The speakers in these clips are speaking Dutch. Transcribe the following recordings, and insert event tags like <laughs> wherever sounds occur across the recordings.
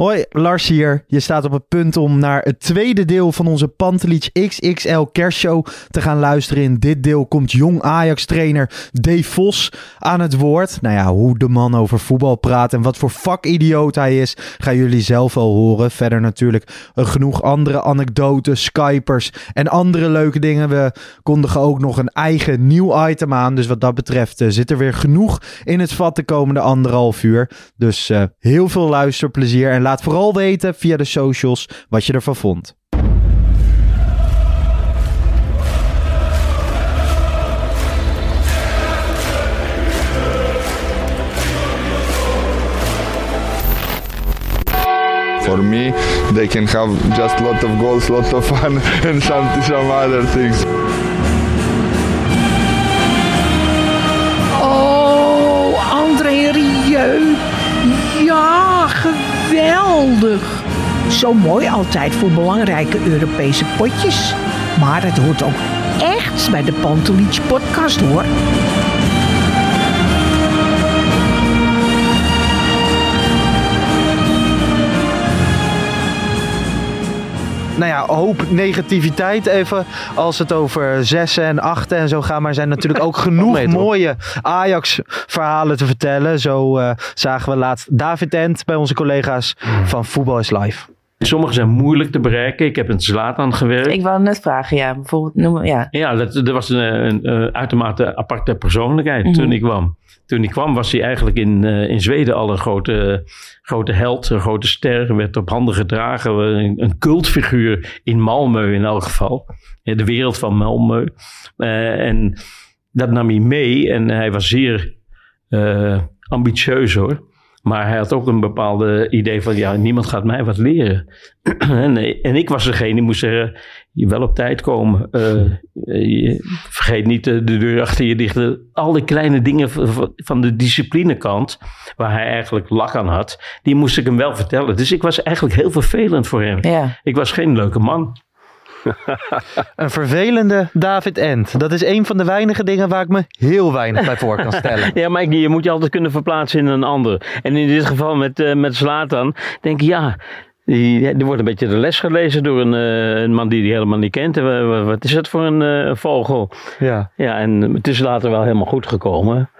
Hoi, Lars hier. Je staat op het punt om naar het tweede deel van onze Pantelich XXL kerstshow te gaan luisteren. In dit deel komt jong Ajax-trainer Dave Vos aan het woord. Nou ja, hoe de man over voetbal praat en wat voor vakidioot hij is, gaan jullie zelf wel horen. Verder natuurlijk genoeg andere anekdotes, Skypers en andere leuke dingen. We kondigen ook nog een eigen nieuw item aan. Dus wat dat betreft uh, zit er weer genoeg in het vat de komende anderhalf uur. Dus uh, heel veel luisterplezier en laat vooral weten via de socials wat je ervan vond. For me, they can have just lot of goals, lot of fun <laughs> and some, some other things. Oh, André Rieu. Geweldig. Zo mooi altijd voor belangrijke Europese potjes. Maar het hoort ook echt bij de Pantelich podcast hoor. Nou ja, hoop negativiteit even als het over zessen en achten en zo gaat. Maar er zijn natuurlijk ook <laughs> genoeg mooie Ajax-verhalen te vertellen. Zo uh, zagen we laatst David Ent bij onze collega's van Voetbal is Live. Sommige zijn moeilijk te bereiken. Ik heb in Zlatan gewerkt. Ik wou net vragen, ja. Bijvoorbeeld, noem, ja. Ja, dat, dat was een, een, een uitermate aparte persoonlijkheid mm -hmm. toen ik kwam. Toen ik kwam was hij eigenlijk in, uh, in Zweden al een grote, grote held, een grote ster. Werd op handen gedragen. Een, een cultfiguur in Malmö in elk geval. De wereld van Malmö. Uh, en dat nam hij mee. En hij was zeer uh, ambitieus hoor. Maar hij had ook een bepaalde idee van, ja, niemand gaat mij wat leren. <clears throat> en, en, ik was degene die moest zeggen, je wel op tijd komen. Uh, je, vergeet niet de, de, deur achter je dicht. Al die kleine dingen van de disciplinekant, waar hij eigenlijk lak aan had, die moest ik hem wel vertellen. Dus ik was eigenlijk heel vervelend voor hem. Ja. Ik was geen leuke man. <laughs> een vervelende David Ent. Dat is een van de weinige dingen waar ik me heel weinig bij voor kan stellen. <laughs> ja, maar je moet je altijd kunnen verplaatsen in een ander. En in dit geval met, uh, met Zlatan denk ik, ja... Die, er wordt een beetje de les gelezen door een, uh, een man die hij helemaal niet kent. Wat is dat voor een uh, vogel? Ja. ja, en het is later wel helemaal goed gekomen.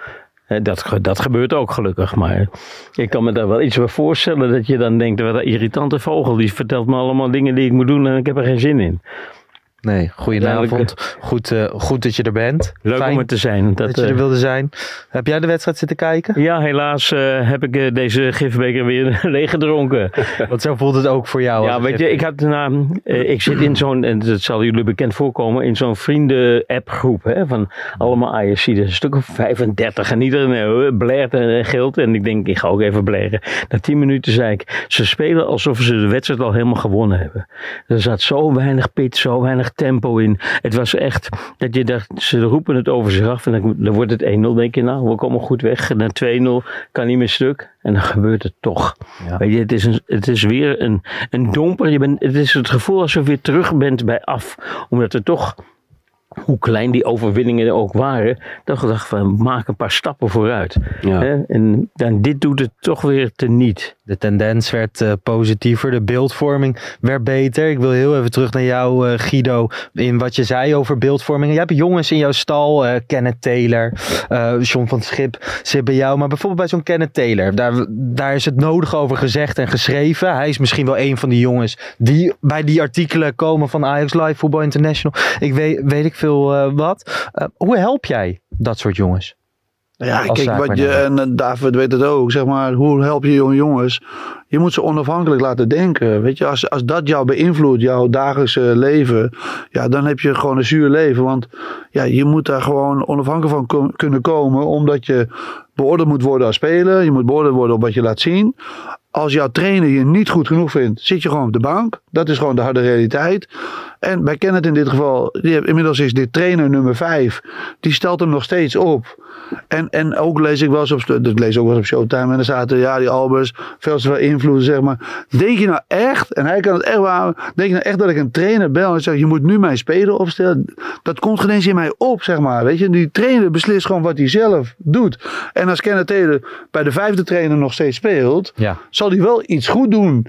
Dat, dat gebeurt ook gelukkig, maar ik kan me daar wel iets bij voorstellen dat je dan denkt, wat een irritante vogel, die vertelt me allemaal dingen die ik moet doen en ik heb er geen zin in. Nee, goedenavond. Goed, uh, goed dat je er bent. Leuk Fijn om er te zijn. Dat, dat je er wilde zijn. Heb jij de wedstrijd zitten kijken? Ja, helaas uh, heb ik uh, deze gifbeker weer <laughs> leeggedronken. <laughs> Want zo voelt het ook voor jou. Ja, weet je, ik, had, nou, ik zit in zo'n, en dat zal jullie bekend voorkomen, in zo'n vrienden-appgroep hè, van allemaal Ajaxiden. Een stuk of 35 en iedereen blert en gilt. En ik denk, ik ga ook even blaren. Na 10 minuten zei ik, ze spelen alsof ze de wedstrijd al helemaal gewonnen hebben. Er zat zo weinig pit, zo weinig tempo in. Het was echt dat je dacht, ze roepen het over zich af en dan, dan wordt het 1-0. denk je, nou, we komen goed weg. En dan 2-0 kan niet meer stuk. En dan gebeurt het toch. Ja. Weet je, het is, een, het is weer een, een domper. Je bent, het is het gevoel alsof je terug bent bij af. Omdat er toch hoe klein die overwinningen ook waren, dan gedacht van maak een paar stappen vooruit. Ja. En dan dit doet het toch weer teniet. De tendens werd uh, positiever, de beeldvorming werd beter. Ik wil heel even terug naar jou, uh, Guido, in wat je zei over beeldvorming. Je hebt jongens in jouw stal, uh, Kenneth Taylor, John van Schip, zit bij jou. Maar bijvoorbeeld bij zo'n Kenneth Taylor, daar, daar is het nodig over gezegd en geschreven. Hij is misschien wel een van die jongens die bij die artikelen komen van Ajax Live Football International. Ik weet, weet ik veel wat. Hoe help jij dat soort jongens? Ja, kijk, wat je, en David weet het ook, zeg maar, hoe help je jonge jongens? Je moet ze onafhankelijk laten denken. Weet je, als, als dat jou beïnvloedt, jouw dagelijkse leven, ja, dan heb je gewoon een zuur leven. Want ja, je moet daar gewoon onafhankelijk van kom, kunnen komen, omdat je beoordeeld moet worden als speler. Je moet beoordeeld worden op wat je laat zien. Als jouw trainer je niet goed genoeg vindt, zit je gewoon op de bank. Dat is gewoon de harde realiteit. En bij Kenneth in dit geval, die, inmiddels is dit trainer nummer 5. Die stelt hem nog steeds op. En, en ook lees ik wel eens op, dat lees ook wel eens op Showtime. En dan zaten, ja, die Albers, veel te veel invloed, zeg maar. Denk je nou echt, en hij kan het echt waar, denk je nou echt dat ik een trainer bel en zeg, je moet nu mijn speler opstellen? Dat komt geen eens in mij op, zeg maar. Weet je, die trainer beslist gewoon wat hij zelf doet. En als Kenneth Taylor bij de vijfde trainer nog steeds speelt, Ja. Zal hij wel iets goed doen.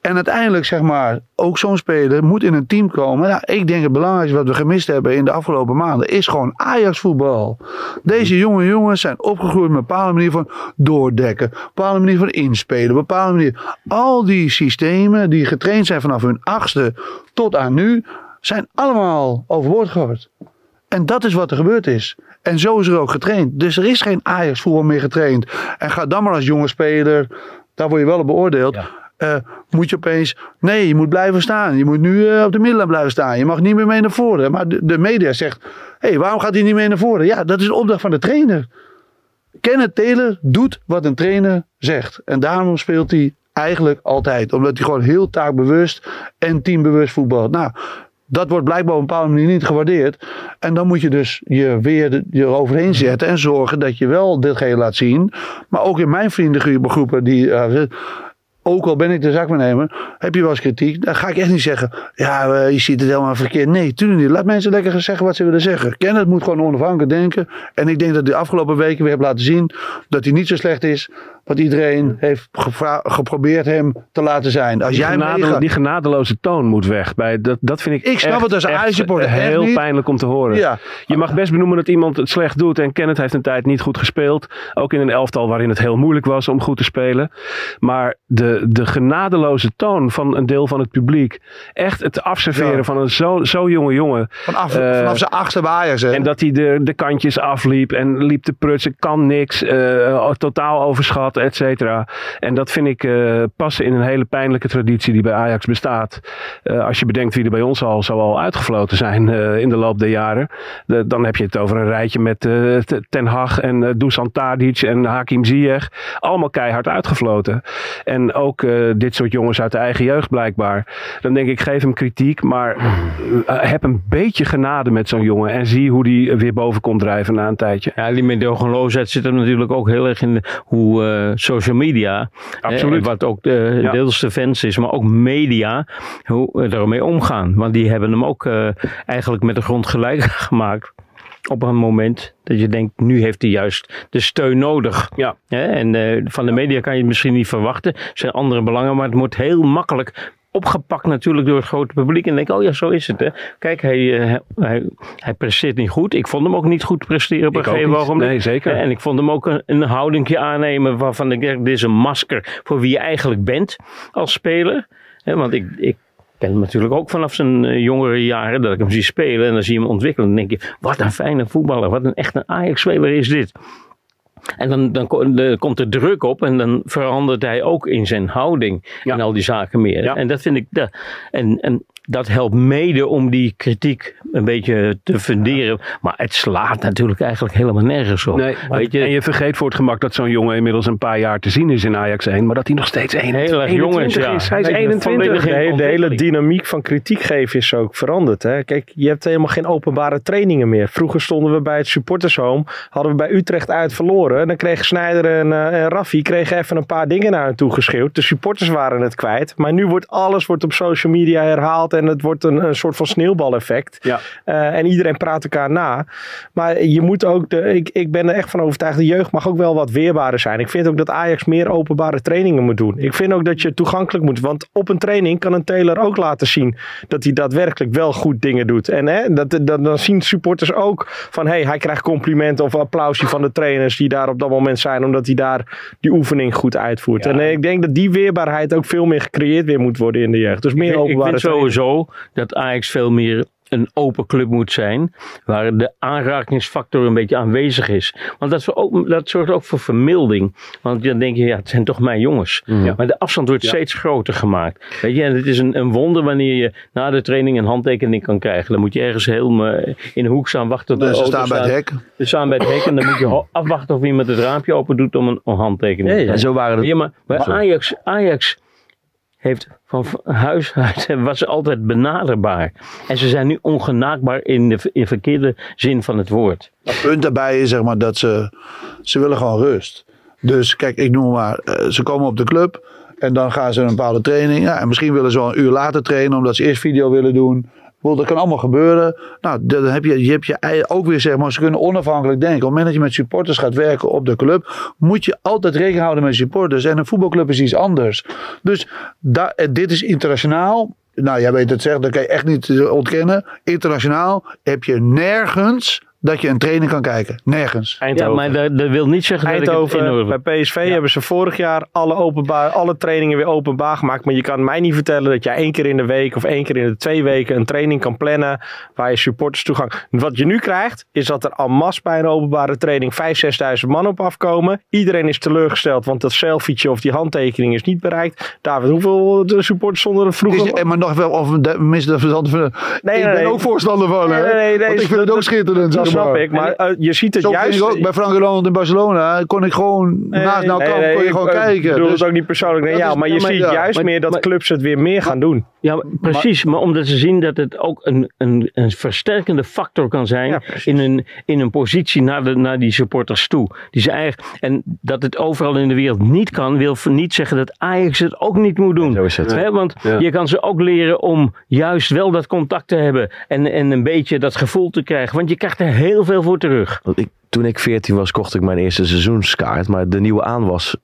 En uiteindelijk, zeg maar, ook zo'n speler moet in een team komen. Nou, ik denk het belangrijkste wat we gemist hebben in de afgelopen maanden is gewoon Ajax voetbal. Deze jonge jongens zijn opgegroeid met een bepaalde manier van doordekken, een bepaalde manier van inspelen, een bepaalde manier. Al die systemen die getraind zijn vanaf hun achtste tot aan nu, zijn allemaal overboord gegooid. En dat is wat er gebeurd is. En zo is er ook getraind. Dus er is geen Ajax voetbal meer getraind. En ga dan maar als jonge speler, daar word je wel op beoordeeld. eh, moet je opeens, nee, je moet blijven staan. Je moet nu eh, op de middenlijn blijven staan. Je mag niet meer mee naar voren. Maar de, de media zegt, hé, hey, waarom gaat hij niet mee naar voren? Ja, dat is de opdracht van de trainer. Kenneth Taylor doet wat een trainer zegt. En daarom speelt hij eigenlijk altijd. Omdat hij gewoon heel taakbewust en teambewust voetbalt. Nou, dat wordt blijkbaar op een bepaalde manier niet gewaardeerd. En dan moet je dus je weer eroverheen zetten en zorgen dat je wel ditgene laat zien. Maar ook in mijn vriendengroepen, die, eh, ook al ben ik de zakbenemer, heb je wel eens kritiek. Dan ga ik echt niet zeggen, ja, eh, je ziet het helemaal verkeerd. Nee, tuurlijk niet. Laat mensen lekker zeggen wat ze willen zeggen. Kenneth moet gewoon onafhankelijk denken. En ik denk dat de afgelopen weken weer heb laten zien dat hij niet zo slecht is. Wat iedereen heeft geprobeerd hem te laten zijn. Als Die, jij genade- die genadeloze toon moet weg. Bij, dat, dat vind ik Ik snap echt- het als heel niet. pijnlijk om te horen. Ja. Je mag best benoemen dat iemand het slecht doet. En Kenneth heeft een tijd niet goed gespeeld. Ook in een elftal waarin het heel moeilijk was om goed te spelen. Maar de, de genadeloze toon van een deel van het publiek. Echt het afserveren Ja. van een zo, zo jonge jongen. Vanaf, Eh, vanaf zijn? En dat hij de, de kantjes afliep en liep te prutsen, kan niks, eh, totaal cetera. En dat vind ik eh, passen in een hele pijnlijke traditie die bij Ajax bestaat. Eh, als je bedenkt wie er bij ons al zo al uitgefloten zijn eh, in de loop der jaren. dan heb je het over een rijtje met Ten Hag en eh, Dusan Tadic en Hakim Ziyech. Allemaal keihard uitgefloten. En ook dit soort jongens uit de eigen jeugd blijkbaar. Dan denk ik, geef hem kritiek, maar heb een beetje genade met zo'n jongen. En zie hoe die weer boven komt drijven na een tijdje. Ja, die medogeloosheid zit hem natuurlijk ook heel erg in hoe social media, Absoluut. wat ook de, Ja. deels de fans is, maar ook media, hoe ermee omgaan. Want die hebben hem ook eh, eigenlijk met de grond gelijk <laughs> gemaakt. Op een moment dat je denkt, nu heeft hij juist de steun nodig. Ja. Hè, En eh, van de media kan je het misschien niet verwachten. Er zijn andere belangen, maar het wordt heel makkelijk opgepakt natuurlijk door het grote publiek. En denk, oh ja, zo is het. Hè. Kijk, hij, eh, hij, hij presteert niet goed. Ik vond hem ook niet goed presteren op een gegeven ogenblik. Nee, zeker. En ik vond hem ook een, een houdingje aannemen waarvan ik denk, dit is een masker voor wie je eigenlijk bent als speler. Hè, want ik, ik ken hem natuurlijk ook vanaf zijn eh, jongere jaren, dat ik hem zie spelen en dan zie je hem ontwikkelen. Dan denk je, wat een fijne voetballer, wat een echt een Ajax-speler is dit. En dan, dan komt er druk op en dan verandert hij ook in zijn houding en al die zaken meer. Ja. En dat vind ik, da- en, en dat helpt mede om die kritiek een beetje te funderen. Maar het slaat natuurlijk eigenlijk helemaal nergens op. Nee, Weet je, en je vergeet voor het gemak dat zo'n jongen inmiddels een paar jaar te zien is in Ajax 1. Maar dat hij nog steeds 21, Heel erg jong is, 21 ja. is. Hij is Nee, 21. volledig De, hele- de hele ontwikkeling. dynamiek van kritiek geven is ook veranderd. Hè? Kijk, je hebt helemaal geen openbare trainingen meer. Vroeger stonden we bij het supportershome. Hadden we bij Utrecht uit verloren. Dan kreeg Snijder en, eh, en Raffi kregen even een paar dingen naar hen toe geschreeuwd. De supporters waren het kwijt. Maar nu wordt alles wordt op social media herhaald. En het wordt een, een soort van sneeuwbaleffect. Ja. Eh, en iedereen praat elkaar na. Maar je moet ook, de, ik, ik ben er echt van overtuigd, de jeugd mag ook wel wat weerbaarder zijn. Ik vind ook dat Ajax meer openbare trainingen moet doen. Ik vind ook dat je toegankelijk moet. Want op een training kan een Taylor ook laten zien dat hij daadwerkelijk wel goed dingen doet. En hè, dat, dat, dan zien supporters ook van, hé, hey, hij krijgt complimenten of applausje van de trainers die daar op dat moment zijn. Omdat hij daar die oefening goed uitvoert. En eh, ik denk dat die weerbaarheid ook veel meer gecreëerd weer moet worden in de jeugd. Dus meer ik, ik openbare vind trainingen. Dat Ajax veel meer een open club moet zijn. Waar de aanrakingsfactor een beetje aanwezig is. Want dat, is ook, dat zorgt ook voor vermilding. Want dan denk je, ja, het zijn toch mijn jongens. Maar de afstand wordt steeds groter gemaakt. Weet je, en het is een, een wonder wanneer je na de training een handtekening kan krijgen. Dan moet je ergens heel eh, in de hoek staan wachten tot de ze auto staan bij het hek. Ze staan bij het hek en dan moet je afwachten of iemand het raampje open doet om een, een handtekening te Ja, ja, krijgen. zo waren het. Ja, maar bij Ajax, Ajax heeft van huis <laughs> uit was altijd benaderbaar. En ze zijn nu ongenaakbaar in de in verkeerde zin van het woord. Het punt daarbij is zeg maar dat ze, ze willen gewoon rust. Dus kijk, ik noem maar, eh, ze komen op de club en dan gaan ze een bepaalde training. Ja, en misschien willen ze wel een uur later trainen omdat ze eerst video willen doen. Dat kan allemaal gebeuren. Nou, dan heb je, je, heb je ook weer zeg maar, ze kunnen onafhankelijk denken. Op het moment dat je met supporters gaat werken op de club, moet je altijd rekening houden met supporters. En een voetbalclub is iets anders. Dus eh, dit is internationaal. Nou, jij weet het zeggen, dat kan je echt niet eh, ontkennen. Internationaal heb je nergens dat je een training kan kijken. Nergens. Eindhoven. Ja, maar dat, wil niet zeggen Eindhoven, dat ik het Bij PSV hebben ze vorig jaar alle, openbaar, alle trainingen weer openbaar gemaakt. Maar je kan mij niet vertellen dat jij één keer in de week of één keer in de twee weken een training kan plannen waar je supporters toegang... Wat je nu krijgt, is dat er al mas bij een openbare training 5.000, 6.000 man op afkomen. Iedereen is teleurgesteld, want dat selfietje of die handtekening is niet bereikt. David, hoeveel supporters zonder het vroeger... Is, maar nog wel, of mis dat nee, ik nee, ben ook voorstander van, hè? Nee, nee, ik vind het ook schitterend snap ik. Maar uh, je ziet het Zo juist... ook bij Frank Ronald in Barcelona. Kon ik gewoon nee, naast nou nee, kon je gewoon kijken. Ik bedoel dus, het ook niet persoonlijk naar jou. Maar je ziet juist meer dat clubs het weer meer gaan doen. Ja, precies. Maar omdat ze zien dat het ook een, een, een versterkende factor kan zijn in, een, in een positie naar, de, naar die supporters toe. Die ze eigenlijk, en dat het overal in de wereld niet kan, wil niet zeggen dat Ajax het ook niet moet doen. Zo is het. He, want je kan ze ook leren om juist wel dat contact te hebben en, en een beetje dat gevoel te krijgen. Want je krijgt er heel veel voor terug. Ik, toen ik 14 was, kocht ik mijn eerste seizoenskaart. Maar de nieuwe aanwas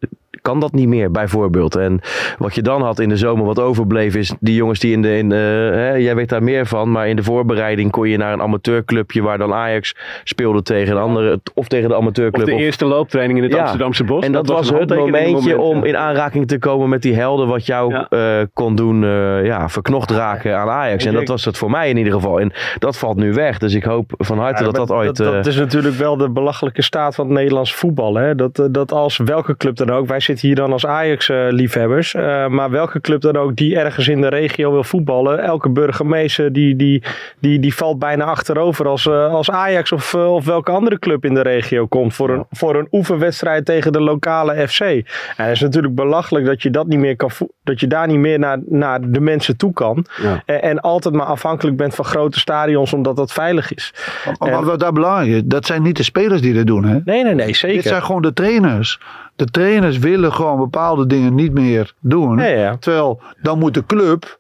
kan dat niet meer, bijvoorbeeld. En wat je dan had in de zomer, wat overbleef, is die jongens die in de. In, uh, hè, jij weet daar meer van, maar in de voorbereiding kon je naar een amateurclubje waar dan Ajax speelde tegen een andere. Of tegen de amateurclub. Of de eerste looptraining in het Amsterdamse bos. En dat, was, het momentje om in aanraking te komen met die helden, wat jou ja. uh, kon doen, uh, ja, verknocht raken aan Ajax. En dat was het voor mij in ieder geval. En dat valt nu weg. Dus ik hoop van harte dat dat ooit. Dat, dat is natuurlijk wel de belachelijke staat van het Nederlands voetbal. Hè? Dat, dat als welke club dan ook, wij hier dan als Ajax-liefhebbers, uh, maar welke club dan ook die ergens in de regio wil voetballen, elke burgemeester die, die, die, die valt bijna achterover als, uh, als Ajax of, of welke andere club in de regio komt voor een, voor een oefenwedstrijd tegen de lokale FC. En het is natuurlijk belachelijk dat je dat niet meer kan dat je daar niet meer naar, naar de mensen toe kan. Ja. En, en, altijd maar afhankelijk bent van grote stadions omdat dat veilig is. Maar wat daar belangrijk is, dat zijn niet de spelers die dat doen. Hè? Nee, nee, nee, zeker. Dit zijn gewoon de trainers. De trainers willen gewoon bepaalde dingen niet meer doen. Ja, ja. Terwijl dan moet de club,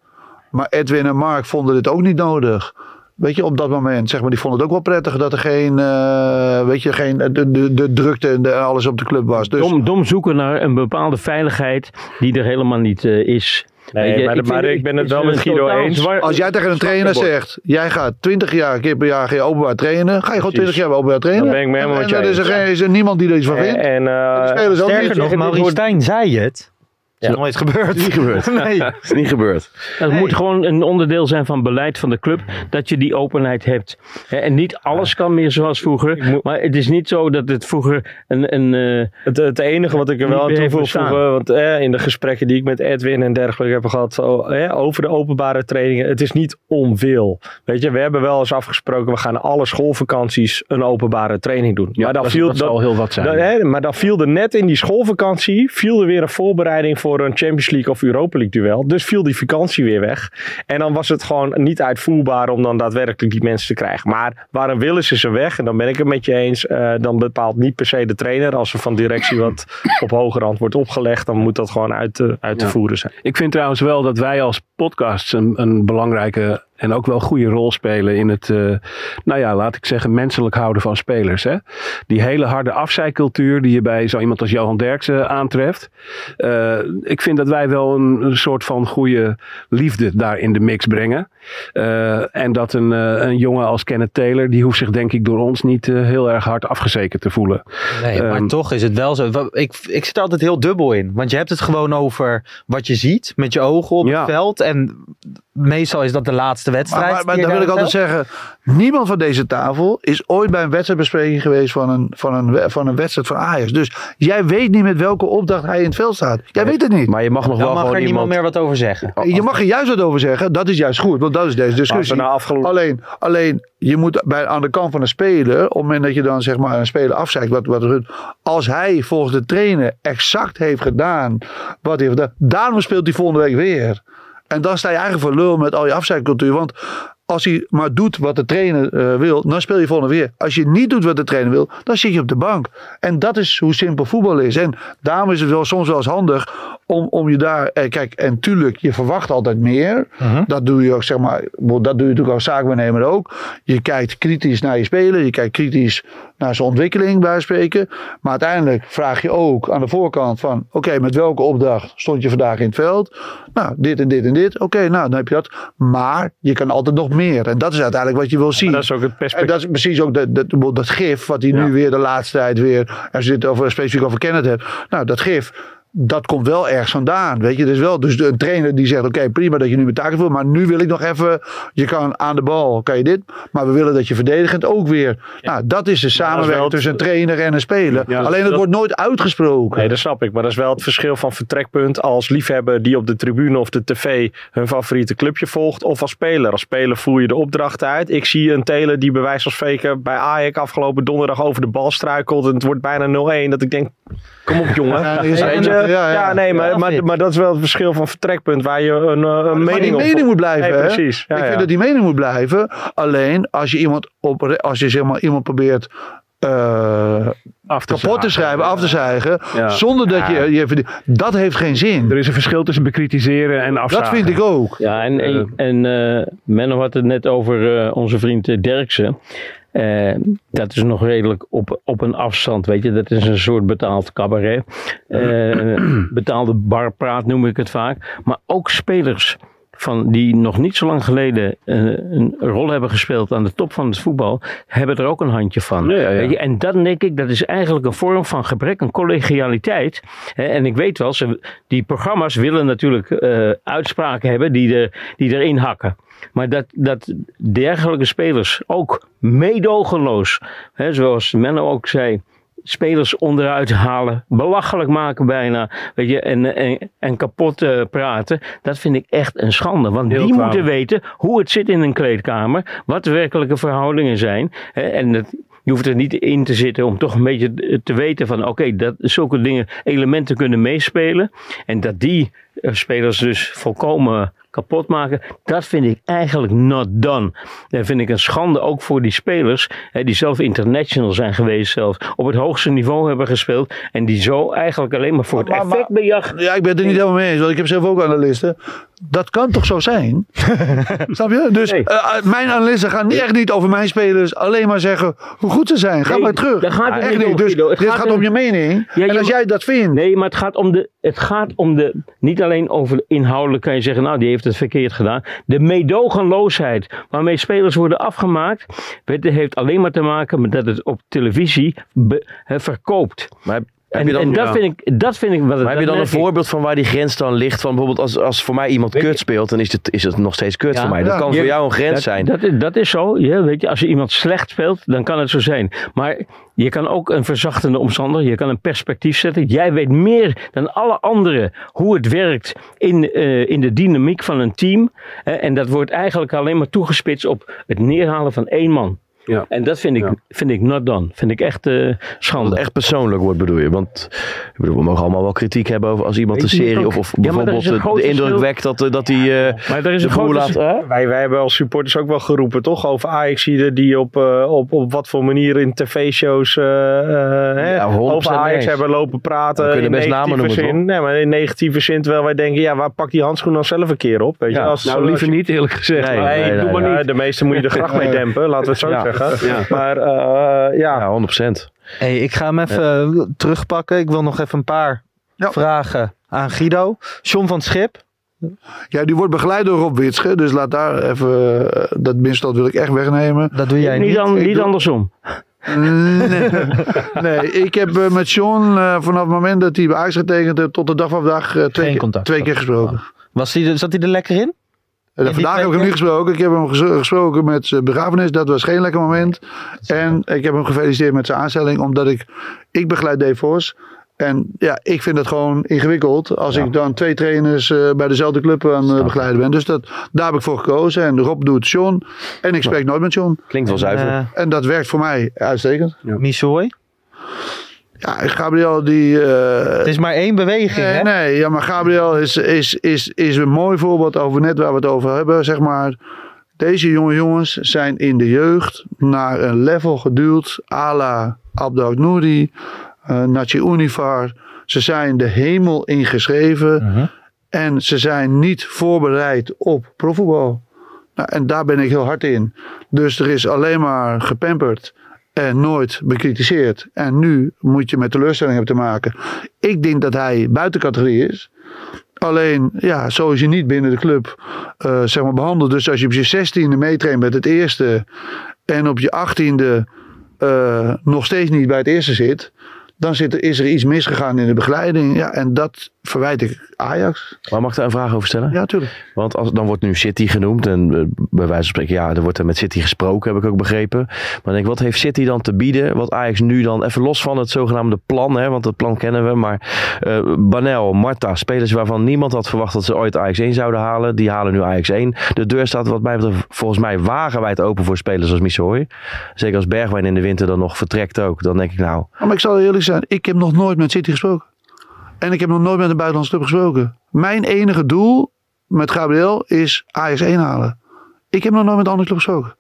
maar Edwin en Mark vonden dit ook niet nodig. Weet je, op dat moment, zeg maar, die vonden het ook wel prettig dat er geen, uh, weet je, geen, de, de, de drukte en de, alles op de club was. Dus... Dom, dom zoeken naar een bepaalde veiligheid die er helemaal niet uh, is. Nee, maar, ik, maar ik ben het wel met Guido eens. Als jij tegen een trainer zegt, jij gaat 20 jaar keer per jaar geen openbaar trainen, ga je gewoon 20 jaar openbaar trainen. Dan ben ik met hem En, en, is, er, is er niemand die er iets van vindt. En, uh, en sterker nog, Maurice Stijn zei het. Is ja. nooit gebeurd. Is niet gebeurd. <laughs> nee. <laughs> is niet gebeurd. Het moet gewoon een onderdeel zijn van beleid van de club. Dat je die openheid hebt. En niet alles kan meer zoals vroeger. Maar het is niet zo dat het vroeger een... een uh, het, het, enige wat ik er wel aan toe wil voegen. Want eh, in de gesprekken die ik met Edwin en dergelijke heb gehad. eh, over de openbare trainingen. Het is niet onwil. Weet je, we hebben wel eens afgesproken. We gaan alle schoolvakanties een openbare training doen. Ja, maar dan dat, viel, dat, dat zal heel wat zijn. Maar dan viel er net in die schoolvakantie. Viel er weer een voorbereiding voor voor een Champions League of Europa League duel. Dus viel die vakantie weer weg. En dan was het gewoon niet uitvoerbaar om dan daadwerkelijk die mensen te krijgen. Maar waar een wil is, is er weg. En dan ben ik het met je eens. Uh, dan bepaalt niet per se de trainer. Als er van directie wat <laughs> op hoger hand wordt opgelegd, dan moet dat gewoon uit te, uit te voeren zijn. Ik vind trouwens wel dat wij als podcasts een, een belangrijke en ook wel goede rol spelen in het, uh, nou ja, laat ik zeggen, menselijk houden van spelers. Hè? Die hele harde afzijcultuur die je bij zo iemand als Johan Derksen aantreft. Uh, ik vind dat wij wel een, een, soort van goede liefde daar in de mix brengen. Uh, en dat een, een jongen als Kenneth Taylor, die hoeft zich denk ik door ons niet heel erg hard afgezekerd te voelen. Nee, maar um, toch is het wel zo. Ik, ik zit altijd heel dubbel in. Want je hebt het gewoon over wat je ziet met je ogen op ja. het veld. En meestal is dat de laatste laatste wedstrijd. Maar, maar, dan wil ik altijd zeggen, niemand van deze tafel is ooit bij een wedstrijdbespreking geweest van een, van een, van een wedstrijd van Ajax. Dus jij weet niet met welke opdracht hij in het veld staat. Jij weet het niet. Maar je mag nog Dan wel mag gewoon er niemand iemand... meer wat over zeggen. Je mag er juist wat over zeggen. Dat is juist goed, want dat is deze discussie. Afgelopen- Alleen, alleen je moet bij, aan de kant van een speler, op het moment dat je dan zeg maar een speler afzeikt, wat, wat, als hij volgens de trainer exact heeft gedaan wat hij heeft gedaan, daarom speelt hij volgende week weer. En dan sta je eigenlijk voor lul met al je afzeikcultuur. Want als hij maar doet wat de trainer eh, wil, dan speel je volgende weer. Als je niet doet wat de trainer wil, dan zit je op de bank. En dat is hoe simpel voetbal is. En daarom is het wel soms wel eens handig om, om je daar. Eh, kijk, en tuurlijk, je verwacht altijd meer. Dat doe je ook, zeg maar. Dat doe je natuurlijk als zaakbenemer ook. Je kijkt kritisch naar je speler. Je kijkt kritisch naar zijn ontwikkeling bij spreken. Maar uiteindelijk vraag je ook aan de voorkant van: oké, met welke opdracht stond je vandaag in het veld? Nou, dit en dit en dit. Oké, nou, dan heb je dat. Maar je kan altijd nog meer. En dat is uiteindelijk wat je wil zien. dat is ook het En perspectief. dat is precies ook dat, dat, dat gif wat hij nu weer de laatste tijd weer. Als je het over, specifiek over Kenneth hebt. Nou, dat gif. Dat komt wel ergens vandaan. Weet je, dus wel. Dus een trainer die zegt: Oké, prima dat je nu met taken voelt. Maar nu wil ik nog even. Je kan aan de bal, kan je dit. Maar we willen dat je verdedigend ook weer. Nou, dat is de samenwerking tussen een trainer en een speler. Ja, Alleen dat- wordt nooit uitgesproken. Nee, dat snap ik. Maar dat is wel het verschil van vertrekpunt als liefhebber die op de tribune of de tv hun favoriete clubje volgt. Of als speler. Als speler voer je de opdrachten uit. Ik zie een Taylor die bij wijze van spreken bij Ajax afgelopen donderdag over de bal struikelt. En het wordt bijna 0-1. Dat ik denk, kom op jongen. Ja, is- En, ja, eh, ja, ja. nee, maar, Ja, maar, maar dat is wel het verschil van vertrekpunt waar je een, eh, een Maar mening die op mening moet blijven. Nee, precies. Ja, ik ja. vind dat die mening moet blijven. Alleen als je iemand, op, als je zeg maar, iemand probeert eh, Af te kapot te schrijven, af te zuigen. Ja. Zonder dat je, Dat heeft geen zin. Er is een verschil tussen bekritiseren en afzagen. Dat vind ik ook. Ja, en, en, en eh, Menno had het net over eh, onze vriend Derksen. Eh, dat is nog redelijk op, op een afstand, weet je. Dat is een soort betaald cabaret. Eh, <clears throat> betaalde barpraat noem ik het vaak. Maar ook spelers van die nog niet zo lang geleden eh, een rol hebben gespeeld aan de top van het voetbal, hebben er ook een handje van. Ja, ja, en dan denk ik, dat is eigenlijk een vorm van gebrek aan collegialiteit. En ik weet wel, ze, die programma's willen natuurlijk eh, uitspraken hebben die, er, die erin hakken. Maar dat, dat dergelijke spelers ook meedogenloos, hè, zoals Menno ook zei, spelers onderuit halen, belachelijk maken bijna, weet je, en, en, en kapot eh, praten, dat vind ik echt een schande. Want Heel die moeten weten hoe het zit in een kleedkamer, wat de werkelijke verhoudingen zijn. Hè, en dat, je hoeft er niet in te zitten om toch een beetje te weten van oké, dat zulke dingen, elementen kunnen meespelen. En dat die eh, spelers dus volkomen kapot maken, dat vind ik eigenlijk not done. Dat vind ik een schande ook voor die spelers, hè, die zelf international zijn geweest zelf, op het hoogste niveau hebben gespeeld en die zo eigenlijk alleen maar voor het Maar- maar- effectbejag Ja, ik ben het er niet helemaal mee eens, want ik heb zelf ook analisten. Dat kan toch zo zijn? <laughs> Snap je? Dus Nee. eh, mijn analisten gaan echt niet over mijn spelers alleen maar zeggen hoe goed ze zijn. Ga Nee, maar terug. daar gaat het echt niet om, Dus. Het dit gaat gaat, om- om je mening. Ja, en als jij dat vindt. Nee, maar het gaat om de. Het gaat om de. Niet alleen over inhoudelijk kan je zeggen, nou, die heeft het verkeerd gedaan. De meedogenloosheid waarmee spelers worden afgemaakt. heeft alleen maar te maken met dat het op televisie verkoopt. Maar En, je dan, en dat, ja. vind ik, dat vind ik. Wat het- Maar heb je dan een voorbeeld van waar die grens dan ligt? Van bijvoorbeeld als, als voor mij iemand kut speelt, dan is het, is het nog steeds kut Ja. voor mij. Dat Ja. kan Je- voor jou een grens dat, zijn. Dat, is- dat is zo. Ja, weet je, als je iemand slecht speelt, dan kan het zo zijn. Maar je kan ook een verzachtende omstandigheid, je kan een perspectief zetten. Jij weet meer dan alle anderen hoe het werkt in, eh, in de dynamiek van een team. Eh, en dat wordt eigenlijk alleen maar toegespitst op het neerhalen van één man. Ja. En dat vind ik, Ja. vind ik not done. Vind ik echt eh, Dat schande. het echt persoonlijk wordt, bedoel je? Want ik bedoel, we mogen allemaal wel kritiek hebben over als iemand een serie of, of Ja, bijvoorbeeld de, indruk wekt dat, eh, dat hij eh, maar er is de een boel groot laat... verschil. hè? Wij, wij hebben als supporters ook wel geroepen, toch? Over Ajaxiden die op, eh, op, op wat voor manier in tv-shows hè, Ja, 100% over Ajax eens. hebben lopen praten. We kunnen in best namen negatieve noemen, zin. Nee, maar in negatieve zin. Terwijl wij denken, ja, waar pak die handschoen dan zelf een keer op? Weet je? Als, Nou, als liever je- niet eerlijk gezegd. Nee, maar- Nee, nee, doe nee, maar nee. niet. De meeste moet je er graag mee dempen, laten we het zo. <laughs> Ja. Maar eh, ja, Ja, 100%. Hey, ik ga hem even eh, terugpakken. Ik wil nog even een paar Ja. vragen aan Guido. John van het Schip. Ja, die wordt begeleid door Rob Witsche. Dus laat daar even. eh, dat misstand wil ik echt wegnemen. Dat doe jij Niet, niet. an- niet doe- andersom. Nee, <laughs> nee ik heb met John eh, vanaf het moment dat hij bij Ajax getekend heeft tot de dag van vandaag twee, Geen keer, twee keer gesproken. Was die, er- zat hij er lekker in? En vandaag heb ik hem niet gesproken. Ik heb hem ges- gesproken met zijn begrafenis. Dat was geen lekker moment. En ik heb hem gefeliciteerd met zijn aanstelling. Omdat ik... Ik begeleid Dave Vos. En ja, ik vind het gewoon ingewikkeld. Als ik dan twee trainers eh, bij dezelfde club aan het begeleiden ben. Dus dat, daar heb ik voor gekozen. En Rob doet John. En ik spreek nooit met John. Klinkt wel zuiver. Eh, En dat werkt voor mij uitstekend. Missouri? Ja, Gabriel die... eh, Het is maar één beweging, Nee, hè? nee, ja, maar Gabriel is, is, is, is een mooi voorbeeld over net waar we het over hebben. Zeg maar, deze jonge jongens zijn in de jeugd naar een level geduwd. à la Abdel Nouri, uh, Nachi Univar. Ze zijn de hemel ingeschreven. En ze zijn niet voorbereid op profvoetbal. Nou, en daar ben ik heel hard in. Dus er is alleen maar gepamperd en nooit bekritiseerd. En nu moet je met teleurstellingen te maken. Ik denk dat hij buiten categorie is. Alleen, ja, zo is hij niet binnen de club uh, zeg maar behandeld. Dus als je op je zestiende meetraint met het eerste en op je achttiende uh, nog steeds niet bij het eerste zit, dan zit er, is er iets misgegaan in de begeleiding. Ja, en dat verwijt ik Ajax. Maar mag ik daar een vraag over stellen? Ja, tuurlijk. Want als, dan wordt nu City genoemd. En uh, bij wijze van spreken, ja, er wordt er met City gesproken, heb ik ook begrepen. Maar denk, wat heeft City dan te bieden? Wat Ajax nu dan, even los van het zogenaamde plan, hè, want het plan kennen we. Maar uh, Banel, Marta, spelers waarvan niemand had verwacht dat ze ooit Ajax 1 zouden halen. Die halen nu Ajax 1. De deur staat wat mij betreft volgens mij wagenwijd open voor spelers als Missouri. Zeker als Bergwijn in de winter dan nog vertrekt ook. Dan denk ik nou... Maar ik zal eerlijk zijn, ik heb nog nooit met City gesproken. En ik heb nog nooit met een buitenlandse club gesproken. Mijn enige doel met Gabriel is Ajax 1 halen. Ik heb nog nooit met een andere club gesproken.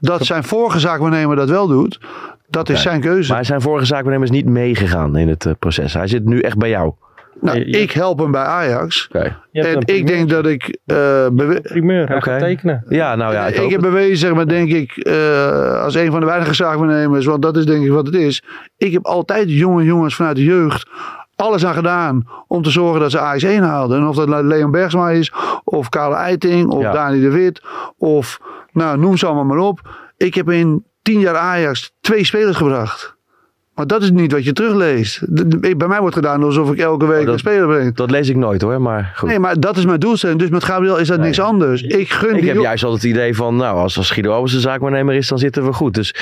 Dat zijn vorige zaakwaarnemer dat wel doet, dat okay. is zijn keuze. Maar zijn vorige zaakwaarnemer is niet meegegaan in het uh, proces. Hij zit nu echt bij jou. Nou, je, je, ik help hem bij Ajax. Okay. En ik denk dat ik... Uh, primeur, hij okay. tekenen. Ja, nou ja. Ik, ik heb bewezen, zeg maar, denk ik, uh, als een van de weinige zaakwaarnemers, want dat is denk ik wat het is. Ik heb altijd jonge jongens vanuit de jeugd alles aan gedaan om te zorgen dat ze Ajax 1 haalden. En of dat Leon Bergsma is, of Karel Eiting, of ja. Dani de Wit, of nou, noem ze allemaal maar op. Ik heb in tien jaar Ajax twee spelers gebracht. Maar dat is niet wat je terugleest. Bij mij wordt gedaan alsof ik elke week oh, dat, een speler breng. Dat lees ik nooit hoor, maar goed. Nee, maar dat is mijn doelstelling. Dus met Gabriel is dat nee. niks anders. Ik gun Ik die heb juist altijd het idee van, nou, als, als Guido Albers de zaakwaarnemer is, dan zitten we goed. Dus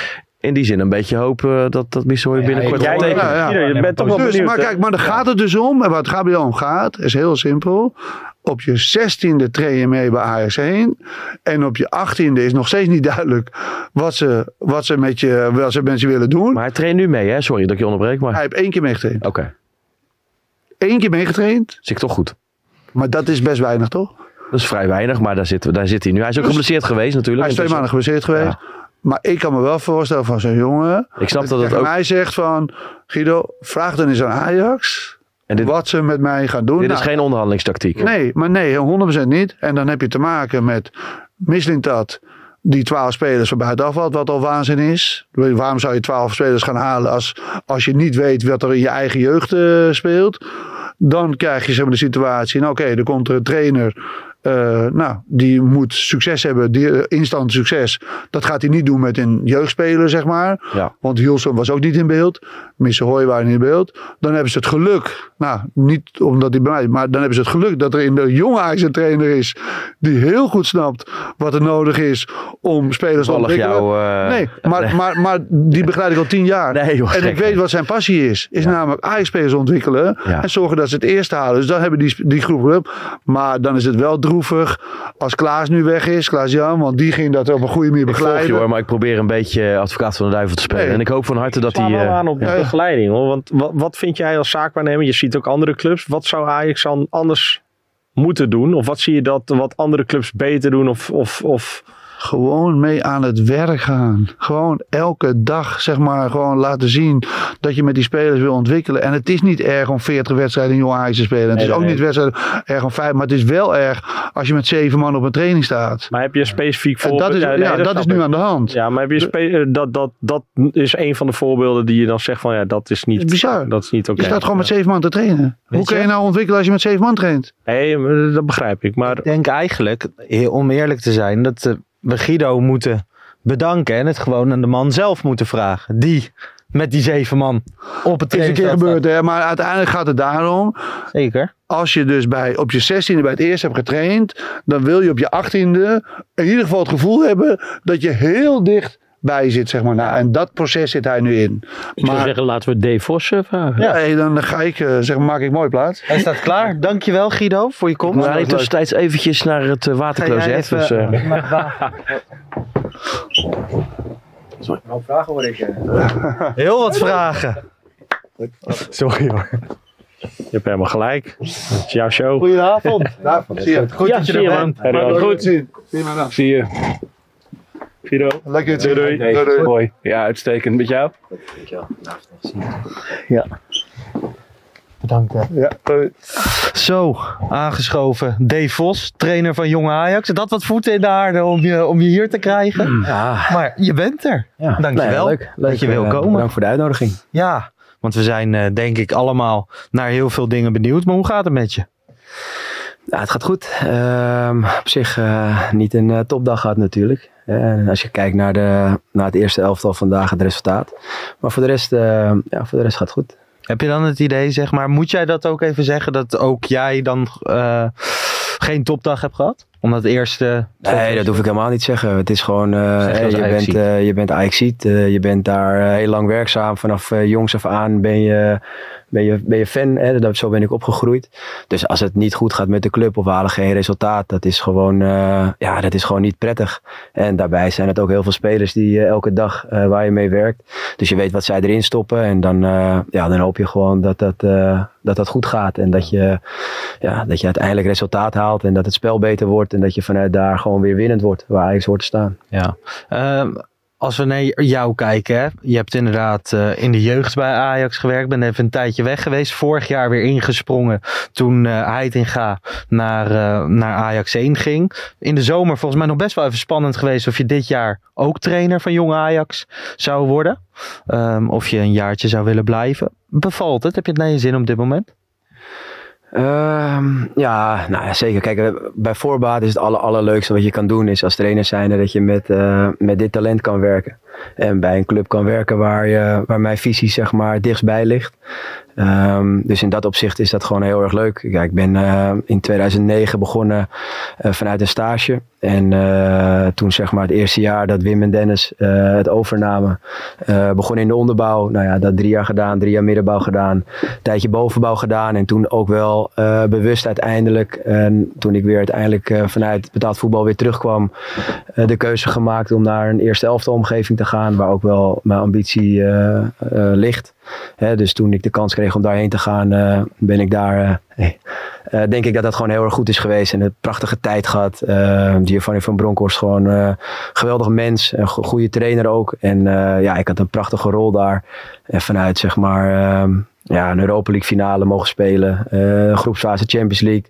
in die zin een beetje hopen dat dat Missouri ja, binnenkort ja. Ja, ja. Je bent toch wel dus, benieuwd, maar kijk, maar daar gaat het dus om. En wat Gabriel om gaat, is heel simpel. Op je zestiende train je mee bij Ajax 1. En op je achttiende is nog steeds niet duidelijk wat ze, wat ze met je, wat ze met je willen doen. Maar hij traint nu mee, hè? Sorry dat ik je onderbreek. Maar... Hij heeft één keer meegetraind. Oké. Okay. Eén keer meegetraind. Zit toch goed. Maar dat is best weinig, toch? Dat is vrij weinig, maar daar zit, daar zit hij nu. Hij is ook dus, geblesseerd geweest natuurlijk. Hij is twee maanden geblesseerd geweest. Ja. Maar ik kan me wel voorstellen van zo'n jongen. Ik snap dat, dat het ook. mij zegt van Guido, vraag dan eens aan Ajax. En dit, wat ze met mij gaan doen. Dit nou, is geen onderhandelingstactiek. Nee, maar nee, 100% niet. En dan heb je te maken met Mislintat. Die twaalf spelers van buitenaf valt, wat al waanzin is. Waarom zou je twaalf spelers gaan halen als, als je niet weet wat er in je eigen jeugd uh, speelt? Dan krijg je zeg maar, de situatie. Nou, oké, okay, er komt er een trainer. Uh, nou, die moet succes hebben, die, uh, instant succes. Dat gaat hij niet doen met een jeugdspeler, zeg maar. Ja. Want Hilson was ook niet in beeld. Misse Hoy waren in beeld. Dan hebben ze het geluk, nou, niet omdat hij bij mij, maar dan hebben ze het geluk dat er in de jonge Ajax een trainer is. die heel goed snapt wat er nodig is om spelers te ontwikkelen. Jou, uh, nee, maar, nee. Maar, maar die begeleid ik al tien jaar. Nee, joh, en ik weet wat zijn passie is. Is ja. namelijk Ajax-spelers ontwikkelen ja. en zorgen dat ze het eerst halen. Dus dan hebben die, die groep. Maar dan is het wel droevig als Klaas nu weg is, Klaas Jan, want die ging dat op een goede manier begeleiden. Ik volg je hoor, maar ik probeer een beetje advocaat van de duivel te spelen. Nee. En ik hoop van harte dat hij... wel aan op ja. Begeleiding hoor, want wat, wat vind jij als zaakwaarnemer? Je ziet ook andere clubs. Wat zou Ajax dan anders moeten doen? Of wat zie je dat wat andere clubs beter doen of... of, of gewoon mee aan het werk gaan. Gewoon elke dag, zeg maar, gewoon laten zien dat je met die spelers wil ontwikkelen. En het is niet erg om 40 wedstrijden in Jong Ajax te spelen. Het nee, is ook nee. niet wedstrijden erg om 5, maar het is wel erg als je met zeven man op een training staat. Maar heb je specifiek voorbeeld? Dat is, ja, nee, ja, dat, dat is nu aan de hand. Ja, maar heb je spe- dat, dat, dat is een van de voorbeelden die je dan zegt van ja, dat is niet, dat is bizar. Dat is niet oké. Okay. Je staat gewoon met zeven man te trainen. Weet Hoe kun je nou ontwikkelen als je met zeven man traint? Nee, dat begrijp ik. Maar... Ik denk eigenlijk, om eerlijk te zijn, dat we Guido moeten bedanken en het gewoon aan de man zelf moeten vragen. Die met die zeven man op het is een keer gebeurd, hè? maar uiteindelijk gaat het daarom. Zeker. Als je dus bij, op je 16e bij het eerst hebt getraind, dan wil je op je 18e in ieder geval het gevoel hebben dat je heel dicht bij zit, zeg maar. Nou, en dat proces zit hij nu in. Ik zou zeggen, laten we Dave Vos eh, vragen. Ja, hey, dan ga ik, uh, zeg, maak ik mooi plaats. Hij staat klaar. Dankjewel Guido voor je komst. We gaan tussentijds eventjes naar het uh, watercloset. Dus, uh... <laughs> Sorry. Nou, vragen hoor ik. Heel wat vragen. Sorry hoor. Je hebt helemaal gelijk. Het is jouw show. Goedenavond. Zie je. Goed ja, dat je er bent. Goed. goed. Zie je. Zie je. Guido. Lekker te doei, doei. doei, doei. Mooi. Ja, uitstekend. Met jou? Dankjewel. Ja. Bedankt. Hè. Ja. Zo, aangeschoven. Dave Vos, trainer van Jonge Ajax. Dat wat voeten in de aarde om je, om je hier te krijgen. Ja. Maar je bent er. Ja. Dankjewel Nee, leuk, leuk. dat je wil Eh, komen. Bedankt voor de uitnodiging. Ja, want we zijn eh, denk ik allemaal naar heel veel dingen benieuwd. Maar hoe gaat het met je? Ja, het gaat goed. Ehm, op zich eh, niet een eh, topdag gehad natuurlijk. Eh, En als je kijkt naar, de, naar het eerste elftal vandaag, het resultaat. Maar voor de rest, eh, ja, voor de rest gaat het goed. Heb je dan het idee, zeg maar, moet jij dat ook even zeggen, dat ook jij dan eh, geen topdag hebt gehad? Omdat het eerste... Nee, dat hoef ik helemaal niet te zeggen. Het is gewoon, eh, je bent, eh, je bent Ajaxiet. eh, je bent daar heel lang werkzaam. Vanaf jongs af aan ben je, ben je, ben je fan. Hè? Dat, zo ben ik opgegroeid. Dus als het niet goed gaat met de club of we halen geen resultaat, dat is gewoon, ja, dat is gewoon niet prettig. En daarbij zijn het ook heel veel spelers die elke dag waar je mee werkt. Dus je weet wat zij erin stoppen. En dan, ja, dan hoop je gewoon dat dat, dat dat goed gaat. En dat je, ja, dat je uiteindelijk resultaat haalt. En dat het spel beter wordt. En dat je vanuit daar gewoon weer winnend wordt. Waar Ajax hoort te staan. Ja. Ehm, als we naar jou kijken, hè? je hebt inderdaad eh, in de jeugd bij Ajax gewerkt, ben even een tijdje weg geweest. Vorig jaar weer ingesprongen toen eh Heitinga naar, eh, naar Ajax 1 ging. In de zomer volgens mij nog best wel even spannend geweest of je dit jaar ook trainer van jong Ajax zou worden. Ehm, of je een jaartje zou willen blijven. Bevalt het? Heb je het naar je zin op dit moment? Ehm, ja, nou zeker. Kijk, eh, bij voorbaat is het aller, allerleukste wat je kan doen is als trainer zijn dat je met, eh, met dit talent kan werken. En bij een club kan werken waar, je, waar mijn visie zeg maar dichtstbij ligt. Ehm, dus in dat opzicht is dat gewoon heel erg leuk. Kijk, ik ben eh, in 2009 begonnen vanuit een stage. En toen zeg maar het eerste jaar dat Wim en Dennis het overnamen, eh begon in de onderbouw. Nou ja, dat drie jaar gedaan, drie jaar middenbouw gedaan, een tijdje bovenbouw gedaan. En toen ook wel eh, bewust uiteindelijk, en toen ik weer uiteindelijk eh, vanuit betaald voetbal weer terugkwam, eh, de keuze gemaakt om naar een eerste elftal omgeving te gaan, waar ook wel mijn ambitie ligt. Hè, dus toen ik de kans kreeg om daarheen te gaan, ben ik daar. denk ik dat dat gewoon heel erg goed is geweest. En een prachtige tijd gehad. Giovanni van Bronckhorst gewoon eh geweldig mens. Een go- goede trainer ook. En ja, ik had een prachtige rol daar. En vanuit zeg maar ja, een Europa League finale mogen spelen. eh, groepsfase Champions League.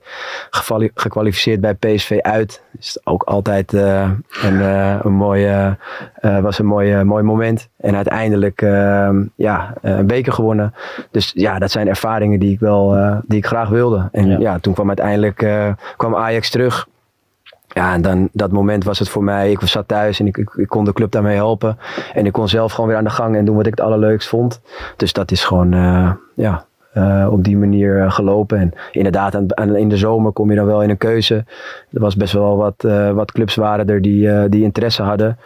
Gekwalificeerd bij PSV uit. Is ook altijd eh, een, eh, een mooie, was een mooi, mooi moment. En uiteindelijk ehm, ja, een beker gewonnen. Dus ja, dat zijn ervaringen die ik wel die ik graag wilde. En ja, toen kwam uiteindelijk kwam Ajax terug. Ja, en dan dat moment was het voor mij. Ik zat thuis en ik, ik, ik kon de club daarmee helpen. En ik kon zelf gewoon weer aan de gang en doen wat ik het allerleukst vond. Dus dat is gewoon, eh, ja, eh, op die manier eh, gelopen. En inderdaad, aan, in de zomer kom je dan wel in een keuze. Er was best wel wat, eh, wat clubs waren er die, die interesse hadden.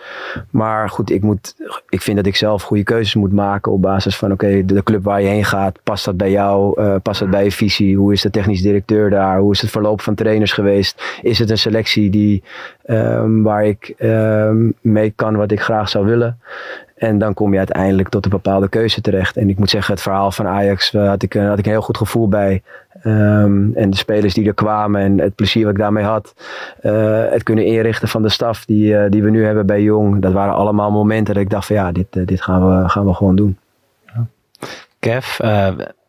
Maar goed, ik, moet, ik vind dat ik zelf goede keuzes moet maken op basis van oké, de, club waar je heen gaat, past dat bij jou? Past dat bij je visie? Hoe is de technisch directeur daar? Hoe is het verloop van trainers geweest? Is het een selectie die, ehm, waar ik ehm, mee kan wat ik graag zou willen? En dan kom je uiteindelijk tot een bepaalde keuze terecht. En ik moet zeggen, het verhaal van Ajax eh, had ik, eh, had ik een heel goed gevoel bij. Ehm, en de spelers die er kwamen en het plezier wat ik daarmee had. Eh, het kunnen inrichten van de staf die, die we nu hebben bij Jong. Dat waren allemaal momenten dat ik dacht van ja, dit, dit gaan, we, gaan we gewoon doen. Kev,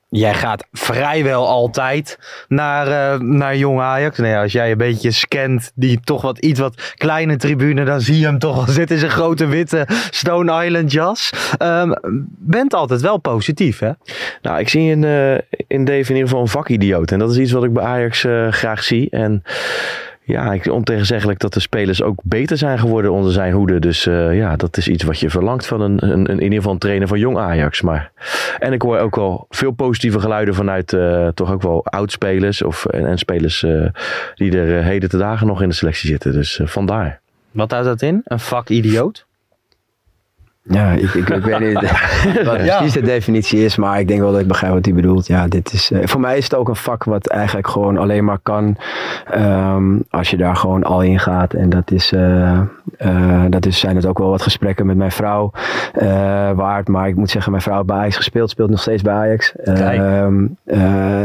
jij gaat vrijwel altijd naar, eh, naar Jong Ajax. Nou ja, als jij een beetje scant die toch wat iets wat kleine tribune, dan zie je hem toch al <laughs> zitten in zijn grote witte Stone Island jas. Ehm, bent altijd wel positief, hè? Nou, ik zie in, eh, in Dave in ieder geval een vakidioot. En dat is iets wat ik bij Ajax eh, graag zie. En ja, ik, ontegenzeggelijk dat de spelers ook beter zijn geworden onder zijn hoede. Dus uh, ja, dat is iets wat je verlangt van een, een, een, in ieder geval een trainer van jong Ajax. Maar, en ik hoor ook wel veel positieve geluiden vanuit uh, toch ook wel oudspelers of, en, spelers uh, die er heden te dagen nog in de selectie zitten. Dus vandaar. Wat houdt dat in? Een vak idioot? Ja, ik, ik, ik weet niet <laughs> wat precies de definitie is, maar ik denk wel dat ik begrijp wat hij bedoelt. Ja, dit is, uh, voor mij is het ook een vak wat eigenlijk gewoon alleen maar kan um, als je daar gewoon al in gaat. En dat is, uh, uh, dat is, zijn het ook wel wat gesprekken met mijn vrouw waard. Maar ik moet zeggen, mijn vrouw heeft bij Ajax gespeeld, speelt nog steeds bij Ajax. Ehm,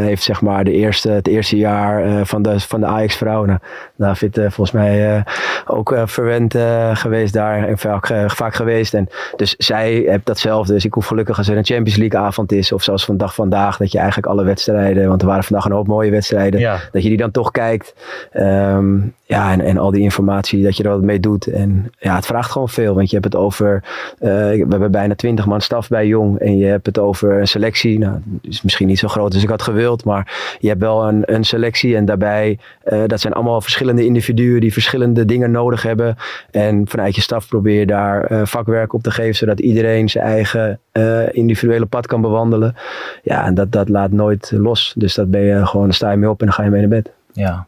heeft zeg maar de eerste, het eerste jaar van de, van de Ajax-vrouw. Nou, David volgens mij ook verwend geweest daar en vaak, vaak geweest. En dus zij heeft datzelfde. Dus ik hoef gelukkig als er een Champions League avond is. Of zoals vandaag vandaag. Dat je eigenlijk alle wedstrijden. Want er waren vandaag een hoop mooie wedstrijden. Dat je die dan toch kijkt. Um, ja, en, en al die informatie dat je er wat mee doet. En ja, het vraagt gewoon veel. Want je hebt het over. Uh, we hebben bijna twintig man staf bij Jong. En je hebt het over een selectie. Nou, is misschien niet zo groot als ik had gewild. Maar je hebt wel een, een selectie. En daarbij. Uh, dat zijn allemaal verschillende individuen. die verschillende dingen nodig hebben. En vanuit je staf probeer je daar uh, vakwerk op te geven. Zodat iedereen zijn eigen individuele pad kan bewandelen. Ja, en dat, dat laat nooit los. Dus dat ben je gewoon. Dan sta je mee op en dan ga je mee naar bed. Ja,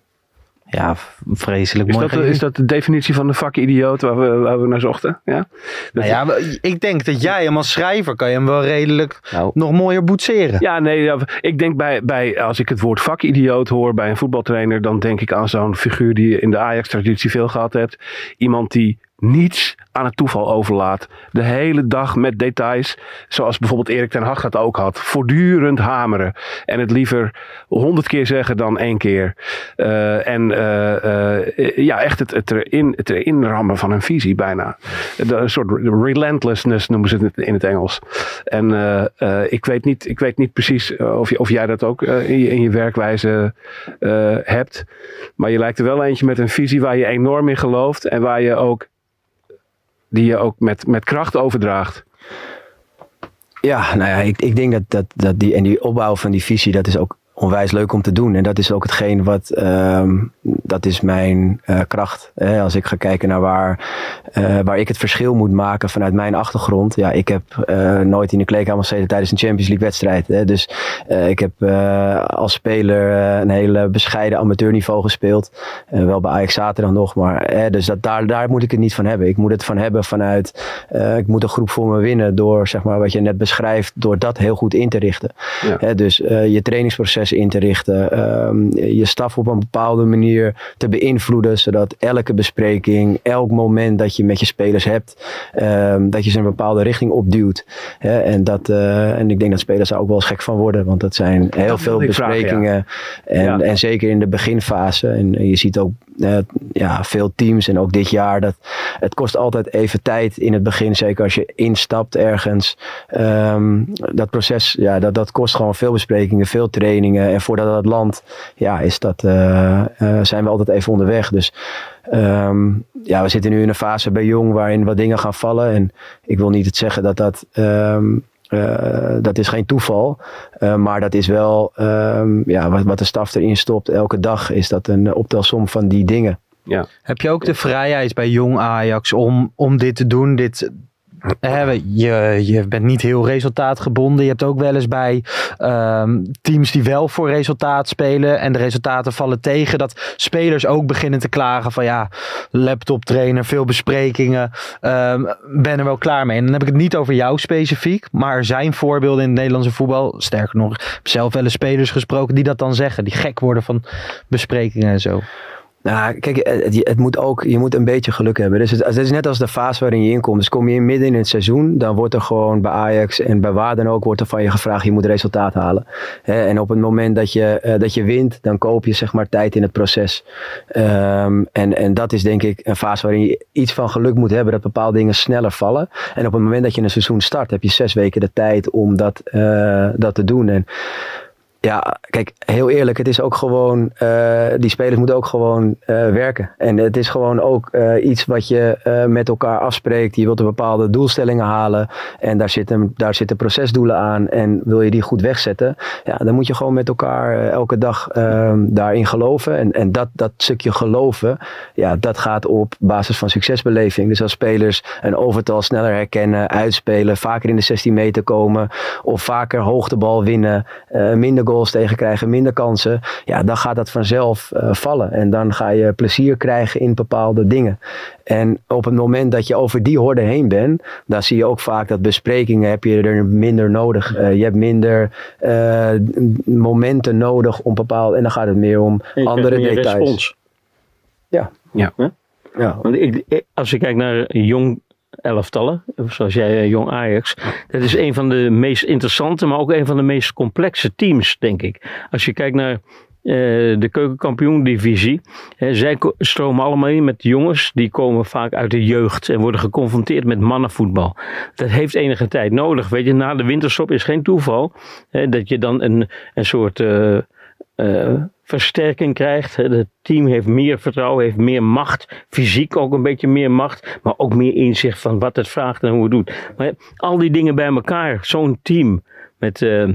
ja, vreselijk is mooi. Dat, is dat de definitie van de vakidioot waar we, waar we naar zochten? Ja? Nou ja, ik denk dat jij hem als schrijver kan je hem wel redelijk nou. nog mooier boetseren. Ja, nee, ik denk bij, bij, als ik het woord vakidioot hoor bij een voetbaltrainer, dan denk ik aan zo'n figuur die je in de Ajax-traditie veel gehad hebt. Iemand die niets aan het toeval overlaat. De hele dag met details. Zoals bijvoorbeeld Erik ten Hag dat ook had. Voortdurend hameren. En het liever honderd keer zeggen dan één keer. Uh, en uh, uh, ja, echt het, het, erin, het erin rammen van een visie bijna. een soort relentlessness noemen ze het in het Engels. En ik, weet niet, ik weet niet precies of, je, of jij dat ook in je, in, je, werkwijze hebt. Maar je lijkt er wel eentje met een visie waar je enorm in gelooft. En waar je ook die je ook met, met kracht overdraagt. Ja, nou ja, ik, ik denk dat, dat, dat die, en die opbouw van die visie, dat is ook onwijs leuk om te doen. En dat is ook hetgeen wat, um, dat is mijn uh, kracht. Hè? Als ik ga kijken naar waar, uh, waar ik het verschil moet maken vanuit mijn achtergrond. Ja, ik heb uh, nooit in de kleedkamer gezeten tijdens een Champions League wedstrijd. Hè? Dus ik heb als speler een hele bescheiden amateurniveau gespeeld. wel bij Ajax zaterdag nog, maar dus dat, daar, daar moet ik het niet van hebben. Ik moet het van hebben vanuit, ik moet een groep voor me winnen door, zeg maar, wat je net beschrijft, door dat heel goed in te richten. Ja. dus je trainingsproces in te richten. Um, je staf op een bepaalde manier te beïnvloeden. Zodat elke bespreking, elk moment dat je met je spelers hebt, um, dat je ze een bepaalde richting opduwt. Hè? En, dat, uh, en ik denk dat spelers daar ook wel eens gek van worden. Want dat zijn heel veel besprekingen. Ja. en, ja. en zeker in de beginfase. En je ziet ook uh, ja, veel teams en ook dit jaar. Dat, het kost altijd even tijd in het begin. Zeker als je instapt ergens. Um, dat proces, ja, dat, dat kost gewoon veel besprekingen, veel trainingen. En voordat dat land, ja, is dat, uh, uh, zijn we altijd even onderweg. Dus um, ja, we zitten nu in een fase bij Jong waarin wat dingen gaan vallen. En ik wil niet het zeggen dat dat... Um, uh, dat is geen toeval. Uh, maar dat is wel um, ja, wat, wat de staf erin stopt. Elke dag is dat een optelsom van die dingen. Ja. Heb je ook de vrijheid bij jong Ajax om, om dit te doen? Dit, je, je bent niet heel resultaatgebonden. Je hebt ook wel eens bij um, teams die wel voor resultaat spelen en de resultaten vallen tegen, dat spelers ook beginnen te klagen van ja, laptop trainer, veel besprekingen, um, ben er wel klaar mee. En dan heb ik het niet over jou specifiek, maar er zijn voorbeelden in het Nederlandse voetbal, sterker nog, ik zelf wel eens spelers gesproken die dat dan zeggen, die gek worden van besprekingen en zo. Nou, kijk, het, het, moet ook, je moet een beetje geluk hebben. Dus het, is net als de fase waarin je inkomt. Dus kom je midden in het seizoen, dan wordt er gewoon bij Ajax en bij waar dan ook, wordt er van je gevraagd, je moet resultaat halen. en op het moment dat je, uh, dat je wint, dan koop je zeg maar tijd in het proces. Um, en, en dat is denk ik een fase waarin je iets van geluk moet hebben, dat bepaalde dingen sneller vallen. En op het moment dat je een seizoen start, heb je zes weken de tijd om dat, uh, dat te doen. En Ja, kijk, heel eerlijk, het is ook gewoon, uh, die spelers moeten ook gewoon uh, werken. En het is gewoon ook uh, iets wat je met elkaar afspreekt. Je wilt een bepaalde doelstellingen halen en daar zitten, daar zitten procesdoelen aan. En wil je die goed wegzetten, ja, dan moet je gewoon met elkaar elke dag ehm, daarin geloven. En, en dat, dat stukje geloven, ja, dat gaat op basis van succesbeleving. Dus als spelers een overtal sneller herkennen, uitspelen, vaker in de 16 meter komen of vaker hoogtebal winnen, minder goals goals tegen krijgen, minder kansen. Ja, dan gaat dat vanzelf uh, vallen. En dan ga je plezier krijgen in bepaalde dingen. En op het moment dat je over die horde heen bent, dan zie je ook vaak dat besprekingen heb je er minder nodig. Uh, je hebt minder uh, momenten nodig om bepaalde. En dan gaat het meer om andere meer details. Respons. Ja. Ja. ja. Want ik, als je kijkt naar jong elftallen, zoals jij eh, Jong Ajax. Dat is een van de meest interessante, maar ook een van de meest complexe teams, denk ik. Als je kijkt naar uh, de keukenkampioen-divisie. Uh, zij stromen allemaal in met jongens die komen vaak uit de jeugd en worden geconfronteerd met mannenvoetbal. Dat heeft enige tijd nodig. Weet je, na de winterstop is geen toeval dat je dan een, een soort versterking krijgt. Het team heeft meer vertrouwen, heeft meer macht. Fysiek ook een beetje meer macht. Maar ook meer inzicht van wat het vraagt en hoe het doet. Maar al die dingen bij elkaar. Zo'n team met, uh,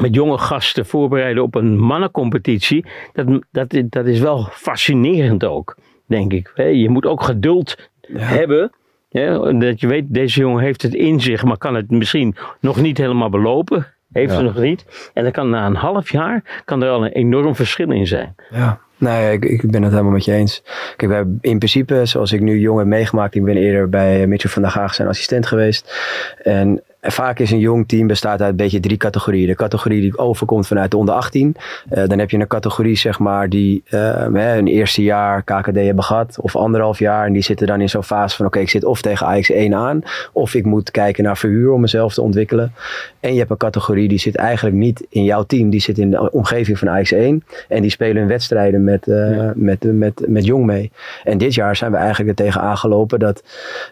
met jonge gasten voorbereiden op een mannencompetitie. Dat, dat, dat is wel fascinerend ook, denk ik. Je moet ook geduld hebben. Ja, dat je weet, deze jongen heeft het in zich, maar kan het misschien nog niet helemaal belopen. Heeft ja. ze nog niet. En dan kan na een half jaar kan er al een enorm verschil in zijn. Ja. Nee, ik, ik ben het helemaal met je eens. Kijk, wij in principe, zoals ik nu jong heb meegemaakt, ik ben eerder bij Mitchell van der Gaag zijn assistent geweest. En vaak is een jong team bestaat uit een beetje drie categorieën. De categorie die overkomt vanuit de onder 18. Uh, dan heb je een categorie zeg maar die uh, een eerste jaar KKD hebben gehad of anderhalf jaar. En die zitten dan in zo'n fase van oké, okay, ik zit of tegen Ajax 1 aan of ik moet kijken naar verhuur om mezelf te ontwikkelen. En je hebt een categorie die zit eigenlijk niet in jouw team. Die zit in de omgeving van Ajax 1. En die spelen hun wedstrijden met, ja. met, met, met jong mee. En dit jaar zijn we eigenlijk er tegen aangelopen dat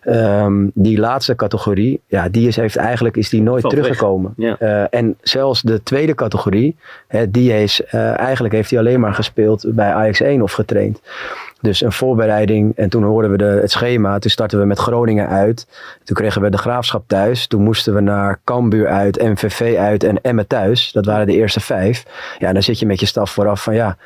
um, die laatste categorie, ja, die is, heeft eigenlijk is die nooit Valt teruggekomen. Ja. Uh, en zelfs de tweede categorie, hè, die is, uh, eigenlijk heeft hij alleen maar gespeeld bij Ajax 1 of getraind. Dus een voorbereiding. En toen hoorden we de, het schema. Toen startten we met Groningen uit. Toen kregen we de Graafschap thuis. Toen moesten we naar Cambuur uit, MVV uit en Emmen thuis. Dat waren de eerste vijf. Ja, dan zit je met je staf vooraf van ja...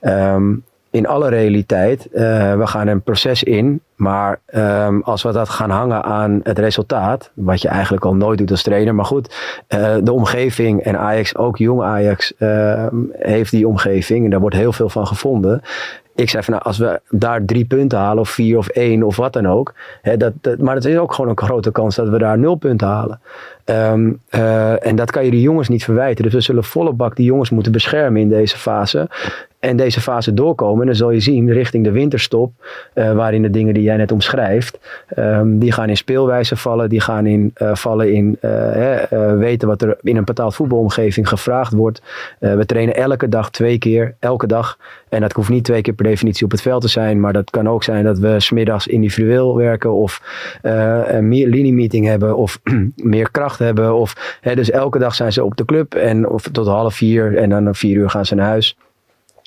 Um, in alle realiteit, uh, we gaan een proces in. Maar um, als we dat gaan hangen aan het resultaat, wat je eigenlijk al nooit doet als trainer. Maar goed, uh, de omgeving en Ajax, ook jong Ajax, uh, heeft die omgeving. En daar wordt heel veel van gevonden. Ik zei van nou, als we daar drie punten halen, of vier of één of wat dan ook. Hè, dat, maar het is ook gewoon een grote kans dat we daar nul punten halen. Um, uh, en dat kan je die jongens niet verwijten. Dus we zullen volle bak die jongens moeten beschermen in deze fase. En deze fase doorkomen. En dan zul je zien richting de winterstop. Uh, waarin de dingen die jij net omschrijft. Um, die gaan in speelwijze vallen. Die gaan in, uh, vallen in weten wat er in een betaald voetbalomgeving gevraagd wordt. we trainen elke dag twee keer. Elke dag. En dat hoeft niet twee keer per definitie op het veld te zijn. Maar dat kan ook zijn dat we smiddags individueel werken. Of een liniemeeting hebben. Of <clears throat> meer kracht hebben. Of, hè, dus elke dag zijn ze op de club en of tot half vier en dan om vier uur gaan ze naar huis.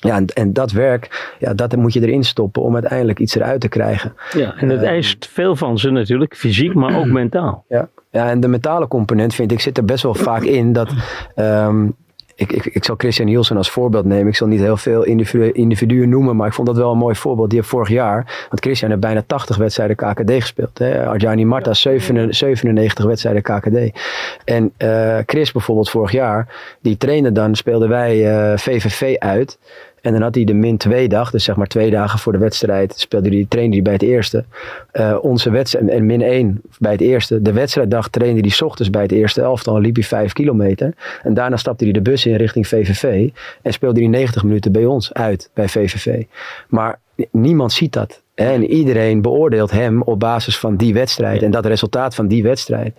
Ja, en, en, dat werk, ja, dat moet je erin stoppen om uiteindelijk iets eruit te krijgen. Ja, en het uh, eist veel van ze natuurlijk, fysiek, maar ook <clears throat> mentaal. Ja. ja, en de mentale component vind ik zit er best wel vaak in dat um, ik, ik, ik zal Christian Nielsen als voorbeeld nemen. Ik zal niet heel veel individu individuen noemen, maar ik vond dat wel een mooi voorbeeld. Die heeft vorig jaar, want Christian heeft bijna 80 wedstrijden KKD gespeeld. Hè? Arjani Marta 97 wedstrijden KKD. En uh, Chris bijvoorbeeld vorig jaar, die trainde dan, speelden wij uh, VVV uit. En dan had hij de min 2 dag, dus zeg maar twee dagen voor de wedstrijd, speelde hij, trainde hij bij het eerste. Uh, onze wedstrijd, en min 1 bij het eerste. De wedstrijddag trainde hij ochtends bij het eerste elftal, liep hij 5 kilometer. En daarna stapte hij de bus in richting VVV en speelde hij 90 minuten bij ons uit, bij VVV. Maar niemand ziet dat. En iedereen beoordeelt hem op basis van die wedstrijd en dat resultaat van die wedstrijd.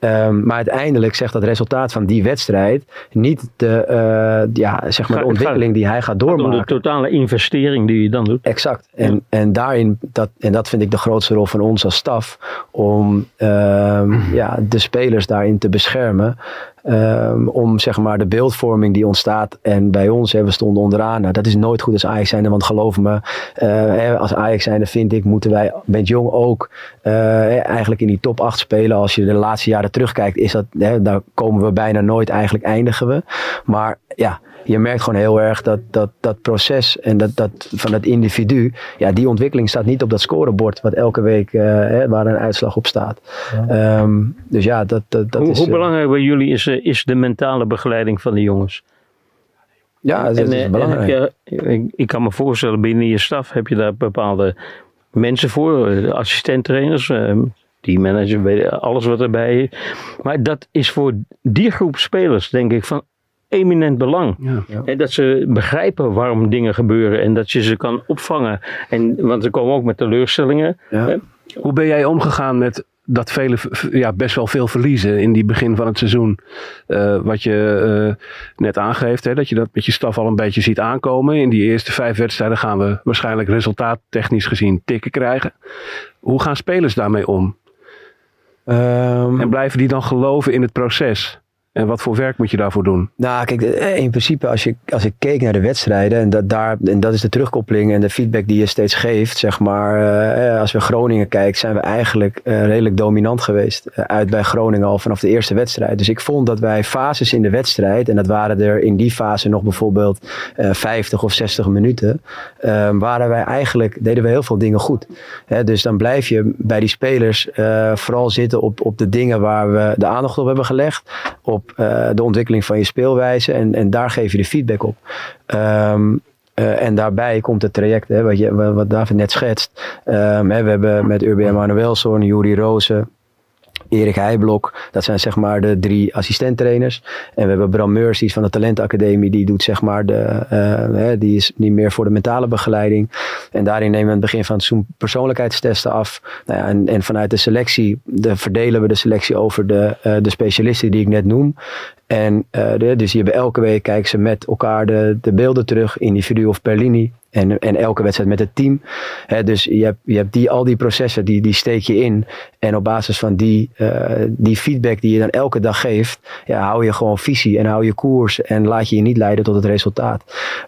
Um, maar uiteindelijk zegt dat resultaat van die wedstrijd niet de, uh, ja, zeg maar de ontwikkeling die hij gaat doormaken. De totale investering die je dan doet. Exact. En, ja. en daarin, dat, en dat vind ik de grootste rol van ons als staf, om um, ja, de spelers daarin te beschermen. Ehm, om zeg maar de beeldvorming die ontstaat. En bij ons, hè, we stonden onderaan. Nou, dat is nooit goed als Ajax zijnde. Want geloof me, hè, als Ajax zijnde vind ik, moeten wij met Jong ook eigenlijk in die top 8 spelen. Als je de laatste jaren terugkijkt, is dat, hè, daar komen we bijna nooit eigenlijk eindigen we. Maar ja, je merkt gewoon heel erg dat dat, dat proces en dat, dat van dat individu, ja, die ontwikkeling staat niet op dat scorebord wat elke week uh, hè, waar een uitslag op staat. Ehm, dus ja, dat, dat, dat hoe, is. Hoe belangrijk bij jullie is, eh, is de mentale begeleiding van de jongens? Ja, dat is en, belangrijk. Je, ik, ik, kan me voorstellen, binnen je staf heb je daar bepaalde mensen voor, assistenttrainers, teammanager, alles wat erbij is. Maar dat is voor die groep spelers, denk ik, van eminent belang. Ja. En dat ze begrijpen waarom dingen gebeuren en dat je ze kan opvangen. En, want ze komen ook met teleurstellingen. Ja. Hoe ben jij omgegaan met dat vele, ja, best wel veel verliezen in die begin van het seizoen? Uh, wat je uh, net aangeeft, hè, dat je dat met je staf al een beetje ziet aankomen. In die eerste vijf wedstrijden gaan we waarschijnlijk resultaattechnisch gezien tikken krijgen. Hoe gaan spelers daarmee om? Um, en blijven die dan geloven in het proces? En wat voor werk moet je daarvoor doen? Nou, kijk, in principe als, je, als ik keek naar de wedstrijden, en dat, daar, en dat is de terugkoppeling en de feedback die je steeds geeft, zeg maar, uh, als we Groningen kijken, zijn we eigenlijk redelijk dominant geweest. Uit bij Groningen al vanaf de eerste wedstrijd. Dus ik vond dat wij fases in de wedstrijd, en dat waren er in die fase nog bijvoorbeeld 50 of 60 minuten, waren wij eigenlijk, deden we heel veel dingen goed. Dus dan blijf je bij die spelers vooral zitten op, op de dingen waar we de aandacht op hebben gelegd. Op uh, de ontwikkeling van je speelwijze. En, en daar geef je de feedback op. Um, uh, en daarbij komt het traject, hè, wat, je, wat David net schetst. Um, hè, we hebben met Urbi Emanuelson, Juri Rozen, Erik Heijblok, dat zijn zeg maar de drie assistenttrainers. En we hebben Bram Meurs, die is van de Talentacademie, die doet zeg maar de, uh, die is niet meer voor de mentale begeleiding. En daarin nemen we aan het begin van het seizoen persoonlijkheidstesten af. Nou ja, en, vanuit de selectie de, verdelen we de selectie over de, uh, de specialisten die ik net noem. En de, dus hebben elke week kijken ze met elkaar de, de beelden terug, individu of per linie. En, en elke wedstrijd met het team. He, dus je hebt, je hebt die, al die processen, die, die steek je in. En op basis van die, uh, die feedback die je dan elke dag geeft, ja, hou je gewoon visie en hou je koers. En laat je je niet leiden tot het resultaat.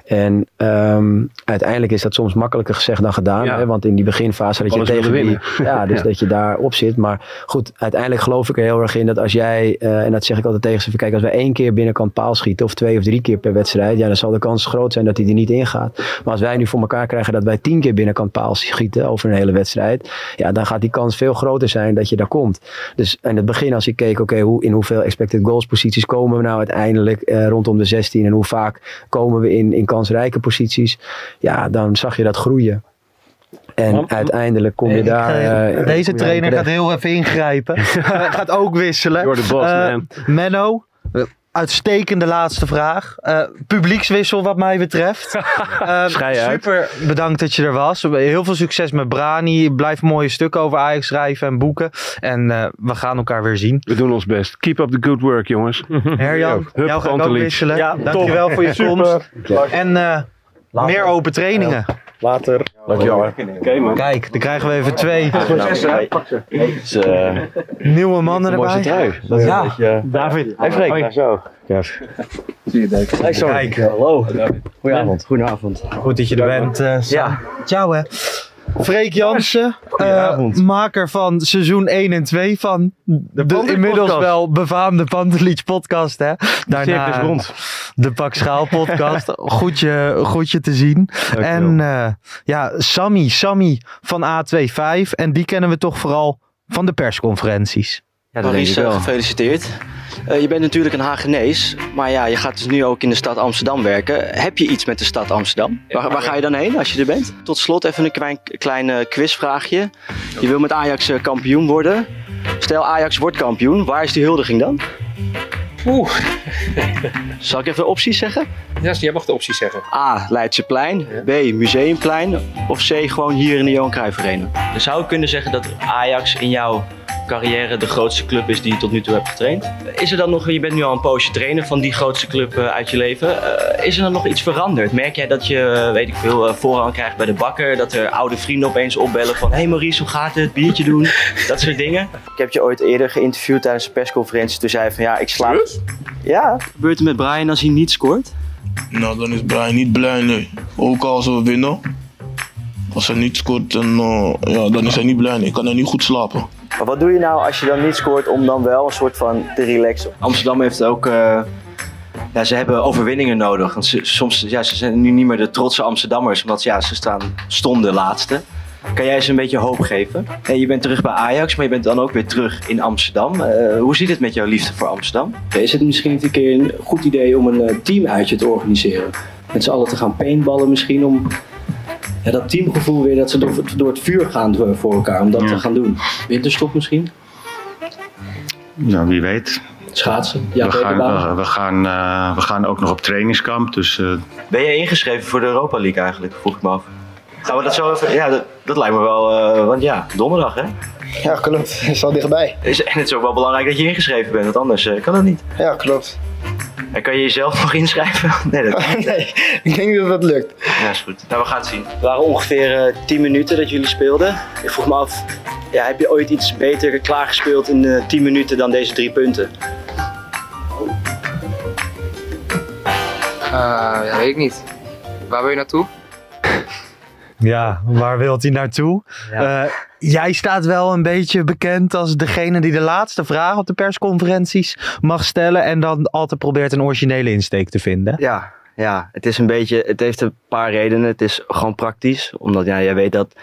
En um, uiteindelijk is dat soms makkelijker gezegd dan gedaan. Ja. Hè, want in die beginfase dat je tegen die. Ja, dus <laughs> Ja. dat je daarop zit. Maar goed, uiteindelijk geloof ik er heel erg in dat als jij, uh, en dat zeg ik altijd tegen ze, kijk, als wij één keer binnenkant paal schieten, of twee of drie keer per wedstrijd, ja, dan zal de kans groot zijn dat hij er niet ingaat. Maar als wij nu voor elkaar krijgen dat wij tien keer binnenkant paal schieten over een hele wedstrijd, ja, dan gaat die kans veel groter zijn dat je daar komt. Dus in het begin, als ik keek, oké, hoe, in hoeveel expected goals posities komen we nou uiteindelijk uh, rondom de 16 en hoe vaak komen we in, in kansrijke posities, ja, dan zag je dat groeien. En uiteindelijk kom je daar. Uh, Deze trainer gaat heel even ingrijpen. <laughs> gaat ook wisselen. Boss, Uh, man. Menno, uitstekende laatste vraag. Uh, publiekswissel wat mij betreft. <laughs> Uh, super bedankt dat je er was. Heel veel succes met Brani. Blijf mooie stukken over Ajax schrijven en boeken. En uh, we gaan elkaar weer zien. We doen ons best. Keep up the good work, jongens. Herjan, jou ga ik ook wisselen. Ja, Dankjewel voor je <laughs> Super. komst. En meer open trainingen. Later. Dankjewel. Oké, man. Kijk, dan krijgen we even twee Dus, uh, nieuwe mannen erbij. trui. Dat is Ja. een beetje... David. Hey Freek. Hoi. Zo. Ja. Hey, sorry. Kijk. Hallo. Goedenavond. Goedenavond. Goed dat je er bent. Uh, ja. Ciao hè. Freek Jansen, uh, maker van seizoen 1 en 2 van de, de inmiddels podcast. wel befaamde Pantelic podcast. Hè? Daarna rond. de Pak Schaal podcast. <laughs> goed, je, goed je te zien. En uh, ja, Sammy, Sammy van A25. En die kennen we toch vooral van de persconferenties. Ja, Maurice, gefeliciteerd. Uh, je bent natuurlijk een Hagenees, maar ja, je gaat dus nu ook in de stad Amsterdam werken. Heb je iets met de stad Amsterdam? Waar, waar ga je dan heen als je er bent? Tot slot even een klein, klein quizvraagje. Je wil met Ajax uh, kampioen worden. Stel Ajax wordt kampioen, waar is die huldiging dan? Oeh. <laughs> Zal ik even opties zeggen? Ja, jij mag de opties zeggen. A. Leidseplein. Ja. B. Museumplein. Of C. Gewoon hier in de Johan Cruijff Arena. Je zou kunnen zeggen dat Ajax in jouw carrière de grootste club is die je tot nu toe hebt getraind. Is er dan nog, je bent nu al een poosje trainer van die grootste club eh, uit je leven. Eh, is er dan nog iets veranderd? Merk jij dat je, eh, weet ik veel, eh, voorrang krijgt bij de bakker? Dat er oude vrienden opeens opbellen van... Hé hey Maurice, hoe gaat het? Biertje doen? <laughs> Dat soort dingen. Ik heb je ooit eerder geïnterviewd tijdens een persconferentie. Toen zei je van ja, ik slaap... Ja, wat gebeurt er met Brian als hij niet scoort? Nou, dan is Brian niet blij, nee. Ook als we winnen. Als hij niet scoort, dan, ja, dan is hij niet blij. Nee. Ik kan hij niet goed slapen. Maar wat doe je nou als je dan niet scoort om dan wel een soort van te relaxen? Amsterdam heeft ook, eh, ja, ze hebben overwinningen nodig. Want ze, soms, ja, ze zijn nu niet meer de trotse Amsterdammers, omdat ja, ze staan, stonden laatste. Kan jij ze een beetje hoop geven? En je bent terug bij Ajax, maar je bent dan ook weer terug in Amsterdam. Eh, hoe zit het met jouw liefde voor Amsterdam? Is het misschien niet een keer een goed idee om een eh, teamuitje te organiseren? Met z'n allen te gaan paintballen misschien om ja, dat teamgevoel weer, dat ze door, door het vuur gaan voor elkaar, om dat te gaan doen. Winterstop misschien? Nou, wie weet. Schaatsen? Ja, we, gaan, Peterbaan. we, we gaan, eh, we gaan ook nog op trainingskamp. Dus eh, Ben jij ingeschreven voor de Europa League eigenlijk? Vroeg ik me af. Gaan we dat zo even... Ja, dat, dat lijkt me wel... eh, want ja, donderdag hè? Ja, klopt. <laughs> Het is al dichtbij. Is, en het is ook wel belangrijk dat je ingeschreven bent, want anders eh, kan dat niet. Ja, klopt. En kan je jezelf nog inschrijven? <laughs> Nee, dat <laughs> nee, ik denk dat dat lukt. Ja, is goed. Nou, we gaan het zien. Het waren ongeveer eh 10 minuten dat jullie speelden. Ik vroeg me af, ja, heb je ooit iets beter klaargespeeld in eh 10 minuten dan deze drie punten? Eh, ja, weet ik niet. Waar wil je naartoe? Ja, waar wilt hij naartoe? Eh, jij staat wel een beetje bekend als degene die de laatste vraag op de persconferenties mag stellen en dan altijd probeert een originele insteek te vinden. Ja, ja, het is een beetje, het heeft een paar redenen. Het is gewoon praktisch, omdat ja, jij weet dat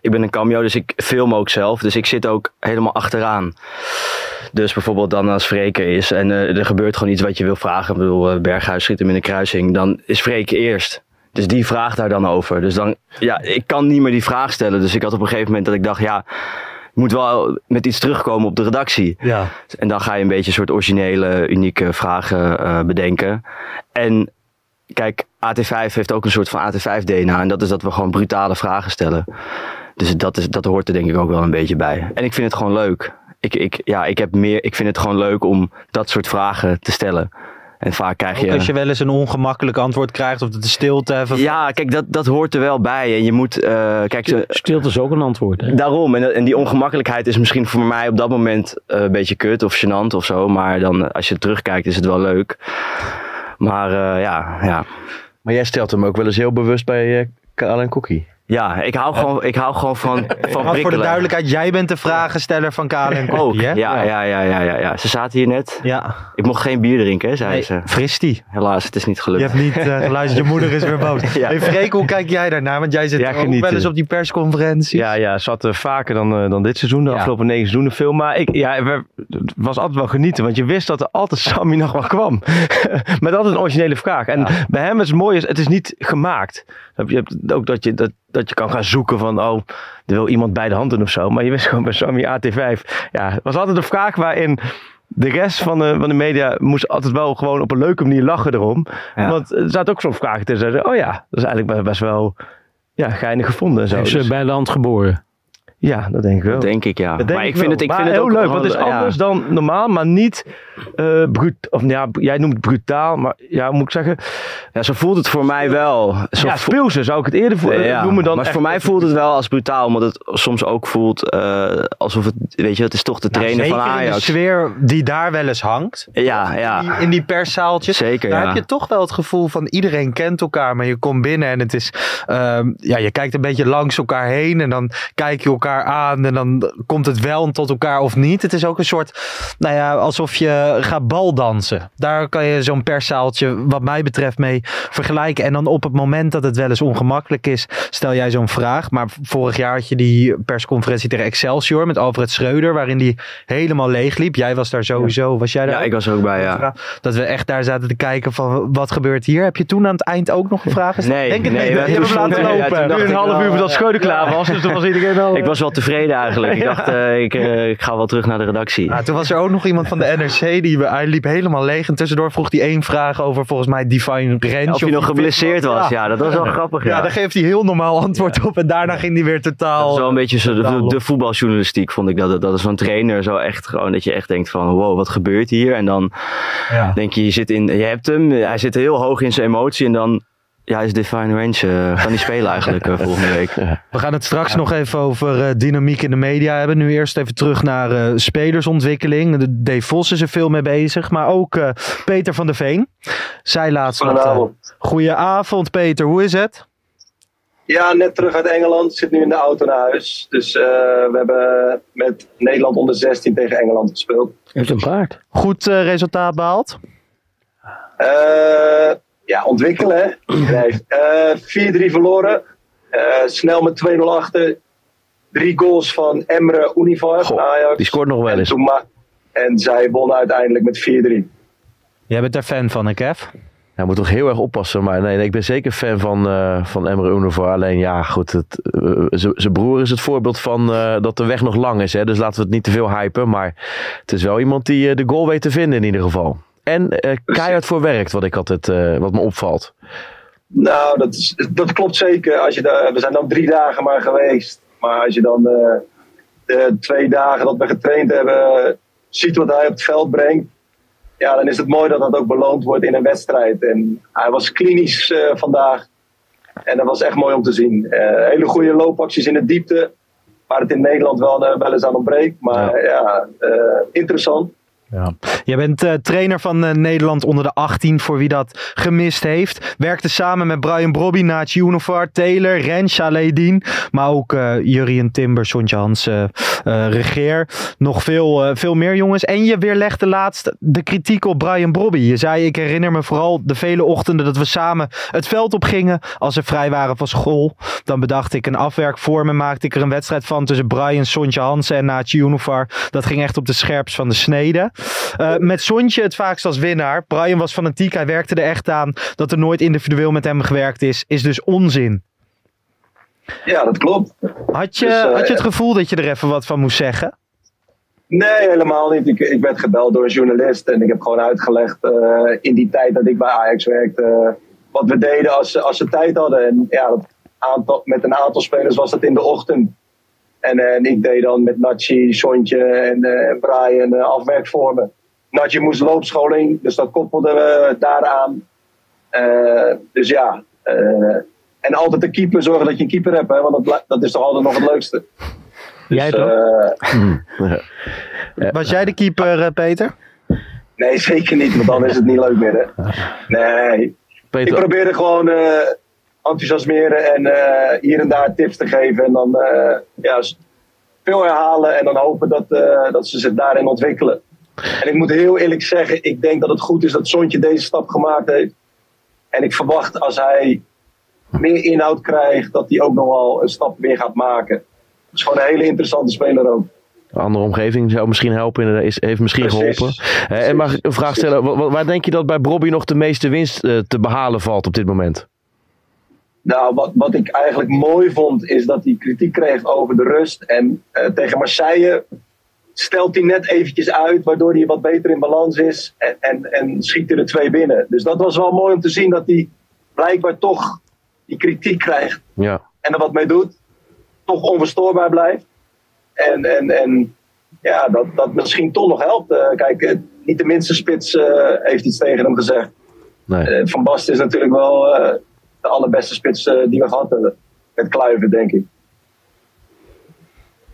ik ben een cameo, dus ik film ook zelf, dus ik zit ook helemaal achteraan. Dus bijvoorbeeld dan als Freek er is en eh, er gebeurt gewoon iets wat je wil vragen. Ik bedoel, eh, Berghuis schiet hem in de kruising, dan is Freek eerst. Dus die vraagt daar dan over. Dus dan, ja, ik kan niet meer die vraag stellen. Dus ik had op een gegeven moment dat ik dacht, ja, ik moet wel met iets terugkomen op de redactie. Ja. En dan ga je een beetje een soort originele, unieke vragen eh, bedenken. En kijk, AT5 heeft ook een soort van AT5-DNA. En dat is dat we gewoon brutale vragen stellen. Dus dat, is, dat hoort er denk ik ook wel een beetje bij. En ik vind het gewoon leuk. Ik, ik, ja, ik, heb meer, ik vind het gewoon leuk om dat soort vragen te stellen. En vaak krijg je... Ook als je wel eens een ongemakkelijk antwoord krijgt of dat de stilte even... Ja, kijk, dat, dat hoort er wel bij. En je moet, eh, kijk, ze- Stilte is ook een antwoord. Hè? Daarom, en, die ongemakkelijkheid is misschien voor mij op dat moment eh, een beetje kut of gênant of zo. Maar dan, eh, als je terugkijkt, is het wel leuk. Maar eh, ja, ja. Maar jij stelt hem ook wel eens heel bewust bij uh, Karel en Cookie. Ja, ik hou gewoon, ik hou gewoon van, <laughs> van Maar voor de duidelijkheid, jij bent de vragensteller van en Ook, hè? ja, ja, ja, ja, ja, ja. Ze zaten hier net. Ja. Ik mocht geen bier drinken, zei ze. fris die. Helaas, het is niet gelukt. Je hebt niet eh, geluisterd, je moeder is weer boos. <laughs> Hey Freek, hoe kijk jij daarnaar? Want jij zit ook wel eens op die persconferentie. Ja, ja, zat er vaker dan, eh, dan dit seizoen, de afgelopen negen seizoenen veel. Maar ik, ja, het was altijd wel genieten, want je wist dat er altijd <laughs> Sammy nog wel kwam. Met altijd een originele vraag. En bij hem is het mooie, is, het is niet gemaakt. Je hebt ook dat je, dat, dat je kan gaan zoeken van, oh, er wil iemand bij de hand doen of zo. Maar je wist gewoon bij Sammy AT5, ja, het was altijd een vraag waarin... De rest van de, van de media moest altijd wel gewoon op een leuke manier lachen erom. Want er zaten ook zo'n vragen tussen. Zeiden, Oh ja, dat is eigenlijk best wel ja, geinig gevonden en zo. Heeft ze Dus- bij de hand geboren? Ja, dat denk ik wel. Denk ik, ja. Dat denk maar ik vind het, ik Maar vind het heel ook leuk, wel- want het is ja. anders dan normaal, maar niet eh brut, of ja, jij noemt het brutaal, maar ja, hoe moet ik zeggen? Ja, zo voelt het voor mij wel. Zo ja, speelse zou ik het eerder vo- Ja, noemen dan maar voor mij voelt het wel als brutaal, omdat het soms ook voelt eh, alsof het, weet je, het is toch de trainer Zeker van in de Ajax. sfeer die daar wel eens hangt. Ja, ja. In die, in die perszaaltjes. Zeker, Daar ja. heb je toch wel het gevoel van iedereen kent elkaar. Maar je komt binnen en het is... ehm, ja, je kijkt een beetje langs elkaar heen. En dan kijk je elkaar aan. En dan komt het wel tot elkaar of niet. Het is ook een soort... Nou ja, alsof je gaat baldansen. Daar kan je zo'n perszaaltje wat mij betreft mee vergelijken. En dan op het moment dat het wel eens ongemakkelijk is... Stel jij zo'n vraag. Maar vorig jaar had je die persconferentie tegen Excelsior met Alfred Schreuder. Waarin die helemaal leeg liep. Jij was daar sowieso. Was jij daar Ja, ook? ik was er ook bij, ja. Dat we echt daar zaten te kijken van wat gebeurt hier. Heb je toen aan het eind ook nog een vraag gesteld? Nee, Denk het nee, niet. we- hem toen laten lopen. een ik half wel, uur voordat Schreuder klaar was, dus toen was iedereen al... Ik was wel tevreden eigenlijk. Ik <laughs> dacht, uh, ik, uh, ik, ga wel terug naar de redactie. Ja, toen was er ook nog iemand van de <laughs> NRC, die, hij liep helemaal leeg. En tussendoor vroeg hij één vraag over volgens mij Divine Range. Of hij nog geblesseerd was, ja. dat was wel grappig. Ja. ja, daar geeft hij heel normaal antwoord op. En daarna ging hij weer totaal... Dat is wel een beetje zo de, de, de, voetbaljournalistiek, vond ik. Dat, dat is van trainer zo echt gewoon, dat je echt denkt van, wow, wat gebeurt hier? En dan denk je, je, zit in, je hebt hem, hij zit heel hoog in zijn emotie. En dan ja, is Define Range. Uh, kan die spelen eigenlijk uh, volgende week. We gaan het straks nog even over uh, dynamiek in de media hebben. Nu eerst even terug naar spelersontwikkeling. De Dave Vos is er veel mee bezig. Maar ook Peter van der Veen. Zij laatst Goedenavond. Goedenavond Peter, hoe is het? Ja, net terug uit Engeland. Zit nu in de auto naar huis. Dus we hebben met Nederland onder 16 tegen Engeland gespeeld. Heeft een paard. Goed resultaat behaald? Ja, ontwikkelen. Uh, 4-3 verloren. Uh, snel met 2-0 achter. Drie goals van Emre Univar van Ajax. Die scoort nog wel eens. En, en zij wonnen uiteindelijk met 4-3. Jij bent daar fan van, hè Kev? Ja, moet toch heel erg oppassen. Maar nee, nee ik ben zeker fan van, uh, van Emre Univar. Alleen ja, goed. Het, uh, zijn broer is het voorbeeld van uh, dat de weg nog lang is. Hè? Dus laten we het niet te veel hypen. Maar het is wel iemand die de goal weet te vinden in ieder geval. En uh, keihard voor werkt, wat, ik altijd, uh, wat me opvalt. Nou, dat, is, dat klopt zeker. Als je de, we zijn dan drie dagen maar geweest. Maar als je dan uh, de twee dagen dat we getraind hebben, ziet wat hij op het veld brengt. Ja, dan is het mooi dat dat ook beloond wordt in een wedstrijd. En hij was klinisch vandaag. En dat was echt mooi om te zien. hele goede loopacties in de diepte. Waar het in Nederland wel, wel eens aan ontbreekt. Maar ja, ja interessant. Ja. Jij bent uh, trainer van uh, Nederland onder de 18, voor wie dat gemist heeft. Werkte samen met Brian Brobby, Naach Univar, Taylor, Ren, Chaledin. Maar ook uh, Jurien Timber, Sontje Hansen, Regeer. Nog veel, veel meer jongens. En je weerlegde laatst de kritiek op Brian Brobby. Je zei, ik herinner me vooral de vele ochtenden dat we samen het veld op gingen. Als we vrij waren van school. Dan bedacht ik een afwerkvorm en maakte ik er een wedstrijd van tussen Brian, Sontje Hansen en Naach Univar. Dat ging echt op de scherps van de snede. Uh, met Sontje het vaakst als winnaar. Brian was fanatiek, hij werkte er echt aan. Dat er nooit individueel met hem gewerkt is, is dus onzin. Ja, dat klopt. Had je, dus, uh, had je het gevoel dat je er even wat van moest zeggen? Nee, helemaal niet. Ik, ik werd gebeld door een journalist en ik heb gewoon uitgelegd uh, in die tijd dat ik bij Ajax werkte, wat we deden als, als ze tijd hadden. En ja, dat aantal, met een aantal spelers was dat in de ochtend. En, eh, en ik deed dan met Nachi, Sontje en uh, Brian uh, afwerkvormen. Nachi moest loopscholing, dus dat koppelden we daaraan. Uh, dus ja, en altijd de keeper, zorgen dat je een keeper hebt, hè, want dat, dat is toch altijd nog het leukste. Dus, jij toch? Was jij de keeper, Peter? Nee, zeker niet, want dan is het niet leuk meer. Hè. <laughs> Nee, Peter. ik probeerde gewoon enthousiasmeren en uh, hier en daar tips te geven. En dan uh, ja, veel herhalen en dan hopen dat, uh, dat ze zich daarin ontwikkelen. En ik moet heel eerlijk zeggen, ik denk dat het goed is dat Sontje deze stap gemaakt heeft. En ik verwacht als hij meer inhoud krijgt, dat hij ook nog wel een stap meer gaat maken. Het is gewoon een hele interessante speler ook. Andere omgeving zou misschien helpen, is, heeft misschien Precies. geholpen. en mag ik een vraag stellen, waar denk je dat bij Bobby nog de meeste winst te behalen valt op dit moment? Nou, wat, wat ik eigenlijk mooi vond, is dat hij kritiek kreeg over de rust. En uh, tegen Marseille stelt hij net eventjes uit, waardoor hij wat beter in balans is. En, en, en schiet er de twee binnen. Dus dat was wel mooi om te zien dat hij blijkbaar toch die kritiek krijgt. Ja. En er wat mee doet. Toch onverstoorbaar blijft. En, en, en ja, dat, dat misschien toch nog helpt. Uh, kijk, niet de minste spits heeft iets tegen hem gezegd. Nee. Van Basten is natuurlijk wel de allerbeste spits uh, die we gehad hebben. Met Kluiven, denk ik.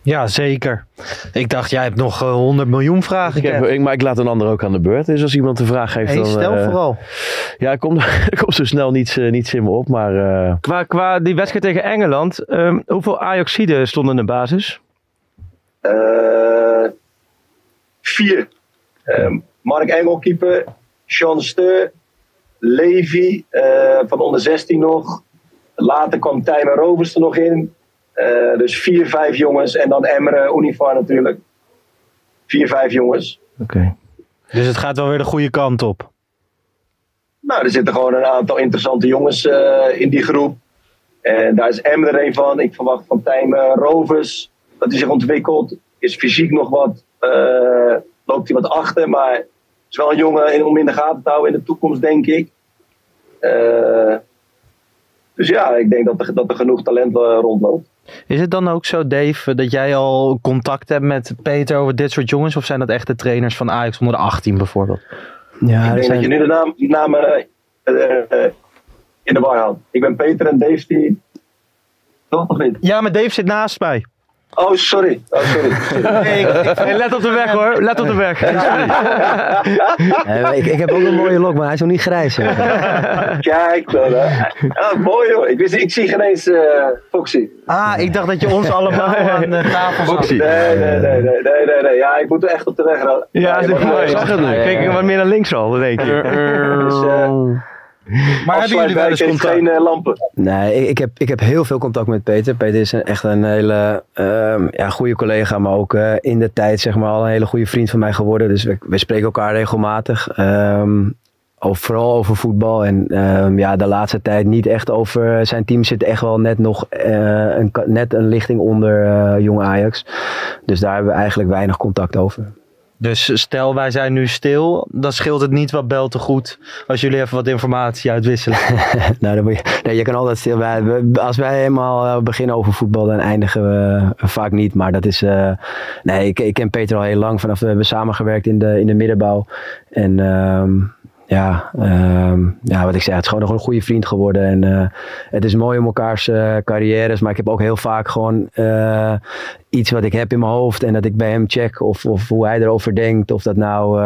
Ja, zeker. Ik dacht, jij hebt nog uh, eh, 100 miljoen vragen. Ik heb, ik, maar ik laat een ander ook aan de beurt. Dus als iemand een vraag heeft, hey, dan... stel uh, vooral. Ja, ik kom, <laughs> ik kom zo snel niets, uh, niets in me op, maar... Qua, qua die wedstrijd tegen Engeland, um, hoeveel Ajaxiden stonden in de basis? vier. Um, Mark Engel keeper, Sean Steur, Levi uh, van onder 16 nog. Later kwam Tijmen Rovers er nog in. Uh, dus vier, vijf jongens. En dan Emre, Univar natuurlijk. Vier, vijf jongens. Oké. Okay. Dus het gaat wel weer de goede kant op. Nou, er zitten gewoon een aantal interessante jongens uh, in die groep. En daar is Emre een van. Ik verwacht van Tijmen Rovers. dat hij zich ontwikkelt. Is fysiek nog wat, uh, loopt hij wat achter, maar is wel een jongen om in de gaten te houden in de toekomst, denk ik. Uh, dus ja, ik denk dat er, dat er genoeg talent uh, rondloopt. Is het dan ook zo, Dave, dat jij al contact hebt met Peter over dit soort jongens? Of zijn dat echt de trainers van Ajax onder de 18 bijvoorbeeld? Ja, ik denk zijn... dat je nu de naam, namen in de war haalt. Ik ben Peter en Dave die... Toch of niet? Ja, maar Dave zit naast mij. Oh, sorry. Oh, sorry. <laughs> nee, ik, let op de weg hoor. Let op de weg. nee, ik, ik, heb ook een mooie lok, maar hij is nog niet grijs. Kijk dan. Oh, mooi hoor. Ik, wist, ik zie geen eens uh, Foxy. Ah, ik dacht dat je ons allemaal aan de tafel Foxy. Nee, nee, nee, nee, nee, nee, nee. Ja, ik moet echt op de weg. Ja, dat is mooi. Zag het nu. Kijk, wat meer naar links al, denk ik. dus, uh, maar hebben jullie wel eens contact? geen uh, lampen. Nee, ik, ik, heb, ik heb heel veel contact met Peter. Peter is een, echt een hele um, ja, goede collega, maar ook uh, in de tijd zeg maar al een hele goede vriend van mij geworden. Dus we, we spreken elkaar regelmatig. Um, over, vooral over voetbal. En um, ja, de laatste tijd niet echt over. Zijn team zit echt wel net nog uh, een, net een lichting onder uh, Jong Ajax. Dus daar hebben we eigenlijk weinig contact over. Dus stel wij zijn nu stil, dan scheelt het niet wat bel te goed als jullie even wat informatie uitwisselen. <laughs> nou, dan moet je, nee, je kan altijd stil. Wij, als wij helemaal beginnen over voetbal, dan eindigen we vaak niet. Maar dat is. Uh, nee, ik, ik ken Peter al heel lang vanaf we hebben samengewerkt in de, in de middenbouw. En. Um, ja, um, ja, wat ik zei, het is gewoon nog een goede vriend geworden. En uh, het is mooi om elkaars uh, carrières, maar ik heb ook heel vaak gewoon uh, iets wat ik heb in mijn hoofd en dat ik bij hem check of, of hoe hij erover denkt. Of dat nou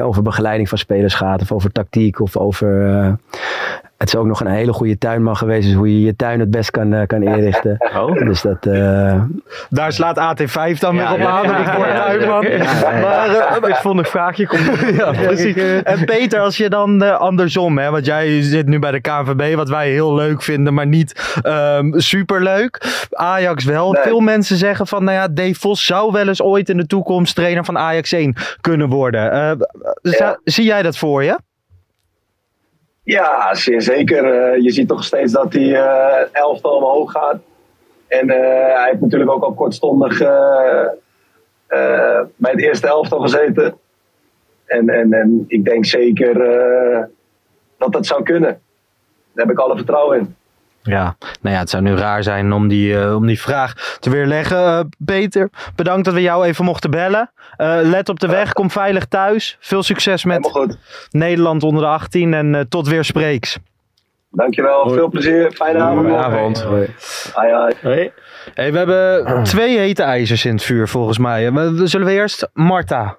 over begeleiding van spelers gaat of over tactiek of over het is ook nog een hele goede tuinman geweest. Dus hoe je je tuin het best kan, uh, kan inrichten. <laughs> Oh. Dus dat, uh... Daar slaat AT5 dan weer op aan. Ja, ja, ja, tuinman. Maar uh, ik vond een vraagje. Komt... <laughs> ja, precies. En Peter, als je dan andersom, hè, want jij zit nu bij de KNVB, wat wij heel leuk vinden, maar niet um, superleuk. Ajax wel. Nee. Veel mensen zeggen van, nou ja, Dave Vos zou wel eens ooit in de toekomst trainer van Ajax 1 kunnen worden. Zie jij dat voor je? Ja, zeer zeker. Uh, je ziet toch steeds dat die uh, elftal omhoog gaat. En uh, hij heeft natuurlijk ook al kortstondig bij het eerste elftal gezeten. En, en, en ik denk zeker dat dat zou kunnen. Daar heb ik alle vertrouwen in. Ja, nou ja, het zou nu raar zijn om die, uh, om die vraag te weerleggen. Uh, Peter, bedankt dat we jou even mochten bellen. Uh, let op de weg, kom veilig thuis. Veel succes met Nederland onder de 18 en tot weer spreeks. Dankjewel, Hoi. veel plezier. Fijne avond. Fijne avond. Hoi. Hoi, hoi. Hey. We hebben twee hete ijzers in het vuur volgens mij. Zullen we eerst Marta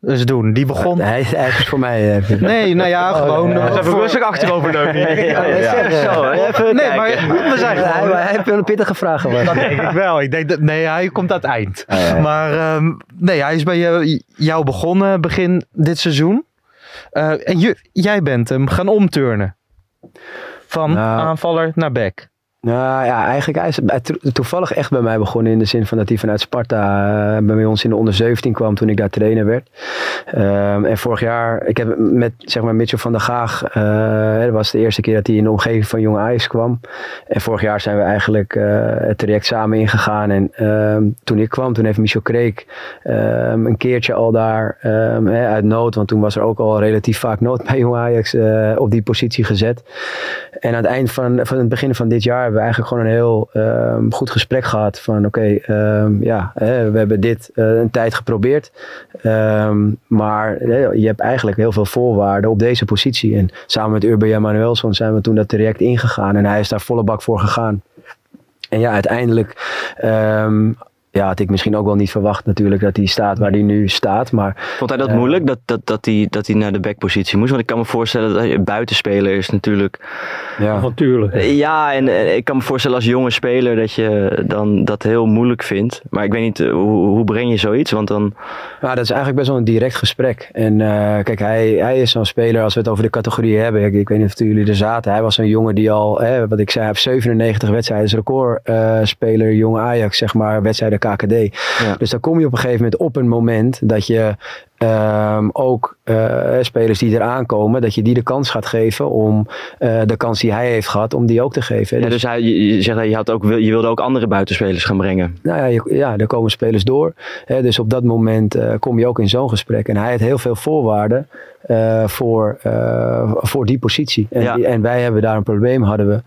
dus doen. Die begon. Hij is eigenlijk voor mij. Nee, <laughs> nou ja, gewoon. Oh, even rustig achteroverleunen. Nee, <laughs> ja, ja, zo, hè? nee, maar we zijn gewoon. Hij, heeft wel een pittige vraag gehad. Dat denk ik wel. Ik denk dat, nee, hij komt aan het eind. Oh, ja. Maar um, nee, hij is bij jou, jou begonnen begin dit seizoen. Uh, en je, jij bent hem gaan omturnen. Van nou, aanvaller naar back. Nou ja, eigenlijk hij is toevallig echt bij mij begonnen in de zin van dat hij vanuit Sparta uh, bij ons in de onder 17 kwam toen ik daar trainer werd. Um, en vorig jaar, ik heb met zeg maar Mitchell van der Gaag, uh, dat was de eerste keer dat hij in de omgeving van Jong Ajax kwam. En vorig jaar zijn we eigenlijk uh, het traject samen ingegaan. En um, toen ik kwam, toen heeft Michel Kreek um, een keertje al daar hè, uit nood, want toen was er ook al relatief vaak nood bij Jong Ajax op die positie gezet. En aan het eind van, van het begin van dit jaar hebben we eigenlijk gewoon een heel um, goed gesprek gehad. Van oké, um, ja, we hebben dit uh, een tijd geprobeerd. Um, maar je hebt eigenlijk heel veel voorwaarden op deze positie. En samen met Urban Manuelson zijn we toen dat traject ingegaan. En hij is daar volle bak voor gegaan. En ja, uiteindelijk ja, had ik misschien ook wel niet verwacht natuurlijk dat hij staat waar hij nu staat. Maar, Vond hij dat uh, moeilijk, dat, dat, dat, hij, dat hij naar de backpositie moest? Want ik kan me voorstellen dat hij buitenspeler is natuurlijk... Ja, natuurlijk. Ja, en, en, ik kan me voorstellen als jonge speler dat je dan dat heel moeilijk vindt. Maar ik weet niet, hoe, hoe breng je zoiets? Want dan... Ja, dat is eigenlijk best wel een direct gesprek. En uh, kijk, hij, hij is zo'n speler, als we het over de categorie hebben. Ik, ik weet niet of jullie er zaten. Hij was een jongen die al, hè, wat ik zei, hij heeft 97 wedstrijden. is recordspeler, uh, jonge Ajax, zeg maar, wedstrijden KKD. Ja. Dus dan kom je op een gegeven moment op een moment dat je ehm, ook eh, spelers die eraan komen, dat je die de kans gaat geven om eh, de kans die hij heeft gehad, om die ook te geven. Ja, dus hij, je, je zegt dat je, had ook, wil- je wilde ook andere buitenspelers gaan brengen. Nou ja, je- ja, er komen spelers door. Hè, dus op dat moment eh, kom je ook in zo'n gesprek. En hij had heel veel voorwaarden eh, voor, eh, voor die positie. En, Ja. die- en wij hebben daar een probleem, hadden we.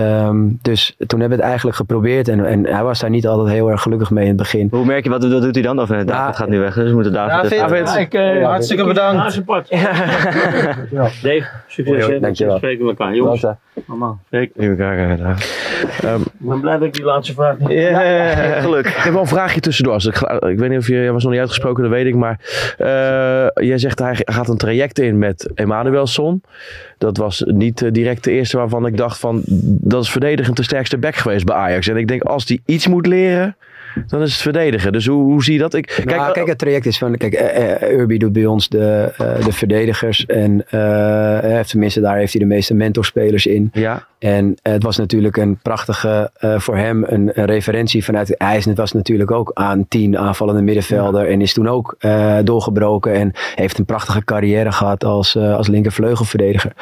Ehm, dus toen hebben we het eigenlijk geprobeerd. En, en hij was daar niet altijd heel erg gelukkig mee in het begin. Hoe merk je, wat, wat doet hij dan? Of nee, David gaat nu weg, dus we moeten David... David, ik, eh, hartstikke bedankt. Dave, succes. Hè. dankjewel. We spreken elkaar. Jongens. Zeker. Elkaar, eh. Ehm, Ik ben blij dat ik die laatste vraag niet... Ja, geluk. Ik heb wel een vraagje tussendoor. Als ik, ik weet niet of je, jij was nog niet uitgesproken, dat weet ik. Maar eh, jij zegt hij gaat een traject in met Emanuelson. Dat was niet eh, direct de eerste waarvan ik dacht van... Dat is verdedigend de sterkste back geweest bij Ajax. En ik denk, als die iets moet leren, dan is het verdedigen. Dus hoe, hoe zie je dat? Ik, Kijk, kijk, kijk, het traject is van, kijk, eh, eh, Urbi doet bij ons de, eh, de verdedigers en heeft tenminste daar heeft hij de meeste mentorspelers in. Ja. En het was natuurlijk een prachtige, voor hem een, een referentie vanuit, hij is- was natuurlijk ook aan tien aanvallende middenvelder en is toen ook doorgebroken en heeft een prachtige carrière gehad als, eh als linkervleugelverdediger.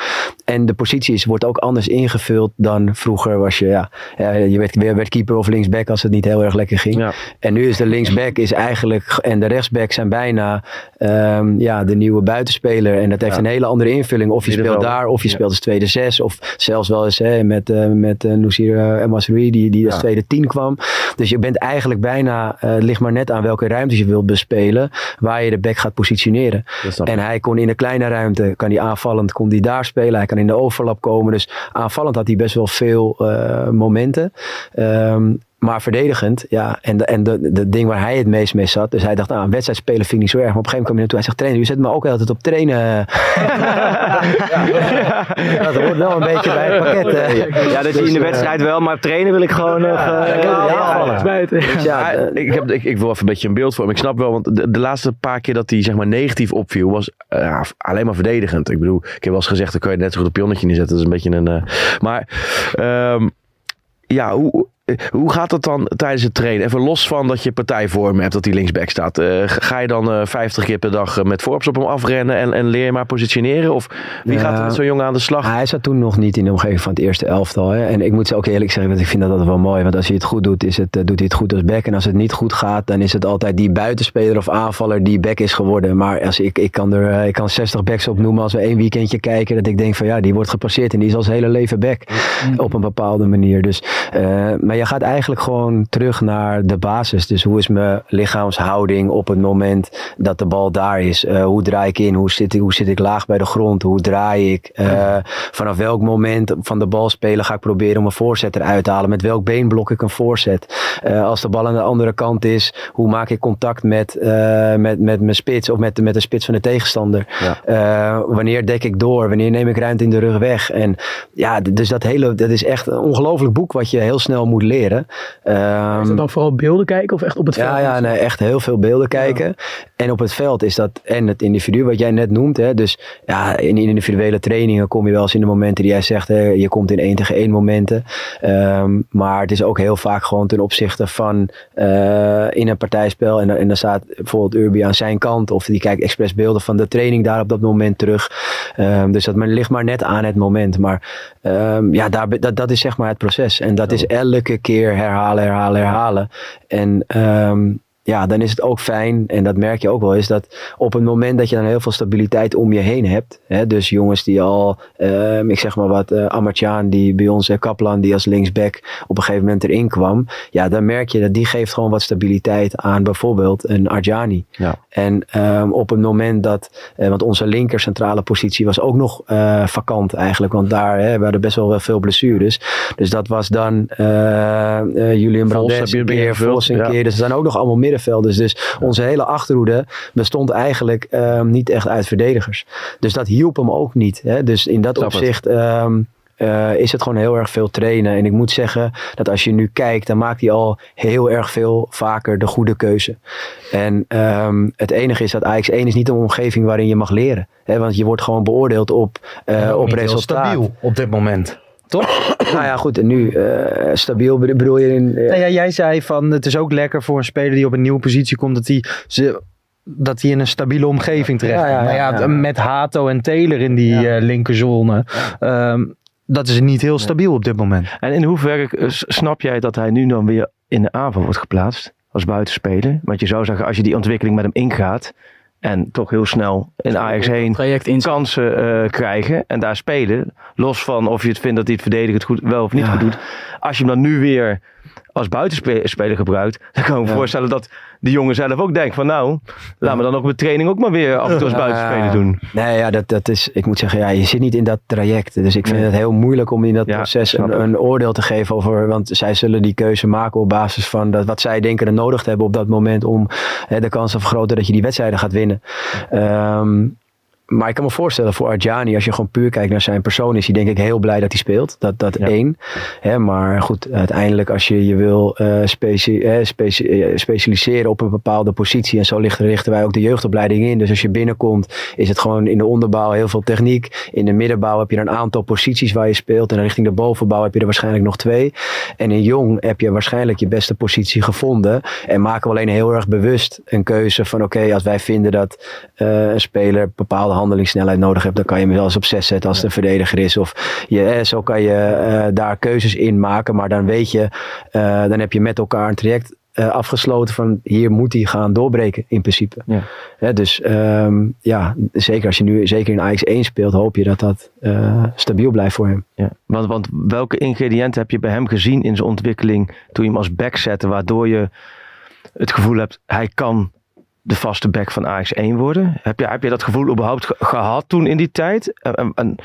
En de positie is, wordt ook anders ingevuld dan vroeger was je, ja, je werd, weer werd keeper of linksback als het niet heel erg lekker ging. En nu is de linksback is eigenlijk, en de rechtsback zijn bijna ehm, ja, de nieuwe buitenspeler. En dat heeft Ja. een hele andere invulling. Of je speelt daar, of je speelt als tweede zes. Of zelfs wel eens hè, met, eh met uh, Nousir uh, Masri, die, die als tweede tien kwam. Dus je bent eigenlijk bijna, eh, het ligt maar net aan welke ruimtes je wilt bespelen, waar je de back gaat positioneren. En hij kon in de kleine ruimte, kan hij aanvallend, kon hij daar spelen. Hij kan in de overlap komen. Dus aanvallend had hij best wel veel eh, momenten. Ehm, maar verdedigend, ja. En de, en de, de ding waar hij het meest mee zat. Dus hij dacht, nou, een wedstrijd spelen vind ik niet zo erg. Maar op een gegeven moment kwam hij naartoe. Hij zegt, trainer, u zet me ook altijd op trainen. <laughs> ja, dat hoort wel een beetje bij het pakket. hè. Ja, dat zie je in Dus, de eh, wedstrijd wel, maar trainen wil ik gewoon nog... ja, Dus ik, heb, ik, ik wil even een beetje een beeld voor hem. Ik snap wel, want de, de laatste paar keer dat hij zeg maar, negatief opviel, was eh, ja, alleen maar verdedigend. Ik bedoel, ik heb wel eens gezegd, dan kan je net zo goed een pionnetje neerzetten. Dat is een beetje een... eh, maar ehm, ja, hoe, hoe gaat dat dan tijdens het trainen? Even los van dat je partijvorm hebt, dat die linksback staat. Eh, ga je dan eh 50 keer per dag eh, met Forbes op hem afrennen en, en leer je maar positioneren? Of wie gaat er met zo'n jongen aan de slag? Hij zat toen nog niet in de omgeving van het eerste elftal. Hè. En ik moet ze ook eerlijk zeggen, want ik vind dat altijd wel mooi. Want als hij het goed doet, is het, eh, doet hij het goed als back. En als het niet goed gaat, dan is het altijd die buitenspeler of aanvaller die back is geworden. Maar als ik, ik, kan er, ik kan 60 backs opnoemen als we één weekendje kijken. Dat ik denk van ja, die wordt gepasseerd en die is al zijn hele leven back. Op een bepaalde manier. Dus, eh, maar je gaat eigenlijk gewoon terug naar de basis. Dus hoe is mijn lichaamshouding op het moment dat de bal daar is? Eh, hoe draai ik in? Hoe zit ik, hoe zit ik laag bij de grond? Hoe draai ik? Eh, vanaf welk moment van de bal spelen ga ik proberen om een voorzet eruit te halen? Met welk been blok ik een voorzet? Eh, als de bal aan de andere kant is, hoe maak ik contact met, met, met mijn spits of met, met de spits van de tegenstander? Wanneer dek ik door? Wanneer neem ik ruimte in de rug weg? En ja, dus dat hele, dat is echt een ongelooflijk boek wat je heel snel moet leren. Ehm, Is dat dan vooral beelden kijken of echt op het veld? ja, ja nee, echt heel veel beelden kijken. En op het veld is dat en het individu wat jij net noemt. Hè, dus ja, in individuele trainingen kom je wel eens in de momenten die jij zegt. Hè, je komt in één tegen één momenten. Ehm, maar het is ook heel vaak gewoon ten opzichte van eh, in een partijspel. En, dan- en dan staat bijvoorbeeld Urbi aan zijn kant. Of die kijkt expres beelden van de training daar op dat moment terug. Ehm, dus dat ligt maar net aan het moment. Maar ehm, ja, daar, dat, dat is zeg maar het proces. En dat is elke keer herhalen, herhalen, herhalen. En ehm, ja, dan is het ook fijn, en dat merk je ook wel, is dat op het moment dat je dan heel veel stabiliteit om je heen hebt. Hè, dus jongens die al, ehm, ik zeg maar wat, uh, Amartjaan, die bij ons, uh, Kaplan, die als linksback op een gegeven moment erin kwam. Ja, dan merk je dat die geeft gewoon wat stabiliteit aan bijvoorbeeld een Arjani. Ja. En ehm, op het moment dat, eh, want onze linker centrale positie was ook nog eh, vakant eigenlijk, want daar hè, waren best wel wel veel blessures. Dus dat was dan eh, eh, Julian Brandes een keer, Vos een keer. Dus er zijn ook nog allemaal middenvelders. Dus onze hele achterhoede bestond eigenlijk ehm, niet echt uit verdedigers. Dus dat hielp hem ook niet. Hè? Dus in dat Snap opzicht ehm, eh, is het gewoon heel erg veel trainen. En ik moet zeggen dat als je nu kijkt, dan maakt hij al heel erg veel vaker de goede keuze. En ehm, het enige is dat Ajax 1 is niet een omgeving waarin je mag leren. Hè? Want je wordt gewoon beoordeeld op, Ook op resultaat. stabiel op dit moment. Toch? <coughs> nou ja, goed. En nu eh, stabiel bedo- bedoel je in... eh, Nou ja, jij zei van het is ook lekker voor een speler die op een nieuwe positie komt dat hij ze dat hij in een stabiele omgeving terecht Ja, ja, komt. Ja, ja, ja. met Hato en Taylor in die eh, linkerzone, ehm, dat is niet heel stabiel op dit moment. En in hoeverre snap jij dat hij nu dan weer in de aanval wordt geplaatst als buitenspeler? Want je zou zeggen, als je die ontwikkeling met hem ingaat en toch heel snel in Ajax heen kansen eh, krijgen en daar spelen, los van of je het vindt dat hij het verdedigend goed wel of niet goed doet. Als je hem dan nu weer als buitenspeler gebruikt, <laughs> dan kan ik me Ja. voorstellen dat de jongen zelf ook denkt van nou, laat me dan ook met training ook maar weer af en toe als buitenspeler doen. Nee, ja, dat, dat is, ik moet zeggen, ja, je zit niet in dat traject. Dus ik vind Nee. het heel moeilijk om in dat proces een, een oordeel te geven over. Want zij zullen die keuze maken op basis van dat, wat zij denken er nodig te hebben op dat moment om hè, de kans te vergroten dat je die wedstrijden gaat winnen. Ehm, maar ik kan me voorstellen voor Arjani, als je gewoon puur kijkt naar zijn persoon, is hij denk ik heel blij dat hij speelt. Dat, dat één. Hè, maar goed, uiteindelijk als je je wil eh, eh, eh, specialiseren op een bepaalde positie. En zo richten, richten wij ook de jeugdopleiding in. Dus als je binnenkomt, is het gewoon in de onderbouw heel veel techniek. In de middenbouw heb je een aantal posities waar je speelt. En richting de bovenbouw heb je er waarschijnlijk nog twee. En in jong heb je waarschijnlijk je beste positie gevonden. En maken we alleen heel erg bewust een keuze van oké, als wij vinden dat een speler bepaalde handelingssnelheid nodig heeft, dan kan je hem wel eens op zes zetten als het een verdediger is. Of je, eh, zo kan je eh, daar keuzes in maken. Maar dan weet je, eh, dan heb je met elkaar een traject afgesloten van hier moet hij gaan doorbreken in principe. Hè, dus ehm, ja, zeker als je nu zeker in Ajax 1 speelt, hoop je dat dat stabiel blijft voor hem. Ja, want, want welke ingrediënten heb je bij hem gezien in zijn ontwikkeling toen je hem als back zette, waardoor je het gevoel hebt, hij kan de vaste back van Ajax 1 worden? Heb je, heb je dat gevoel überhaupt ge- gehad toen in die tijd? En, en- en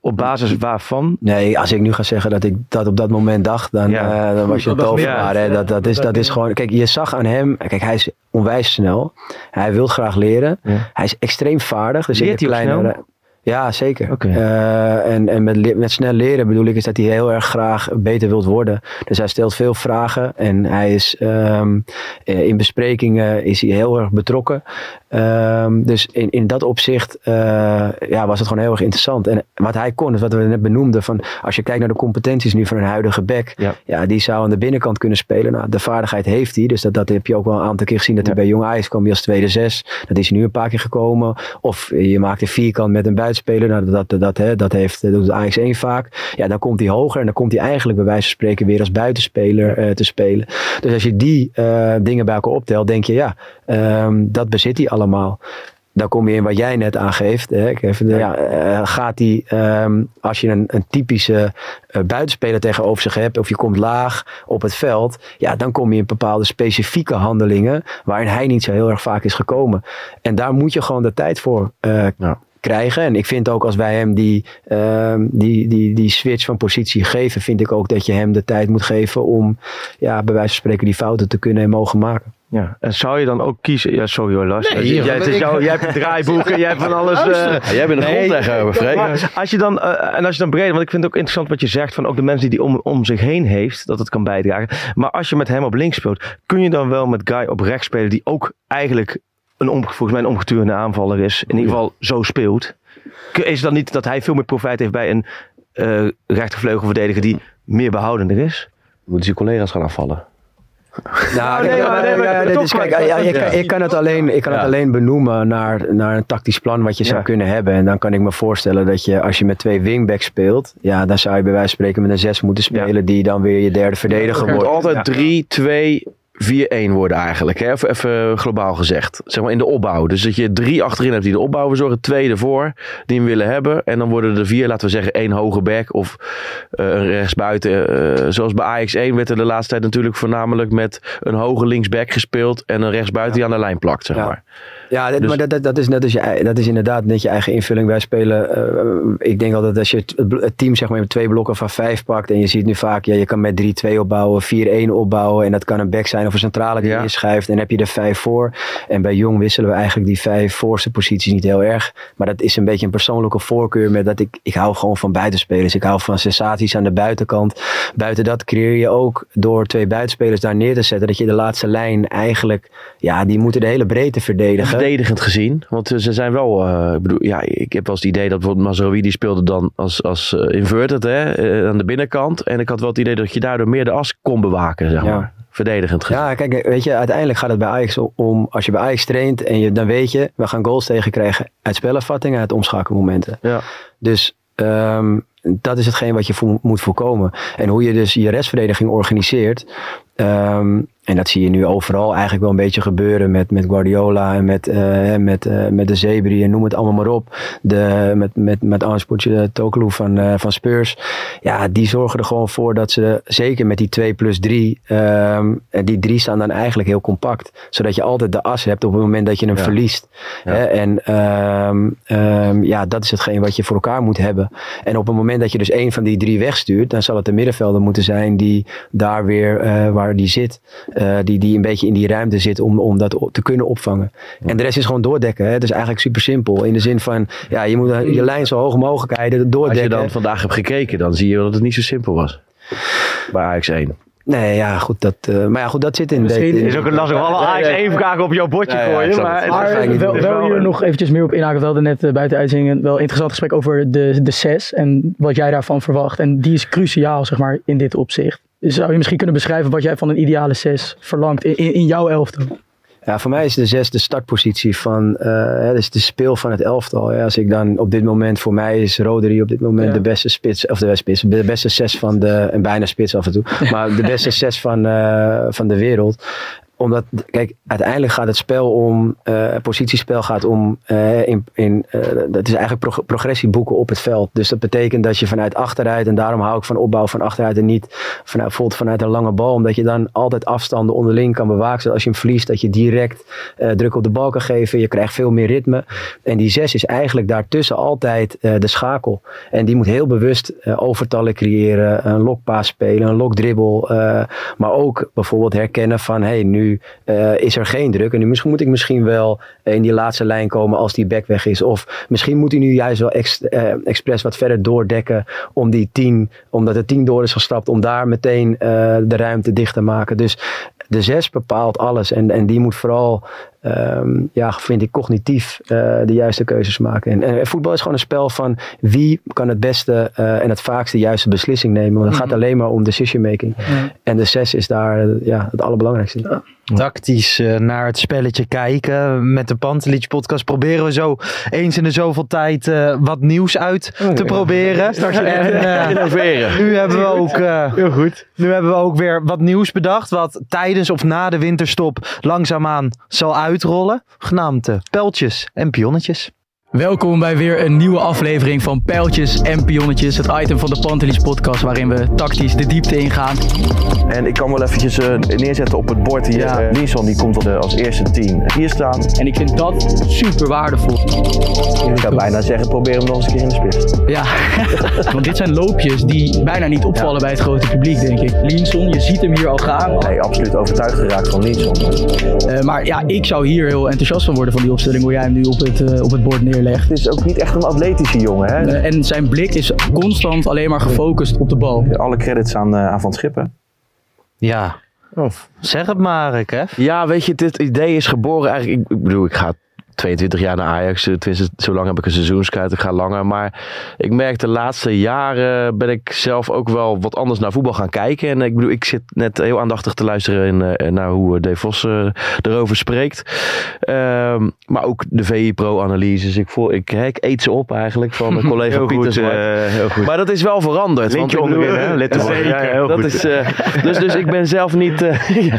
op basis waarvan? Nee, als ik nu ga zeggen dat ik dat op dat moment dacht, dan, eh, dan was je een tovenaar. niet. hè. Dat, dat, is, dat is gewoon. Kijk, je zag aan hem. Kijk, hij is onwijs snel. Hij wil graag leren. Hij is extreem vaardig. Dus in Leert de hij ook kleinere. Ja, zeker. Eh, en en met, met snel leren bedoel ik is dat hij heel erg graag beter wilt worden. Dus hij stelt veel vragen en hij is ehm, eh, in besprekingen is hij heel erg betrokken. Ehm, dus in, in dat opzicht eh, ja, was het gewoon heel erg interessant. En wat hij kon, is wat we net benoemden, van als je kijkt naar de competenties nu van een huidige back, ja. die zou aan de binnenkant kunnen spelen. Nou, de vaardigheid heeft hij, dus dat, dat heb je ook wel een aantal keer gezien. Dat hij bij Jong Ajax kwam hij als tweede zes. Dat is hij nu een paar keer gekomen. Of je maakt een vierkant met een buitenspeler. Nou, dat, dat, dat, hè, dat heeft, dat doet Ajax 1 vaak. Ja, dan komt hij hoger en dan komt hij eigenlijk bij wijze van spreken weer als buitenspeler eh, te spelen. Dus als je die eh, dingen bij elkaar optelt, denk je ja, ehm, dat bezit hij allemaal. Dan kom je in wat jij net aangeeft. Hè. Ik even, ja, eh, gaat hij, ehm, als je een, een typische buitenspeler tegenover zich hebt, of je komt laag op het veld, ja, dan kom je in bepaalde specifieke handelingen waarin hij niet zo heel erg vaak is gekomen. En daar moet je gewoon de tijd voor krijgen. En ik vind ook als wij hem die, ehm, die, die, die switch van positie geven, vind ik ook dat je hem de tijd moet geven om ja, bij wijze van spreken die fouten te kunnen en mogen maken. Ja, en zou je dan ook kiezen? Ja, sorry hoor, Lars. Nee, jij, het is jou, jij hebt een draaiboek <laughs> en jij hebt van alles. eh. Ja, jij bent een grondlegger, Freek. maar Als je dan, eh, en als je dan breed, want ik vind het ook interessant wat je zegt van ook de mensen die hij om, om zich heen heeft, dat het kan bijdragen. Maar als je met hem op links speelt, kun je dan wel met Guy op rechts spelen, die ook eigenlijk een om, volgens mij een omgeturende aanvaller is. In ieder geval zo speelt. Is het dan niet dat hij veel meer profijt heeft bij een eh rechtervleugelverdediger die meer behoudender is? Moeten zijn collega's gaan afvallen? Nou, Ja. kan- ik kan het alleen, ik kan het alleen benoemen naar, naar een tactisch plan wat je zou kunnen hebben. En dan kan ik me voorstellen dat je, als je met twee wingbacks speelt, ja, dan zou je bij wijze van spreken met een zes moeten spelen, die dan weer je derde verdediger wordt. altijd Ja. 3, 2, 4-1 worden eigenlijk. Hè? Even, even globaal gezegd. Zeg maar in de opbouw. Dus dat je drie achterin hebt die de opbouw verzorgen. Twee ervoor die hem willen hebben. En dan worden er vier, laten we zeggen, één hoge back. Of eh, een rechtsbuiten. eh, zoals bij Ajax 1 werd er de laatste tijd natuurlijk voornamelijk met een hoge linksback gespeeld. En een rechtsbuiten die aan de lijn plakt, zeg maar. Ja, dat, Dus- maar dat, dat, dat, is net als je, dat is inderdaad net je eigen invulling. Wij spelen, eh, ik denk altijd als je het, het team zeg maar met twee blokken van vijf pakt. En je ziet nu vaak, ja, je kan met 3-2 opbouwen, 4-1 opbouwen. En dat kan een back zijn of een centrale die je schuift. En dan heb je er vijf voor. En bij Jong wisselen we eigenlijk die vijf voorste posities niet heel erg. Maar dat is een beetje een persoonlijke voorkeur. Met dat ik, ik hou gewoon van buitenspelers. Ik hou van sensaties aan de buitenkant. Buiten dat creëer je ook door twee buitenspelers daar neer te zetten. Dat je de laatste lijn eigenlijk, ja, die moeten de hele breedte verdedigen. Verdedigend gezien. Want eh, ze zijn wel. eh, ik bedoel, ja, ik heb wel eens het idee dat bijvoorbeeld Mazraoui die speelde dan als, als eh, inverted hè, aan de binnenkant. En ik had wel het idee dat je daardoor meer de as kon bewaken, zeg Ja. maar. verdedigend gezien. Ja, kijk, weet je, uiteindelijk gaat het bij Ajax om, als je bij Ajax traint en je, dan weet je, we gaan goals tegenkrijgen uit spelervattingen, uit omschakelmomenten. Ja. Dus ehm, dat is hetgeen wat je vo moet voorkomen. En hoe je dus je restverdediging organiseert, ehm, en dat zie je nu overal eigenlijk wel een beetje gebeuren met, met Guardiola en met, uh, met, uh, met de Zebri en noem het allemaal maar op. De, met, met, met Toklu van, uh, van Spurs. Ja, die zorgen er gewoon voor dat ze, zeker met die 2 plus 3, um, die drie staan dan eigenlijk heel compact. Zodat je altijd de as hebt op het moment dat je hem ja. verliest. Ja. Hè? En um, um, ja, dat is hetgeen wat je voor elkaar moet hebben. En op het moment dat je dus één van die drie wegstuurt, dan zal het de middenvelder moeten zijn die daar weer waar die zit. Uh, die, die een beetje in die ruimte zit om, om dat te kunnen opvangen. En de rest is gewoon doordekken. Hè? Het is eigenlijk super simpel. In de zin van, ja, je moet je lijn zo hoog mogelijk rijden, doordekken. Als je dan vandaag hebt gekeken, dan zie je dat het niet zo simpel was. Bij Ajax 1. Nee, ja, goed, dat, uh, maar ja, goed, dat zit in. Het is ook een lastig alle Ajax even vragen op jouw bordje nee, gooien. Ja, maar maar wel, wel hier nog eventjes meer op inhaken. We hadden net uh, buiten uitzingen wel een interessant gesprek over de, de SES en wat jij daarvan verwacht. En die is cruciaal, zeg maar, in dit opzicht. Zou je misschien kunnen beschrijven wat jij van een ideale 6 verlangt in, in, in jouw elftal? Ja, voor mij is de zes de startpositie van, uh, dus de speel van het elftal. Ja, als ik dan op dit moment, voor mij is Rodri op dit moment ja. de beste spits, of de beste spits, de beste zes van de, en bijna spits af en toe, <laughs> maar de beste zes van, uh, van de wereld omdat, kijk, uiteindelijk gaat het spel om, uh, positiespel gaat om, uh, in, in, uh, dat is eigenlijk pro progressie boeken op het veld. Dus dat betekent dat je vanuit achteruit, en daarom hou ik van opbouw van achteruit en niet vanuit, vanuit een lange bal, omdat je dan altijd afstanden onderling kan bewaken. Zodat als je hem verliest, dat je direct druk op de bal kan geven. Je krijgt veel meer ritme. En die zes is eigenlijk daartussen altijd de schakel. En die moet heel bewust overtallen creëren, een lokpaas spelen, een lokdribbel. maar ook bijvoorbeeld herkennen van, hey, nu uh, is er geen druk. En nu moet ik misschien wel in die laatste lijn komen als die back weg is. Of misschien moet hij nu juist wel ex, uh, expres wat verder doordekken om die tien, omdat de tien door is gestapt, om daar meteen uh, de ruimte dicht te maken. Dus de zes bepaalt alles. En, en die moet vooral, um, ja, vind ik, cognitief de juiste keuzes maken. En, en, voetbal is gewoon een spel van wie kan het beste en het vaakst de juiste beslissing nemen. Want het mm -hmm. gaat alleen maar om decision making. En de zes is daar ja, het allerbelangrijkste. Ja. Tactisch uh, naar het spelletje kijken. Met de Pantelich podcast proberen we zo eens in de zoveel tijd wat nieuws uit oh, te ja. proberen. en, innoveren. Nu hebben we ook, Heel goed. nu hebben we ook weer wat nieuws bedacht. Wat tijdens of na de winterstop langzaamaan zal uitrollen. Genaamd pijltjes en pionnetjes. Welkom bij weer een nieuwe aflevering van Pijltjes en Pionnetjes. Het item van de Pantelis podcast waarin we tactisch de diepte ingaan. En ik kan wel eventjes uh, neerzetten op het bord hier. Ja. Uh, Nison die komt als eerste tien hier staan. En ik vind dat super waardevol. Ik zou bijna zeggen, probeer hem nog eens een keer in de spits. Ja, <laughs> want dit zijn loopjes die bijna niet opvallen ja. bij het grote publiek, denk ik. Linson, je ziet hem hier al gaan. Nee, absoluut overtuigd geraakt van Linson. maar ja, ik zou hier heel enthousiast van worden van die opstelling, hoe jij hem nu op het, op het bord neerlegt. Het is ook niet echt een atletische jongen. Hè? En zijn blik is constant alleen maar gefocust op de bal. Alle credits aan, uh, aan Van Schippen. Ja, of, zeg het maar, Kev. Ja, weet je, dit idee is geboren eigenlijk. Ik, ik bedoel, ik ga 22 jaar naar Ajax. Tenminste, zo lang heb ik een seizoenskaart. Ik ga langer. Maar ik merk de laatste jaren ben ik zelf ook wel wat anders naar voetbal gaan kijken. En ik bedoel, ik zit net heel aandachtig te luisteren in, uh, naar hoe De Vos erover spreekt. Um, maar ook de VI Pro-analyses. Ik, voel, ik, ik eet ze op eigenlijk van mijn <laughs> collega heel Pieter goed, uh, heel goed. Maar dat is wel veranderd. Lintje want onderin, hè? Let erop. Zeker, Ja, heel dat goed. is, dus, dus ik ben zelf niet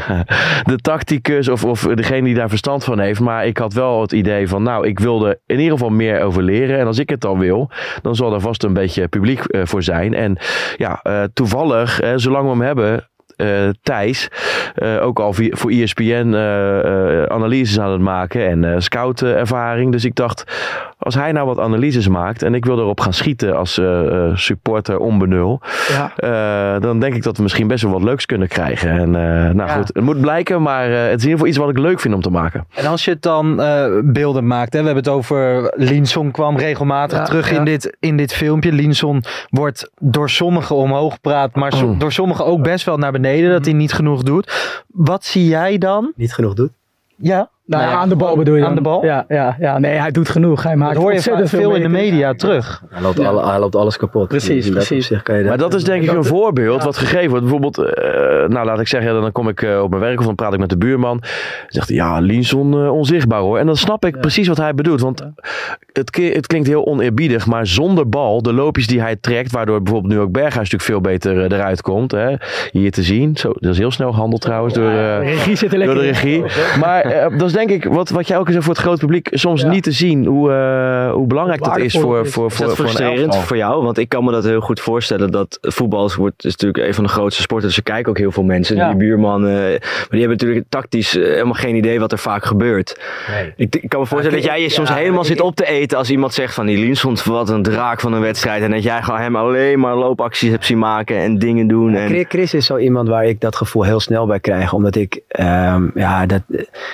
<laughs> de tacticus of, of degene die daar verstand van heeft. Maar ik had wel het idee van, nou, ik wilde in ieder geval meer over leren. En als ik het dan wil, dan zal er vast een beetje publiek uh, voor zijn. En ja, uh, toevallig, uh, zolang we hem hebben, uh, Thijs, ook al voor ESPN analyses aan het maken en scout ervaring. Dus ik dacht, als hij nou wat analyses maakt en ik wil erop gaan schieten als supporter onbenul, ja. dan denk ik dat we misschien best wel wat leuks kunnen krijgen. En nou ja. goed, het moet blijken, maar het is in ieder geval iets wat ik leuk vind om te maken. En als je het dan beelden maakt, hè, we hebben het over Linson kwam regelmatig ja, terug in, dit, in dit filmpje. Linson wordt door sommigen omhoog gepraat, maar so, door sommigen ook best wel naar beneden dat hij niet genoeg doet. Wat zie jij dan? Niet genoeg doet? Ja. Nou, Nou ja, aan de bal gewoon bedoel je aan dan? de bal? Ja, ja, ja, nee, hij doet genoeg. Hij maakt Dat hoor je ontzettend veel in de media terug. Hij loopt, alle- hij loopt alles kapot. Precies, precies. opzicht kan je Maar dat is denk ik een voorbeeld wat gegeven wordt. Bijvoorbeeld, eh, nou laat ik zeggen, dan kom ik eh, op mijn werk of dan praat ik met de buurman. Dan zegt hij, ja, Linson eh, onzichtbaar hoor. En dan snap ik precies wat hij bedoelt. Want het, het klinkt heel oneerbiedig, maar zonder bal, de loopjes die hij trekt, waardoor bijvoorbeeld nu ook Berghuis natuurlijk veel beter eruit komt. Hè, hier te zien. Zo, dat is heel snel gehandeld trouwens door, eh, De regie zit er door de in. regie. Maar eh, dat is denk ik, wat, wat jij ook zegt voor het grote publiek, soms niet te zien hoe, eh, hoe belangrijk dat is voor, voor, Is voor, dat voor een frustrerend voor jou? Want ik kan me dat heel goed voorstellen. Dat voetbal is, wordt, is natuurlijk een van de grootste sporten. Dus er kijken ook heel veel mensen. Ja. Die buurman. eh, maar die hebben natuurlijk tactisch eh, helemaal geen idee wat er vaak gebeurt. Ik, ik kan me voorstellen dat jij je soms helemaal zit op te eten. Als iemand zegt van die Lienson, wat een draak van een wedstrijd. En dat jij gewoon hem alleen maar loopacties hebt zien maken en dingen doen. En, Chris- is zo iemand waar ik dat gevoel heel snel bij krijg. Omdat ik, ehm, ja, dat,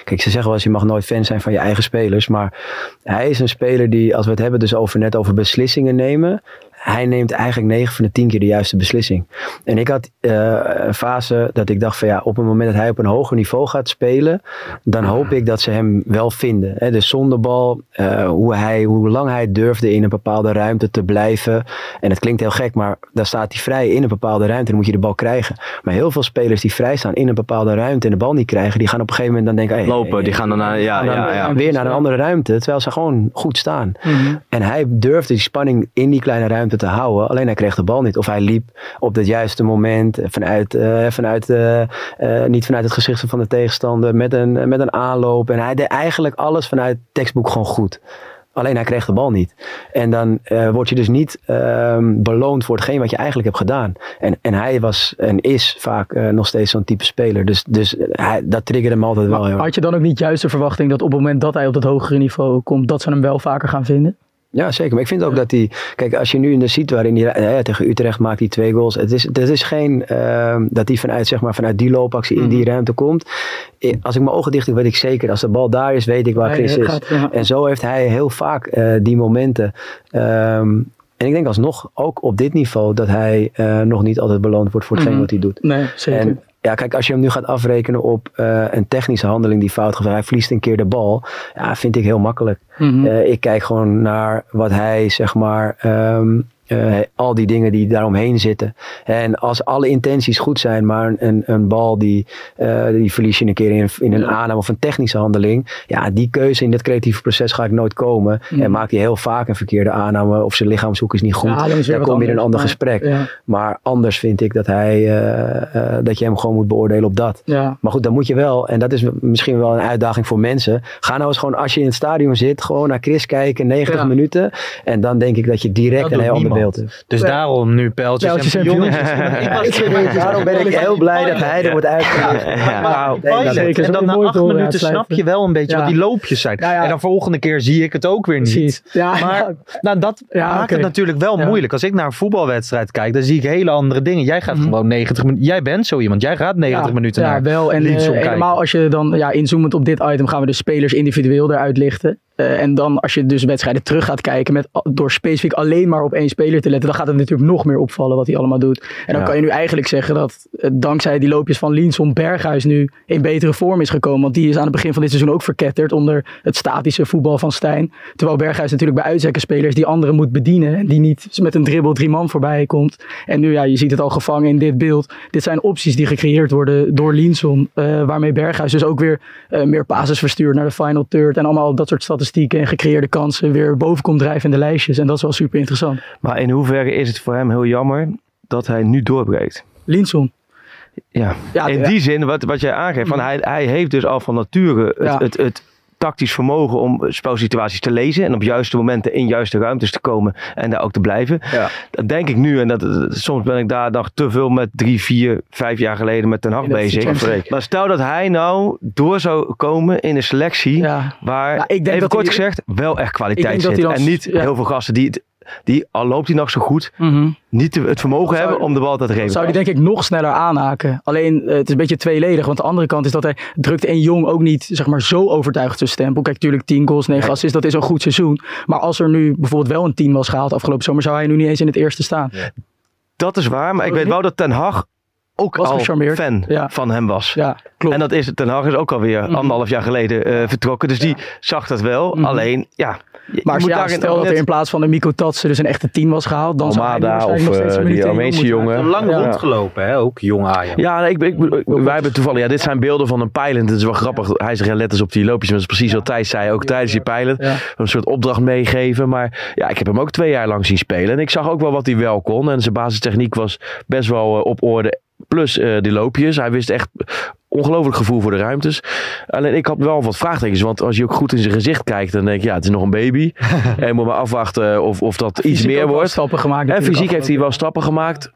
kijk, ze zeggen eens, je mag nooit fan zijn van je eigen spelers. Maar hij is een speler die, als we het hebben dus over net over beslissingen nemen. Hij neemt eigenlijk 9 van de 10 keer de juiste beslissing. En ik had eh, een fase dat ik dacht van ja, op het moment dat hij op een hoger niveau gaat spelen, dan hoop ik dat ze hem wel vinden. Hè, dus zonder bal, eh, hoe, hij, hoe lang hij durfde in een bepaalde ruimte te blijven. En het klinkt heel gek, maar dan staat hij vrij in een bepaalde ruimte en dan moet je de bal krijgen. Maar heel veel spelers die vrij staan in een bepaalde ruimte en de bal niet krijgen, die gaan op een gegeven moment dan denken... hey, Lopen, die gaan dan naar- ja, gaan dan ja, ja. weer naar een andere ruimte, terwijl ze gewoon goed staan. Mhm. En hij durfde die spanning in die kleine ruimte te houden. Alleen hij kreeg de bal niet. Of hij liep op het juiste moment vanuit, eh, vanuit eh, eh, niet vanuit het gezicht van de tegenstander. Met een, met een aanloop. En hij deed eigenlijk alles vanuit het tekstboek gewoon goed. Alleen hij kreeg de bal niet. En dan word je dus niet ehm, beloond voor hetgeen wat je eigenlijk hebt gedaan. En, en hij was en is vaak nog steeds zo'n type speler. Dus, dus hij, dat triggerde hem altijd wel heel erg. Had je dan ook niet juist de verwachting dat op het moment dat hij op het hogere niveau komt, dat ze hem wel vaker gaan vinden? Ja, zeker. Maar ik vind ook dat hij... Kijk, als je nu in de ziet waarin hij... eh, tegen Utrecht maakt hij twee goals. Het is, het is geen... ehm, dat hij vanuit, zeg maar, vanuit die loopactie in Mhm. die ruimte komt. Eh, Als ik mijn ogen dicht doe, weet ik zeker. Als de bal daar is, weet ik waar Chris is. En zo heeft hij heel vaak eh, die momenten. Ehm, en ik denk alsnog, ook op dit niveau, dat hij nog niet altijd beloond wordt voor hetgeen Mhm. wat hij doet. Nee, zeker. En ja, kijk, als je hem nu gaat afrekenen op eh, een technische handeling die fout gaat, hij verliest een keer de bal, ja, vind ik heel makkelijk. Mhm. Eh, ik kijk gewoon naar wat hij, zeg maar, ehm, eh, al die dingen die daaromheen zitten. En als alle intenties goed zijn, maar een, een, bal die, eh, die verlies je een keer in, in een aanname of een technische handeling. Ja, die keuze in dit creatieve proces ga ik nooit komen. En maakt hij heel vaak een verkeerde aanname of zijn lichaamshoek is niet goed. Ja, dan kom je in een ander Maar- gesprek. ja. Maar anders vind ik dat, hij, eh, dat je hem gewoon moet beoordelen op dat. Ja. Maar goed, dan moet je wel, en dat is misschien wel een uitdaging voor mensen. Ga nou eens gewoon, als je in het stadion zit, gewoon naar Chris kijken, 90 Ja. minuten. En dan denk ik dat je direct Dat een heel ander Dus daarom nu pijltjes, Pijltjes en <laughs> was- Daarom ben ik heel blij dat hij er wordt uitgelicht. Nou, en dan na acht minuten snap je wel een beetje Ja. wat die loopjes zijn. En dan volgende keer zie ik het ook weer niet. Ja, maar nou, dat Ja, maakt het natuurlijk wel moeilijk. Als ik naar een voetbalwedstrijd kijk, dan zie ik hele andere dingen. Jij gaat gewoon 90 minuten. Jij bent zo iemand. Jij gaat 90 Mhm. ja, minuten ja, naar wel. En eh, kijken. helemaal als je dan, ja, inzoomend op dit item, gaan we de spelers individueel eruit lichten. Eh, en dan als je dus wedstrijden terug gaat kijken met, door specifiek alleen maar op één speler te letten, dan gaat het natuurlijk nog meer opvallen wat hij allemaal doet. En dan Ja. kan je nu eigenlijk zeggen dat eh, dankzij die loopjes van Linson Berghuis nu in betere vorm is gekomen. Want die is aan het begin van dit seizoen ook verketterd onder het statische voetbal van Stijn. Terwijl Berghuis natuurlijk bij uitzekken spelers die anderen moet bedienen. En die niet met een dribbel drie man voorbij komt. En nu, ja, je ziet het al gevangen in dit beeld. Dit zijn opties die gecreëerd worden door Linson. eh, waarmee Berghuis dus ook weer meer passes verstuurt naar de final third. En allemaal dat soort statistieken en gecreëerde kansen weer boven komt drijven in de lijstjes. En dat is wel super interessant. Maar in hoeverre is het voor hem heel jammer dat hij nu doorbreekt? Linson. Ja, Ja, in ja. die zin, wat, wat jij aangeeft, van hij, hij heeft dus al van nature het, Ja. het, het tactisch vermogen om spelsituaties te lezen en op juiste momenten in juiste ruimtes te komen en daar ook te blijven. Dat denk ik nu, en dat, soms ben ik daar nog te veel met drie, vier, vijf jaar geleden met Ten Hag Ja, bezig. Maar stel dat hij nou door zou komen in een selectie waar, ik denk even dat kort hij- gezegd, wel echt kwaliteit zit. En niet ja. heel veel gasten die, het- die, al loopt hij nog zo goed, Mhm. niet te- het vermogen hebben om de bal te geven. Zou die denk ik nog sneller aanhaken. Alleen eh, het is een beetje tweeledig. Want de andere kant is dat hij drukt en Jong ook niet zeg maar, zo overtuigd zijn stempel. Kijk, natuurlijk 10 goals, 9 assists, dat is een goed seizoen. Maar als er nu bijvoorbeeld wel een 10 was gehaald afgelopen zomer, zou hij nu niet eens in het eerste staan. Dat is waar, maar ik weet wel dat Ten Hag ook Was al gecharmeerd. fan Ja. van hem was. Ja, klopt. En dat is Ten Hag is ook alweer Mhm. anderhalf jaar geleden eh, vertrokken. Dus die zag dat wel. Mhm. Alleen, ja. je- Maar als moet je ja, daarin stel dat er net- in plaats van de Miko Tatsen dus een echte 10 was gehaald, dan zou hij Almada waarschijnlijk of nog steeds eh, een die Armeense jongen. Lang Ja. rondgelopen, hè? Ook jong Ajax. Ja, nee, ik, ik, ik- wij hebben toevallig, ja, dit zijn beelden van een pilot. Het is wel grappig. Hij zegt, ja, let eens op die loopjes. Maar dat is precies wat Thijs zei, ook tijdens die pilot. Een soort opdracht meegeven. Maar ja, ik heb hem ook twee jaar lang zien spelen. En ik zag ook wel wat hij wel kon. En zijn basistechniek was best wel eh, op orde. Plus eh die loopjes. Hij wist echt ongelooflijk gevoel voor de ruimtes. Alleen ik had wel wat vraagtekens. Want als je ook goed in zijn gezicht kijkt, dan denk je, ja, het is nog een baby. <laughs> en moet maar afwachten of, of dat iets meer wel wordt. stappen gemaakt En fysiek heeft hij wel stappen gemaakt.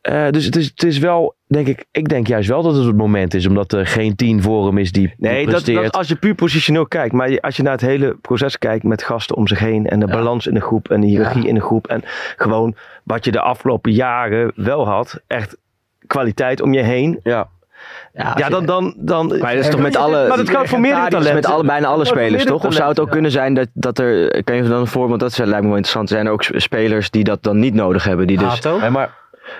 Eh, dus het is, het is wel, denk ik, ik denk juist wel dat het het moment is. Omdat er geen tien voor hem is die Nee, dat, als je puur positioneel kijkt. Maar als je naar het hele proces kijkt met gasten om zich heen. En de balans in de groep en de hiërarchie in de groep. En gewoon wat je de afgelopen jaren wel had. Echt kwaliteit om je heen. Ja. Ja, dan, dan, dan... Maar dat is toch met alle. Maar dat kan voor meerdere talenten. Met alle, bijna alle spelers, toch? Of zou het ook kunnen zijn dat, dat er. Kan je dan een voorbeeld, dat is, lijkt me wel interessant. Zijn er ook sp- spelers die dat dan niet nodig hebben? Die dus, Nee, maar,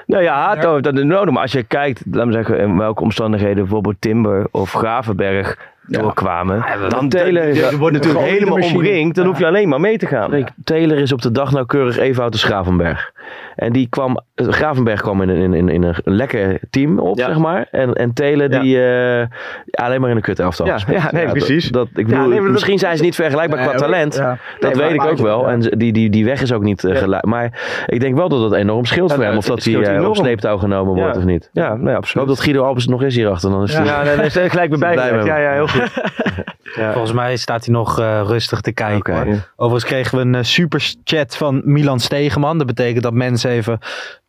nou ja, Hato heeft dat nodig. Maar als je kijkt, laten we zeggen, in welke omstandigheden bijvoorbeeld Timber of Gravenberg doorkwamen. dan Taylor er wordt natuurlijk helemaal de omringd. Dan hoef je alleen maar mee te gaan. Freek, Taylor is op de dag nauwkeurig even uit de Gravenberg. En die kwam, eh, Gravenberg kwam in, een- in, in, in een lekker team op, zeg maar. En, en Taylor die eh, alleen maar in een kut elftal Ja, ja, nee, dat- precies. Dat, ik Ja, bedoel, nee, dat- misschien zijn ze niet vergelijkbaar Nee, qua talent. ja. Dat Nee, weet ik ook wel. En die, die, die weg is ook niet eh, gelijk. Maar ik denk wel dat het enorm scheelt Ja, voor hem. nou, Of dat hij eh, op sleeptouw genomen wordt Ja. of niet. Ja, nee, Ik absoluut. hoop dat Guido Alves nog is hierachter. Dan is Ja. hij- Ja, nee, gelijk <laughs> bijgelegd. met Ja, ja, heel goed. <laughs> Ja. Volgens mij staat hij nog eh, rustig te kijken. Overigens kregen we een eh, super chat van Milan Stegeman. Dat betekent dat mensen even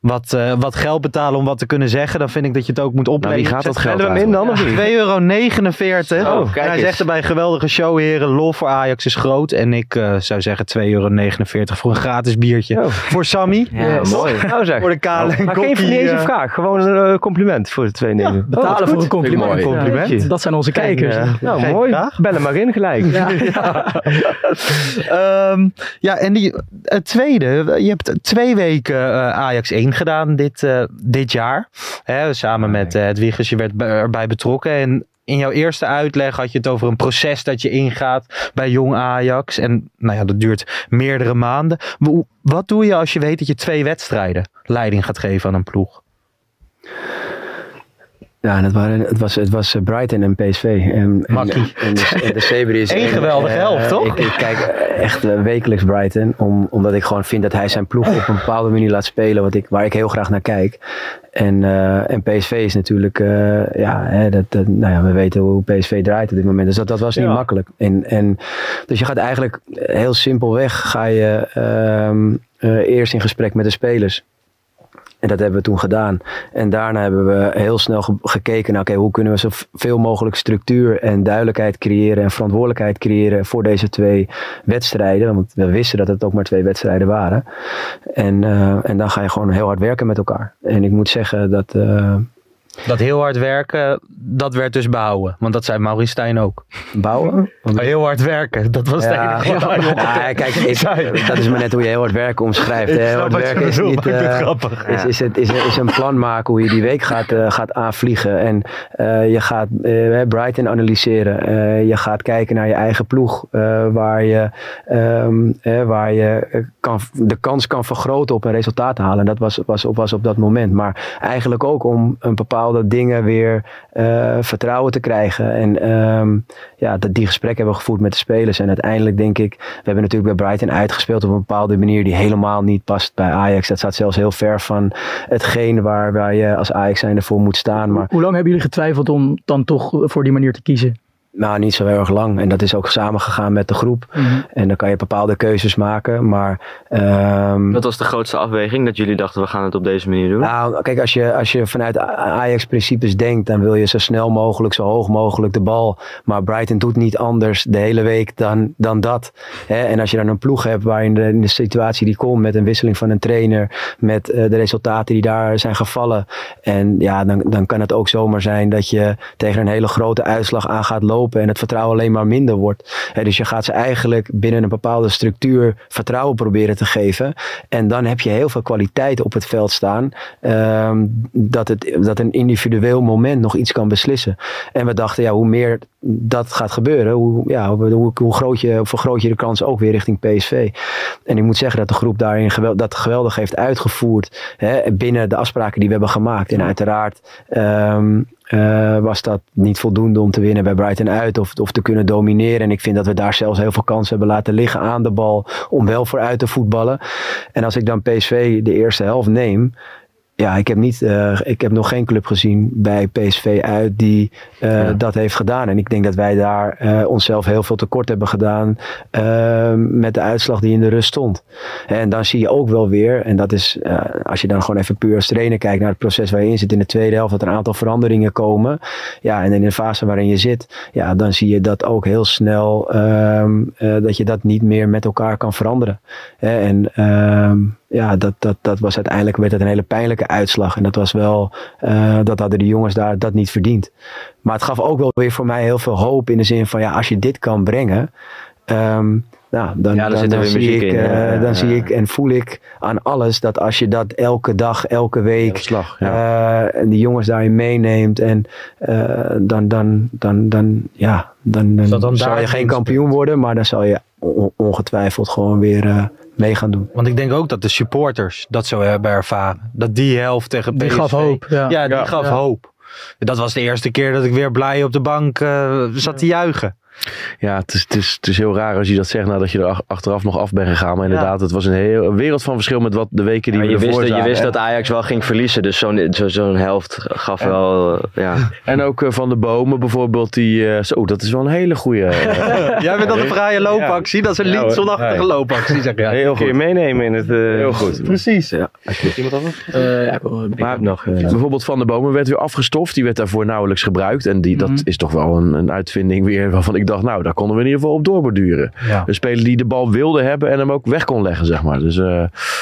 wat, eh, wat geld betalen om wat te kunnen zeggen. Dan vind ik dat je het ook moet opnemen. Nou, wie gaat dat geld Stellen we hem in dan? eigenlijk? Of 2,49 euro. Oh, kijk hij zegt erbij geweldige show heren. Lof voor Ajax is groot. En ik eh, zou zeggen 2,49 euro voor een gratis biertje. Voor Sammy. Ja, mooi. Nou zeg. Voor de kale en Maar geen kokkie, niet eens een eh, vraag. Gewoon een compliment voor de twee nemen. Betalen voor een compliment. Mooi. Compliment. Dat zijn onze kijkers. En, nou, Geen mooi. vraag. Bel hem maar in gelijk. <laughs> Ja. Ehm, ja, en die, het tweede. Je hebt twee weken eh, Ajax 1 gedaan dit, eh, dit jaar. Hè, samen met uh, Edwiges, je werd bij- erbij betrokken. En in jouw eerste uitleg had je het over een proces dat je ingaat bij jong Ajax. En nou ja, dat duurt meerdere maanden. Wat doe je als je weet dat je twee wedstrijden leiding gaat geven aan een ploeg? Ja, en het, waren, het, was, het was eh, Brighton en PSV. En, en, Makkie. En, de, en de Sabres. <laughs> Eén En, geweldige eh, helft, toch? Ik, ik kijk echt eh, wekelijks Brighton. Om, omdat ik gewoon vind dat hij zijn ploeg op een bepaalde manier laat spelen. Wat ik, waar ik heel graag naar kijk. En, eh, en PSV is natuurlijk... ja, hè, dat, dat- nou ja, we weten hoe PSV draait op dit moment. Dus dat, dat was niet Ja. makkelijk. En, en, dus je gaat eigenlijk heel simpelweg... Ga je ehm, eh, eerst in gesprek met de spelers. En dat hebben we toen gedaan. En daarna hebben we heel snel ge- gekeken naar, hoe kunnen we zoveel mogelijk structuur en duidelijkheid creëren en verantwoordelijkheid creëren voor deze twee wedstrijden. Want we wisten dat het ook maar twee wedstrijden waren. En, eh, en dan ga je gewoon heel hard werken met elkaar. En ik moet zeggen dat. eh, Dat heel hard werken, dat werd dus behouden. Want dat zei Maurice Stijn ook. Bouwen? Heel hard werken, dat was Ja, het enige wat hij ja, kijk, ik, dat is maar net hoe je heel hard werken omschrijft. Ik. Heel hard werken is niet. grappig. Is, is, het, is, is een plan maken hoe je die week gaat, eh, gaat aanvliegen. En eh, je gaat Brighton analyseren. Je gaat kijken naar je eigen ploeg. waar je, ehm, eh, waar je kan, de kans kan vergroten op een resultaat te halen. En dat was, was, op, was op dat moment. Maar eigenlijk ook om een bepaalde dingen weer eh, vertrouwen te krijgen. En ehm, ja, dat, die gesprekken hebben gevoerd met de spelers. En uiteindelijk denk ik, we hebben natuurlijk bij Brighton uitgespeeld op een bepaalde manier die helemaal niet past bij Ajax. Dat staat zelfs heel ver van hetgeen waar, waar je als Ajax zijn ervoor moet staan. Maar Hoe lang hebben jullie getwijfeld om dan toch voor die manier te kiezen? Nou, niet zo heel erg lang. En dat is ook samengegaan met de groep. En dan kan je bepaalde keuzes maken. Maar ehm, Wat was de grootste afweging dat jullie dachten we gaan het op deze manier doen? Nou, kijk, als je, als je vanuit Ajax-principes denkt, dan wil je zo snel mogelijk, zo hoog mogelijk de bal. Maar Brighton doet niet anders de hele week dan, dan dat. Hè? En als je dan een ploeg hebt waarin de, in de situatie die komt met een wisseling van een trainer, met eh, de resultaten die daar zijn gevallen. En ja, dan, dan kan het ook zomaar zijn dat je tegen een hele grote uitslag aan gaat lopen. Lopen en het vertrouwen alleen maar minder wordt. Dus je gaat ze eigenlijk binnen een bepaalde structuur vertrouwen proberen te geven. En dan heb je heel veel kwaliteit op het veld staan. ehm, dat, het, dat een individueel moment nog iets kan beslissen. En we dachten, ja, hoe meer dat gaat gebeuren, hoe, ja, hoe, hoe, groot je, vergroot je de kans ook weer richting PSV. En ik moet zeggen dat de groep daarin geweld, dat geweldig heeft uitgevoerd. Binnen de afspraken die we hebben gemaakt. En uiteraard ehm, eh, was dat niet voldoende om te winnen bij Brighton uit of, of te kunnen domineren. En ik vind dat we daar zelfs heel veel kansen hebben laten liggen aan de bal om wel vooruit te voetballen. En als ik dan PSV de eerste helft neem, ja, ik heb, niet, eh, ik heb nog geen club gezien bij PSV uit die eh, dat heeft gedaan. En ik denk dat wij daar eh, onszelf heel veel tekort hebben gedaan met de uitslag die in de rust stond. En dan zie je ook wel weer, en dat is als je dan gewoon even puur als trainer kijkt naar het proces waar je in zit in de tweede helft, dat er een aantal veranderingen komen. Ja, en in de fase waarin je zit, ja, dan zie je dat ook heel snel ehm, dat je dat niet meer met elkaar kan veranderen. En ehm, ja, dat, dat, dat was uiteindelijk werd het een hele pijnlijke uitslag. En dat was wel, uh, dat hadden de jongens daar dat niet verdiend. Maar het gaf ook wel weer voor mij heel veel hoop in de zin van ja, als je dit kan brengen. Um, nou, dan, ja, dan, dan, zie, ik, in, uh, ja, dan ja. zie ik en voel ik aan alles dat als je dat elke dag, elke week, slag, uh, en die jongens daarin meeneemt, en uh, dan, dan, dan, dan, ja, dan, dan, dan zal je geen kampioen worden, maar dan zal je on- ongetwijfeld gewoon weer mee gaan doen. Want ik denk ook dat de supporters dat zo hebben ervaren. Dat die helft tegen Die PSV... gaf hoop, ja. die Ja. gaf Ja. hoop. Dat was de eerste keer dat ik weer blij op de bank eh, zat te juichen. Ja, het is, het, is, het is heel raar als je dat zegt nadat je er ach- achteraf nog af bent gegaan. Maar inderdaad, het was een, heel, een wereld van verschil met wat de weken die Maar we je ervoor wist, je zagen. wist En- dat Ajax wel ging verliezen, dus zo'n zo, zo'n helft gaf wel, eh, ja. En ook eh, van de bomen bijvoorbeeld, die, eh, zo, dat is wel een hele goede. <laughs> Jij bent dan een fraaie loopactie. Dat is een Ja. Linsonachtige Nee. loopactie, zeg jij. Heel Kun je meenemen in het... eh, Heel goed. Precies. Ja, Iemand anders? Eh, ja, ik wil- ik Maar heb nog, bijvoorbeeld Van de Bomen werd weer afgestoft. Die werd daarvoor nauwelijks gebruikt. En die, Mhm. dat is toch wel een, een uitvinding weer waarvan ik dacht, nou, daar konden we in ieder geval op doorborduren. Ja. Een speler die de bal wilde hebben en hem ook weg kon leggen, zeg maar. Dus eh,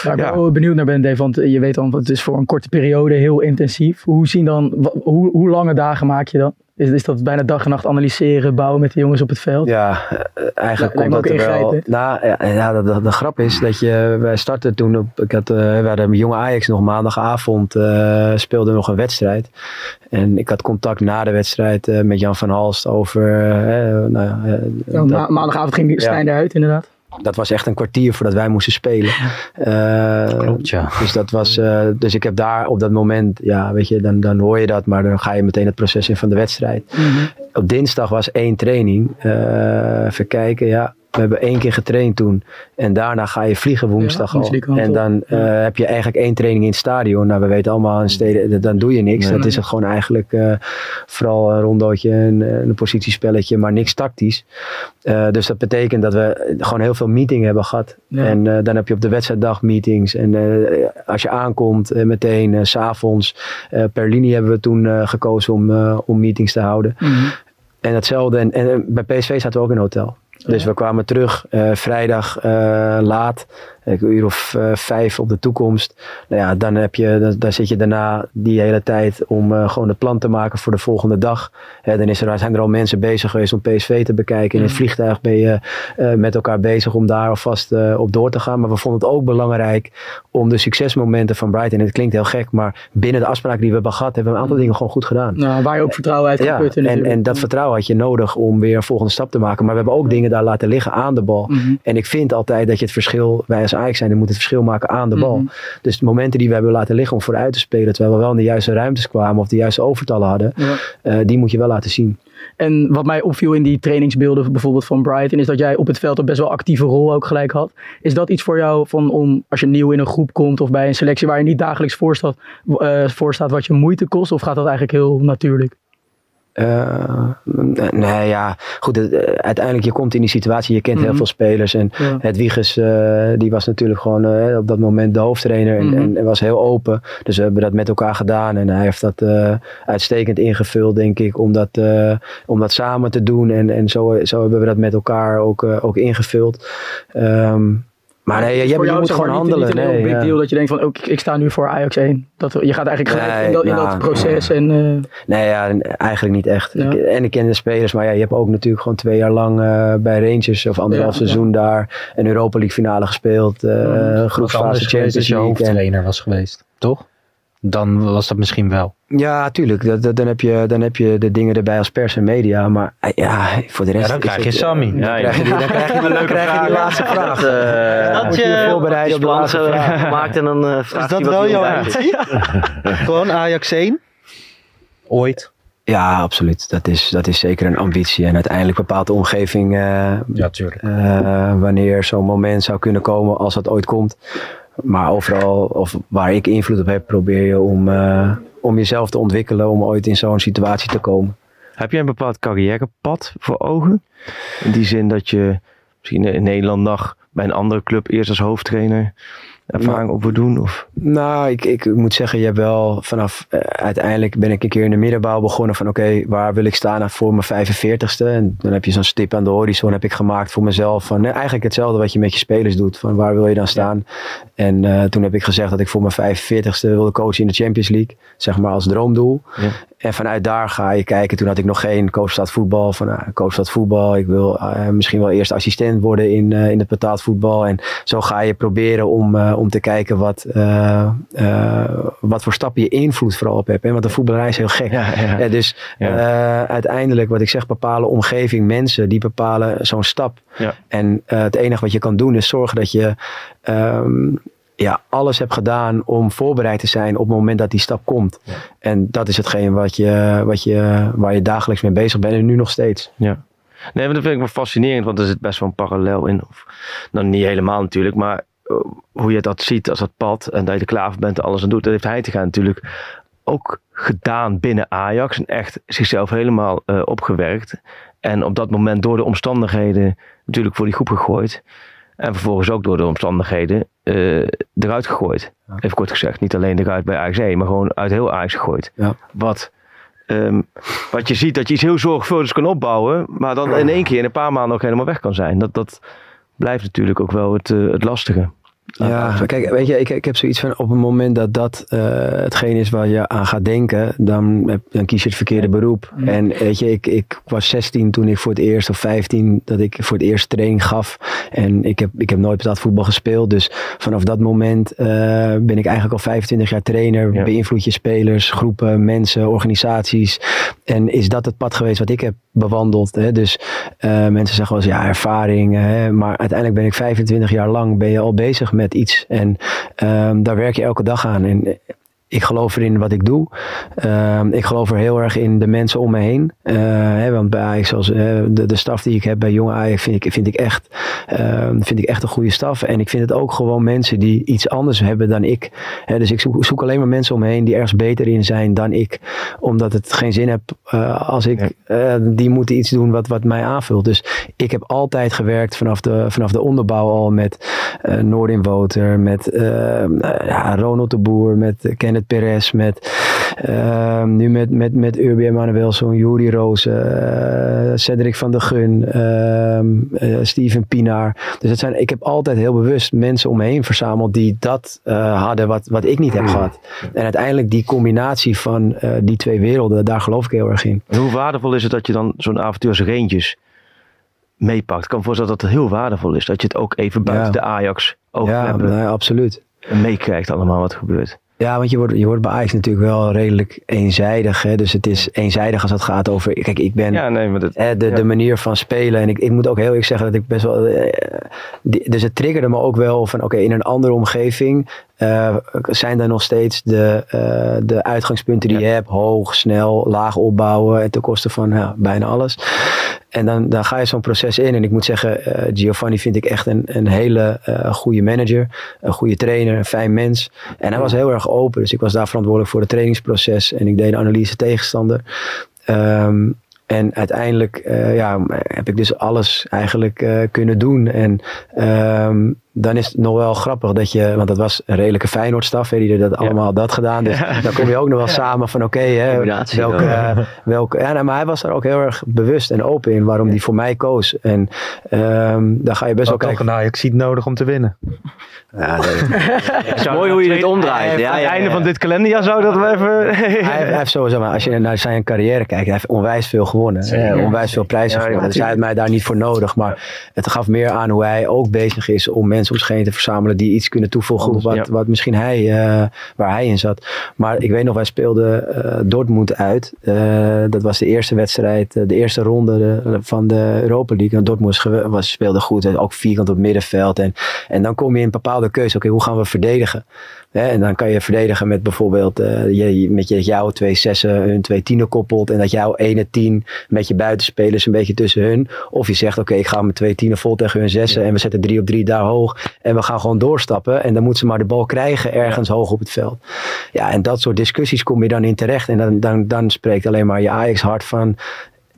Waar ik ja. wel benieuwd naar ben, Dave, want je weet dan, het is voor een korte periode heel intensief. Hoe zien dan, hoe, hoe lange dagen maak je dan? Is, is dat bijna dag en nacht analyseren, bouwen met de jongens op het veld? Ja, eh, eigenlijk komt dat er wel. Nou, ja, ja de, de, de grap is dat je, wij startten toen op, ik had, eh, we hadden jonge Ajax nog maandagavond, eh speelde nog een wedstrijd. En ik had contact na de wedstrijd met Jan van Halst over, nou ja, Ja, maandagavond ging Stijn eruit, inderdaad. Dat was echt een kwartier voordat wij moesten spelen. Eh, Klopt, ja. Dus dat was, eh, dus ik heb daar op dat moment, ja, weet je, dan, dan hoor je dat, maar dan ga je meteen het proces in van de wedstrijd. Op dinsdag was één training. Eh, even kijken, ja. We hebben één keer getraind toen. En daarna ga je vliegen woensdag Ja, al. En dan eh, heb je eigenlijk één training in het stadion. Nou, we weten allemaal in steden, dan doe je niks. Nee. dat is het gewoon eigenlijk eh, vooral een rondootje en eh, een positiespelletje, maar niks tactisch. Eh, dus dat betekent dat we gewoon heel veel meeting hebben gehad. Ja. En eh, dan heb je op de wedstrijddag meetings. En eh, als je aankomt, eh, meteen eh, s s'avonds. eh, per linie hebben we toen eh, gekozen om, eh, om meetings te houden. En hetzelfde, en, en eh, bij PSV zaten we ook in een hotel. Dus we kwamen terug eh, vrijdag eh, laat, een uur of eh, vijf op de toekomst. Nou ja, dan, heb je, dan, dan zit je daarna die hele tijd om eh, gewoon het plan te maken voor de volgende dag. Hè, dan is er, zijn er al mensen bezig geweest om PSV te bekijken. In het vliegtuig ben je eh, met elkaar bezig om daar alvast op door te gaan. Maar we vonden het ook belangrijk om de succesmomenten van Brighton, en het klinkt heel gek, maar binnen de afspraken die we hebben gehad, hebben we een aantal dingen gewoon goed gedaan. Nou, waar je ook vertrouwen uit Ja, putten en, en dat vertrouwen had je nodig om weer een volgende stap te maken. Maar we hebben ook dingen daar laten liggen aan de bal. Mhm. En ik vind altijd dat je het verschil, wij als Ajax zijn, die moeten het verschil maken aan de bal. Mhm. Dus de momenten die we hebben laten liggen om vooruit te spelen, terwijl we wel in de juiste ruimtes kwamen of de juiste overtallen hadden, Ja. eh, die moet je wel laten zien. En wat mij opviel in die trainingsbeelden bijvoorbeeld van Brighton, is dat jij op het veld een best wel actieve rol ook gelijk had. Is dat iets voor jou van om, als je nieuw in een groep komt of bij een selectie waar je niet dagelijks voor staat, eh, voor staat wat je moeite kost? Of gaat dat eigenlijk heel natuurlijk? Eh, nee, ja, goed. eh, uiteindelijk, je komt in die situatie, je kent heel Mhm. veel spelers. En Ja. het Wiegers, eh, die was natuurlijk gewoon op dat moment de hoofdtrainer en, Mhm. en, en was heel open. Dus we hebben dat met elkaar gedaan en hij heeft dat uitstekend ingevuld, denk ik, om dat, om dat samen te doen. En, en zo, zo hebben we dat met elkaar ook, ook ingevuld. Ehm, Maar nee, je, je, jou moet gewoon handelen. Niet een big ja. deal dat je denkt van, ook ik, ik sta nu voor Ajax 1. Dat, je gaat eigenlijk gelijk Nee, in, dat, in nou, dat proces. En, eh, Nee, ja, eigenlijk niet echt. Ik- en ik ken de spelers, maar ja, je hebt ook natuurlijk gewoon twee jaar lang eh, bij Rangers of anderhalf seizoen daar een Europa League finale gespeeld. Wat groepsfase Champions je League. en- hoofdtrainer was geweest, toch? Dan was dat misschien wel. Ja, tuurlijk. Dat, dat- dan, heb je, dan heb je de dingen erbij als pers en media. Maar eh, ja, voor de rest... Ja, dan krijg je het, eh, Sammy. Dan Ja, krijg je die, dan krijg je dan krijg je die laatste vraag. Dat, eh, moet je je voorbereiden op de laatste vraag. gemaakt en dan eh Is dat wel jouw ambitie? <laughs> Gewoon Ajax 1? Ooit. Ja, absoluut. Dat is, dat is zeker een ambitie. En uiteindelijk bepaalt de omgeving eh, ja, tuurlijk. eh, wanneer zo'n moment zou kunnen komen, als dat ooit komt. Maar overal, of waar ik invloed op heb, probeer je om, eh, om jezelf te ontwikkelen, om ooit in zo'n situatie te komen. Heb jij een bepaald carrièrepad voor ogen? In die zin dat je misschien in Nederland nog bij een andere club eerst als hoofdtrainer ervaring op wil doen? Of? Nou, ik, ik moet zeggen, je hebt wel vanaf eh, uiteindelijk ben ik een keer in de middenbouw begonnen van oké, waar wil ik staan voor mijn 45ste? En dan heb je zo'n stip aan de horizon heb ik gemaakt voor mezelf van eh, eigenlijk hetzelfde wat je met je spelers doet, van waar wil je dan staan? En eh, toen heb ik gezegd dat ik voor mijn 45ste wilde coachen in de Champions League, zeg maar als droomdoel. En vanuit daar ga je kijken. Toen had ik nog geen coachstad voetbal. Van nou, coachstad voetbal. Ik wil misschien wel eerst assistent worden in, in het betaald voetbal. En zo ga je proberen om, om te kijken wat, eh, eh, wat voor stappen je invloed vooral op hebt. Hè? Want de voetballerij is heel gek. Eh, dus eh, uiteindelijk, wat ik zeg, bepalen omgeving, mensen, die bepalen zo'n stap. Ja. En het enige wat je kan doen is zorgen dat je ehm, ja, alles hebt gedaan om voorbereid te zijn op het moment dat die stap komt. En dat is hetgeen wat je, wat je, waar je dagelijks mee bezig bent en nu nog steeds. Ja. Nee, maar dat vind ik wel fascinerend, want er zit best wel een parallel in. Of, nou, niet helemaal natuurlijk, maar hoe je dat ziet als dat pad en dat je er klaar voor bent en alles aan doet. Dat heeft hij te gaan natuurlijk ook gedaan binnen Ajax en echt zichzelf helemaal eh, opgewerkt. En op dat moment door de omstandigheden natuurlijk voor die groep gegooid. En vervolgens ook door de omstandigheden eh, eruit gegooid. Even kort gezegd, niet alleen eruit bij Ajax 1, maar gewoon uit heel Ajax gegooid. Ja. Wat, ehm, wat je ziet dat je iets heel zorgvuldigs kan opbouwen, maar dan in één keer in een paar maanden ook helemaal weg kan zijn. Dat, dat blijft natuurlijk ook wel het, eh, het lastige. Ja, kijk, weet je, ik, ik heb zoiets van op het moment dat dat eh, hetgeen is waar je aan gaat denken, dan, dan kies je het verkeerde beroep. En weet je, ik, ik was 16 toen ik voor het eerst, of 15, dat ik voor het eerst training gaf. En ik heb, ik heb nooit betaald voetbal gespeeld. Dus vanaf dat moment eh, ben ik eigenlijk al 25 jaar trainer. Beïnvloed je spelers, groepen, mensen, organisaties. En is dat het pad geweest wat ik heb bewandeld? Hè? Dus eh, mensen zeggen wel eens, ja, ervaring. Hè? Maar uiteindelijk ben ik 25 jaar lang ben je al bezig met iets. En ehm, daar werk je elke dag aan. En ik geloof erin wat ik doe. Ehm, ik geloof er heel erg in de mensen om me heen. Eh, hè, want bij Ajax, zoals, eh, de, de staf die ik heb bij Jong Ajax, vind ik, vind, ik echt, vind ik echt een goede staf. En ik vind het ook gewoon mensen die iets anders hebben dan ik. Hè, dus ik zoek, zoek alleen maar mensen om me heen die ergens beter in zijn dan ik. Omdat het geen zin heeft eh, als ik, eh, die moeten iets doen wat, wat mij aanvult. Dus ik heb altijd gewerkt vanaf de, vanaf de onderbouw al met eh Noordin Woter, met eh, ja, Ronald de Boer, met eh, Kenneth Perez, met eh, nu met, met, met Urbi Emanuelson, Juri Roos, eh, Cedric van der Gun, ehm, eh, Dus het zijn, ik heb altijd heel bewust mensen om me heen verzameld die dat eh, hadden wat, wat ik niet heb gehad. En uiteindelijk die combinatie van eh, die twee werelden, daar geloof ik heel erg in. En hoe waardevol is het dat je dan zo'n avontuur als Rangers meepakt? Ik kan me voorstellen dat het heel waardevol is. Dat je het ook even buiten de Ajax ook Ja, hebben. nee, absoluut. En meekrijgt allemaal wat er gebeurt. Ja, want je wordt, je wordt bij Ajax natuurlijk wel redelijk eenzijdig. Hè? Dus het is eenzijdig als het gaat over... Kijk, ik ben Ja, nee, maar dat, hè, de, de manier van spelen. En ik, ik moet ook heel eerlijk zeggen dat ik best wel... eh, die- dus het triggerde me ook wel van... Oké, in een andere omgeving eh, zijn er nog steeds de, eh, de uitgangspunten die je hebt. Hoog, snel, laag opbouwen. En ten koste van ja, bijna alles. En dan, dan ga je zo'n proces in. En ik moet zeggen, eh, Giovanni vind ik echt een, een hele eh, goede manager. Een goede trainer, een fijn mens. En hij was heel erg open. Dus ik was daar verantwoordelijk voor het trainingsproces. En ik deed de analyse tegenstander. Ehm, en uiteindelijk eh, ja, heb ik dus alles eigenlijk kunnen doen. En ehm, dan is het nog wel grappig dat je, want dat was een redelijke Feyenoordstaf, hè, die dat allemaal dat gedaan. Dus dan kom je ook nog wel samen van oké, welke, wel. eh, welke, ja, nou, maar hij was daar ook heel erg bewust en open in waarom hij voor mij koos. En ehm daar ga je best wel Ook kijken. nou, ik zie het nodig om te winnen. Ja, <laughs> is mooi hoe je dit omdraait. Ja, Aan het ja, einde ja. van dit kalenderjaar zou dat we even... hij, heeft, hij heeft sowieso, maar als je naar zijn carrière kijkt, hij heeft onwijs veel gewonnen. Zeker. Eh, onwijs veel prijzen Ja, ja, gewonnen. dus hij had mij daar niet voor nodig. Maar het gaf meer aan hoe hij ook bezig is om mensen om zich heen te verzamelen die iets kunnen toevoegen op wat, ja. wat misschien hij, eh, waar hij in zat. Maar ik weet nog, wij speelden eh, Dortmund uit. Eh, dat was de eerste wedstrijd, de eerste ronde van de Europa League. En Dortmund was speelde goed, en ook vierkant op middenveld. En, en dan kom je in een bepaalde keuze. Oké, hoe gaan we verdedigen? Hè, en dan kan je verdedigen met bijvoorbeeld eh, je, met je, jouw twee zessen, hun twee tienen koppelt. En dat jouw ene tien met je buitenspelers een beetje tussen hun. Of je zegt, oké, ik ga met twee tienen vol tegen hun zessen. En we zetten drie op drie daar hoog. En we gaan gewoon doorstappen. En dan moeten ze maar de bal krijgen ergens hoog op het veld. Ja, en dat soort discussies kom je dan in terecht. En dan, dan, dan spreekt alleen maar je Ajax hart van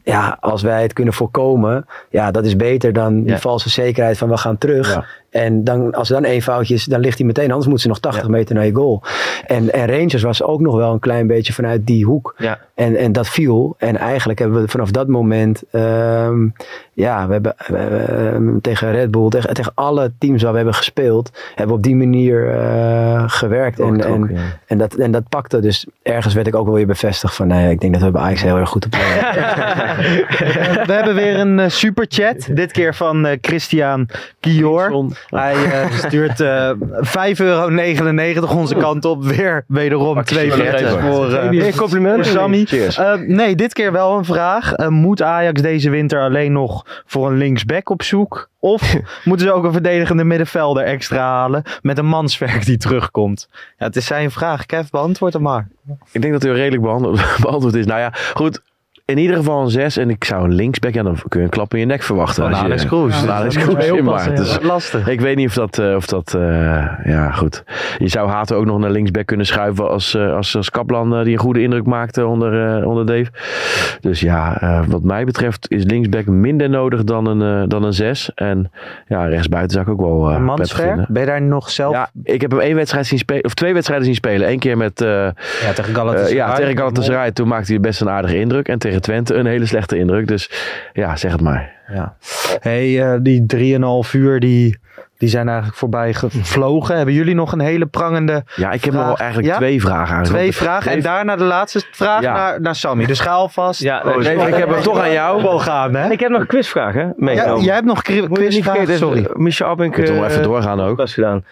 ja, als wij het kunnen voorkomen, ja, dat is beter dan die Ja. valse zekerheid van we gaan terug. En dan, als er dan één foutje is, dan ligt hij meteen, anders moeten ze nog 80 meter naar je goal. En, en Rangers was ook nog wel een klein beetje vanuit die hoek. Ja. En, en dat viel. En eigenlijk hebben we vanaf dat moment, ehm, ja, we hebben we hebben, ehm, tegen Red Bull, tegen, tegen alle teams waar we hebben gespeeld, hebben we op die manier eh, gewerkt. En, en, en, dat, en dat pakte. Dus ergens werd ik ook wel weer bevestigd van, nee, ik denk dat we bij Ajax heel erg goed op <laughs> We hebben weer een eh, superchat. Dit keer van eh, Christian Kior. Hij eh, <laughs> stuurt eh 5,99 euro onze kant op. Weer wederom twee wel nog vetten even. voor, Hey, complimenten. voor Sammy. Nee, dit keer wel een vraag. Moet Ajax deze winter alleen nog voor een linksback op zoek? Of <laughs> moeten ze ook een verdedigende middenvelder extra halen met een manswerk die terugkomt? Ja, het is zijn vraag. Kev, beantwoord hem maar. Ik denk dat hij redelijk <laughs> beantwoord is. Nou ja, goed. In ieder geval een 6 en ik zou een linksback, ja, dan kun je een klap in je nek verwachten. Van je- Alex Kroes. Ja, Alex Kroes in oppassen, maart. ja. Dus Lastig. Ik weet niet of dat, eh, of dat eh, ja goed. Je zou Hato ook nog naar linksback kunnen schuiven als, eh, als, als Kaplan die een goede indruk maakte onder, onder Dave. Dus ja, eh, wat mij betreft is linksback minder nodig dan een, eh, dan een 6. En ja, rechtsbuiten zou ik ook wel eh Manswerk, vinden. ben je daar nog zelf... Ja, ik heb hem één wedstrijd zien spelen, of twee wedstrijden zien spelen. Eén keer met. eh, Ja, tegen Galatasaray. ja, tegen Galatasaray. Toen maakte hij best een aardige indruk. En tegen Twente een hele slechte indruk. Dus ja, zeg het maar. Ja. Hey, eh, die 3,5 uur die, die zijn eigenlijk voorbij gevlogen. Hebben jullie nog een hele prangende Ja, ik heb vraag? nog wel eigenlijk Ja? twee vragen eigenlijk. Twee vragen en daarna de laatste vraag Ja. naar, naar Sammy. Dus ga alvast. Ja, Oh, nee, ik heb hem toch aan jou. Wel gaan, hè? Ik heb nog een quizvraag, hè? Ja, meegenomen. jij hebt nog quizvragen, sorry. eh, Michel Abink... Moet toch wel eh, even doorgaan ook. podcast gedaan.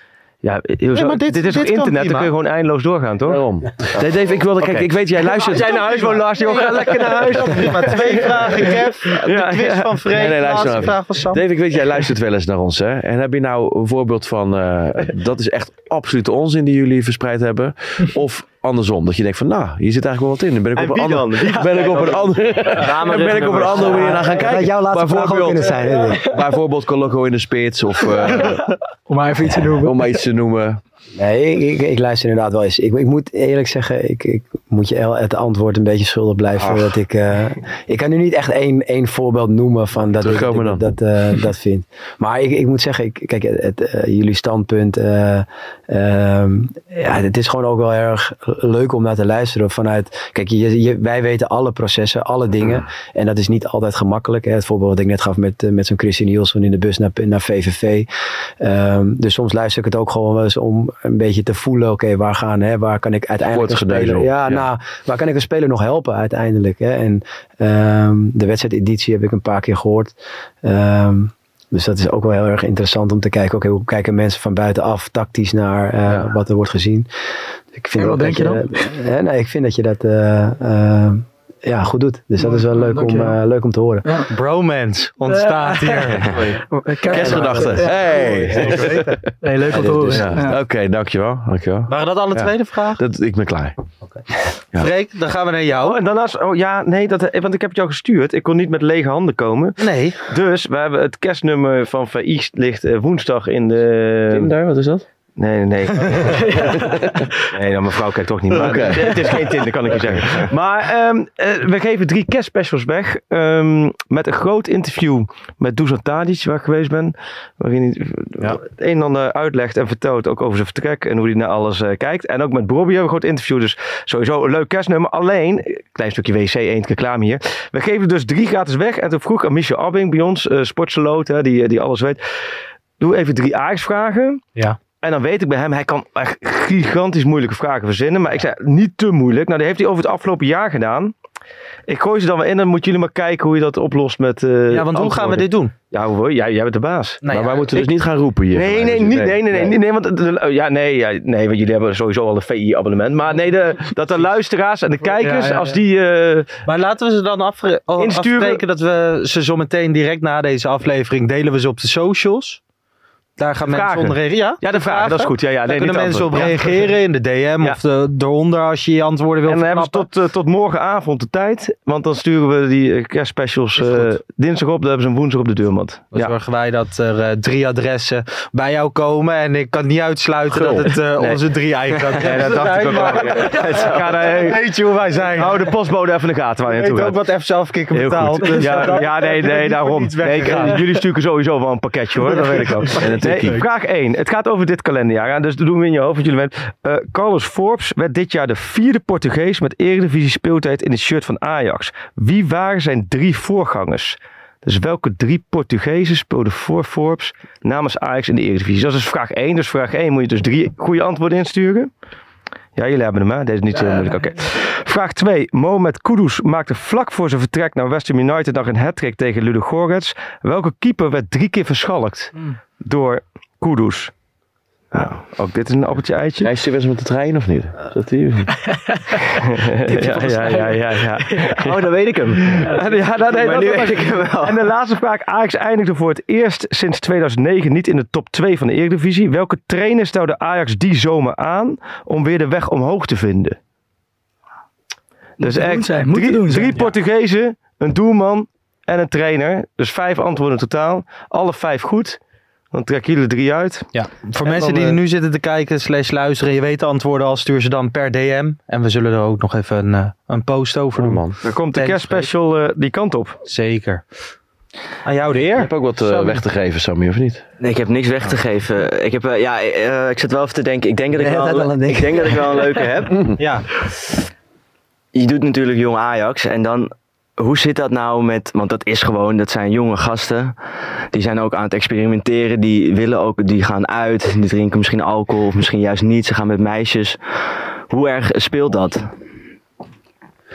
Ja, heel zo- maar dit- dit, is dit op internet, dan kun je gewoon eindeloos doorgaan, toch? Waarom? Nee, Dave, ik wilde, kijk, ik weet, jij luistert. Als jij naar huis woont, Lars, joh, ga lekker naar huis. Prima, twee vragen, Kev. De Ja, quiz ja. van Freek, Nee, nee, luister nou vraag van Sam. Dave, ik weet, jij luistert wel eens naar ons, hè? En heb je nou een voorbeeld van, eh, dat is echt absolute onzin die jullie verspreid hebben? Of andersom, dat je denkt van, nou, hier zit eigenlijk wel wat in. Dan ben ik En op een andere, dan? <laughs> ben ik op een andere, <laughs> ben ik op een andere manier naar gaan kijken. Dat jouw laatste vraag ook kunnen zijn. Hè, <laughs> bijvoorbeeld Coloco in de spits of eh, Om maar even iets te noemen. om maar iets te noemen. Nee, ik, ik, luister inderdaad wel eens. Ik, ik moet eerlijk zeggen, ik, ik moet je het antwoord een beetje schuldig blijven. Ach. Dat ik, eh, ik kan nu niet echt één, één voorbeeld noemen van dat ik, dat, Terugkomen ik dat, eh, dat vind. Maar ik, ik moet zeggen, ik, kijk, het, eh, jullie standpunt, eh, ehm, ja, het is gewoon ook wel erg leuk om naar te luisteren. Vanuit, kijk, je, je, wij weten alle processen, alle dingen. En dat is niet altijd gemakkelijk. Hè. Het voorbeeld wat ik net gaf met, met zo'n Christian Nielsen in de bus naar, naar VVV. Ehm, dus soms luister ik het ook gewoon wel eens om een beetje te voelen. Oké, waar gaan, hè, waar kan ik uiteindelijk een speler... Ja, ja. nou, waar kan ik een speler nog helpen uiteindelijk? Hè? En ehm, de wedstrijdeditie heb ik een paar keer gehoord. Ehm, dus dat is ook wel heel erg interessant om te kijken. Oké, hoe kijken mensen van buitenaf tactisch naar eh, wat er wordt gezien. Ik vind En wat denk je eh, nee, ik vind dat je dat eh, eh, ja, goed doet. Dus dat is wel leuk om, eh, leuk om te horen. Bromance ontstaat hier. <laughs> Kerstgedachten. Hey. Nee, leuk om te horen. Ja. Ja. Oké, dankjewel. dankjewel. Waren dat alle Ja. tweede vragen? Dat, ik ben klaar. Ja. Freek, dan gaan we naar jou. Oh, en daarnaast, oh ja, nee, dat, want ik heb het jou gestuurd. Ik kon niet met lege handen komen. Nee. Dus we hebben het kerstnummer van VI ligt eh, woensdag in de... Tinder, wat is dat? Nee, nee, nee. <laughs> <laughs> nee, nou, mevrouw kijkt toch niet. Maar. Het is geen Tinder, kan ik je zeggen. Maar ehm, eh, we geven drie kerstspecials weg. ehm, met een groot interview met Dusan Tadic, waar ik geweest ben. Waarin hij het een en ander uitlegt en vertelt ook over zijn vertrek. En hoe hij naar alles eh, kijkt. En ook met Bobby hebben we een groot interview. Dus sowieso een leuk kerstnummer. Alleen, een klein stukje wc, één reclame hier. We geven dus drie gratis weg. En toen vroeg aan Michel Abbing bij ons, uh, sportseloot, hè, die, die alles weet. Doe even drie Ajax-vragen. Ja. En dan weet ik bij hem, hij kan echt gigantisch moeilijke vragen verzinnen. Maar ik zei, niet te moeilijk. Nou, die heeft hij over het afgelopen jaar gedaan. Ik gooi ze dan weer in en dan moeten jullie maar kijken hoe je dat oplost met eh, Ja, want hoe gaan we dit doen? Ja, hoe? Ja, jij bent de baas. Nou maar wij moeten ik- dus niet gaan roepen hier. Nee, nee, niet, nee, nee, nee, nee, nee, want de- ja, nee, ja, nee, want jullie hebben sowieso al een VI-abonnement. Maar nee, de, dat de luisteraars en de kijkers, Ja, ja, ja. als die... eh, Maar laten we ze dan afre- oh, afspreken dat we ze zo meteen direct na deze aflevering delen we ze op de socials. Daar gaan mensen Vragen. onder reageren. Ja, Ja, de vragen, dat is goed. Ja, ja, Daar nee, kunnen mensen op. Ja. reageren in de DM Ja. of de, eronder als je je antwoorden wil En dan hebben tot, eh, tot morgenavond de tijd. Want dan sturen we die eh, kerstspecials eh, dinsdag op. Dan hebben ze hem woensdag op de deurmat. Dan zorgen wij dat er drie adressen bij jou komen. En ik kan niet uitsluiten dat het Nee. onze drie eigen <laughs> adressen Nee, dat dacht ik ook wel. Ja, Weet je hoe wij zijn? Hou de postbode even in de gaten waar je naartoe ook wat F zelfkikker Heel betaalt. dus ja, ja, nee, <laughs> nee, daarom. jullie sturen sowieso wel een pakketje hoor, dat weet ik ook. <laughs> Nee, vraag 1. Het gaat over dit kalenderjaar. Dus dat doen we in je hoofd, want jullie weten. Eh, Carlos Forbes werd dit jaar de vierde Portugees met eredivisie speeltijd in het shirt van Ajax. Wie waren zijn drie voorgangers? Dus welke drie Portugezen speelden voor Forbes namens Ajax in de eredivisie? Dat is dus vraag 1. Dus vraag 1 moet je dus drie goede antwoorden insturen. Ja, jullie hebben hem, hè? Deze is niet zo moeilijk. Oké. Vraag 2. Mohamed Kudus maakte vlak voor zijn vertrek naar West Ham United nog een hat-trick tegen Ludo Gorets. Welke keeper werd drie keer verschalkt door Kudus? Nou, ook dit is een appeltje eitje. Reist hij wel eens met de trein of niet? <laughs> Is Dat die, ja, ja, ja, ja, <laughs> ja. Oh, dan weet ik hem. En, ja, dat, nee, dat- weet ik hem wel. En de laatste vraag. Ajax eindigde voor het eerst sinds 2009 niet in de top 2 van de Eredivisie. Welke trainer stelde Ajax die zomer aan om weer de weg omhoog te vinden? Dus echt zijn, moet drie, te doen zijn, drie Portugezen, een doelman en een trainer. Dus vijf antwoorden in totaal. Alle vijf goed. Dan trekken jullie er drie uit. Ja, voor En mensen dan, die eh, nu zitten te kijken slash luisteren. Je weet de antwoorden al. Stuur ze dan per DM. En we zullen er ook nog even een, eh, een post over doen. man. Dan komt de kerstspecial eh, die kant op. Zeker. Aan jou de Je eer. hebt ook wat weg te geven, Sammy, of niet? Nee, ik heb niks weg te geven. Ik, heb, ja, ik zit wel even te denken. Ik denk dat ik, Nee, wel, aan ik denk dat ik wel een leuke heb. <laughs> Ja. Je doet natuurlijk jong Ajax. En dan, hoe zit dat nou met... Want dat is gewoon, dat zijn jonge gasten. Die zijn ook aan het experimenteren. Die willen ook, die gaan uit. Die drinken misschien alcohol of misschien juist niet. Ze gaan met meisjes. Hoe erg speelt dat?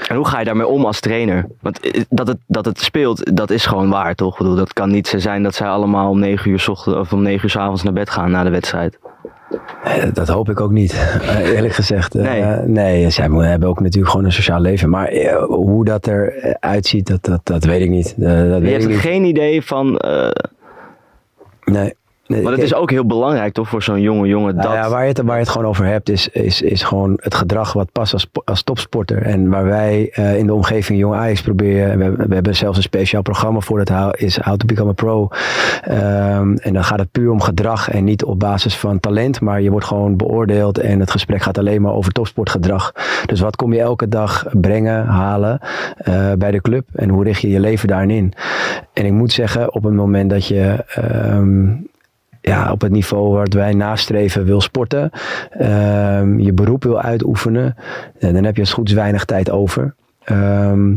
En hoe ga je daarmee om als trainer? Want eh, dat het, dat het speelt, dat is gewoon waar, toch? Ik bedoel, dat kan niet zijn dat zij allemaal om 9 uur, ochtend, of om 9 uur 's avonds naar bed gaan na de wedstrijd. Eh, Dat hoop ik ook niet, <laughs> eh, eerlijk gezegd. Eh, Nee. nee, zij hebben ook natuurlijk gewoon een sociaal leven. Maar hoe dat eruit ziet, dat, dat, dat weet ik niet. Dat Je weet hebt ik niet. geen idee van. Nee. Nee maar het is ook heel belangrijk, toch, voor zo'n jonge jongen. Nou dat, ja, waar, je het, waar je het gewoon over hebt, is, is, is gewoon het gedrag wat past als, als topsporter. En waar wij eh, in de omgeving Jong Ajax proberen, we, hebben- we hebben zelfs een speciaal programma voor dat is How to Become a Pro. Ehm, en dan gaat het puur om gedrag en niet op basis van talent, maar je wordt gewoon beoordeeld en het gesprek gaat alleen maar over topsportgedrag. Dus wat kom je elke dag brengen, halen eh, bij de club en hoe richt je je leven daarin in? En ik moet zeggen, op het moment dat je ehm, ja, op het niveau waar wij nastreven wil sporten, ehm, je beroep wil uitoefenen, eh, dan heb je als goed weinig tijd over. Ehm,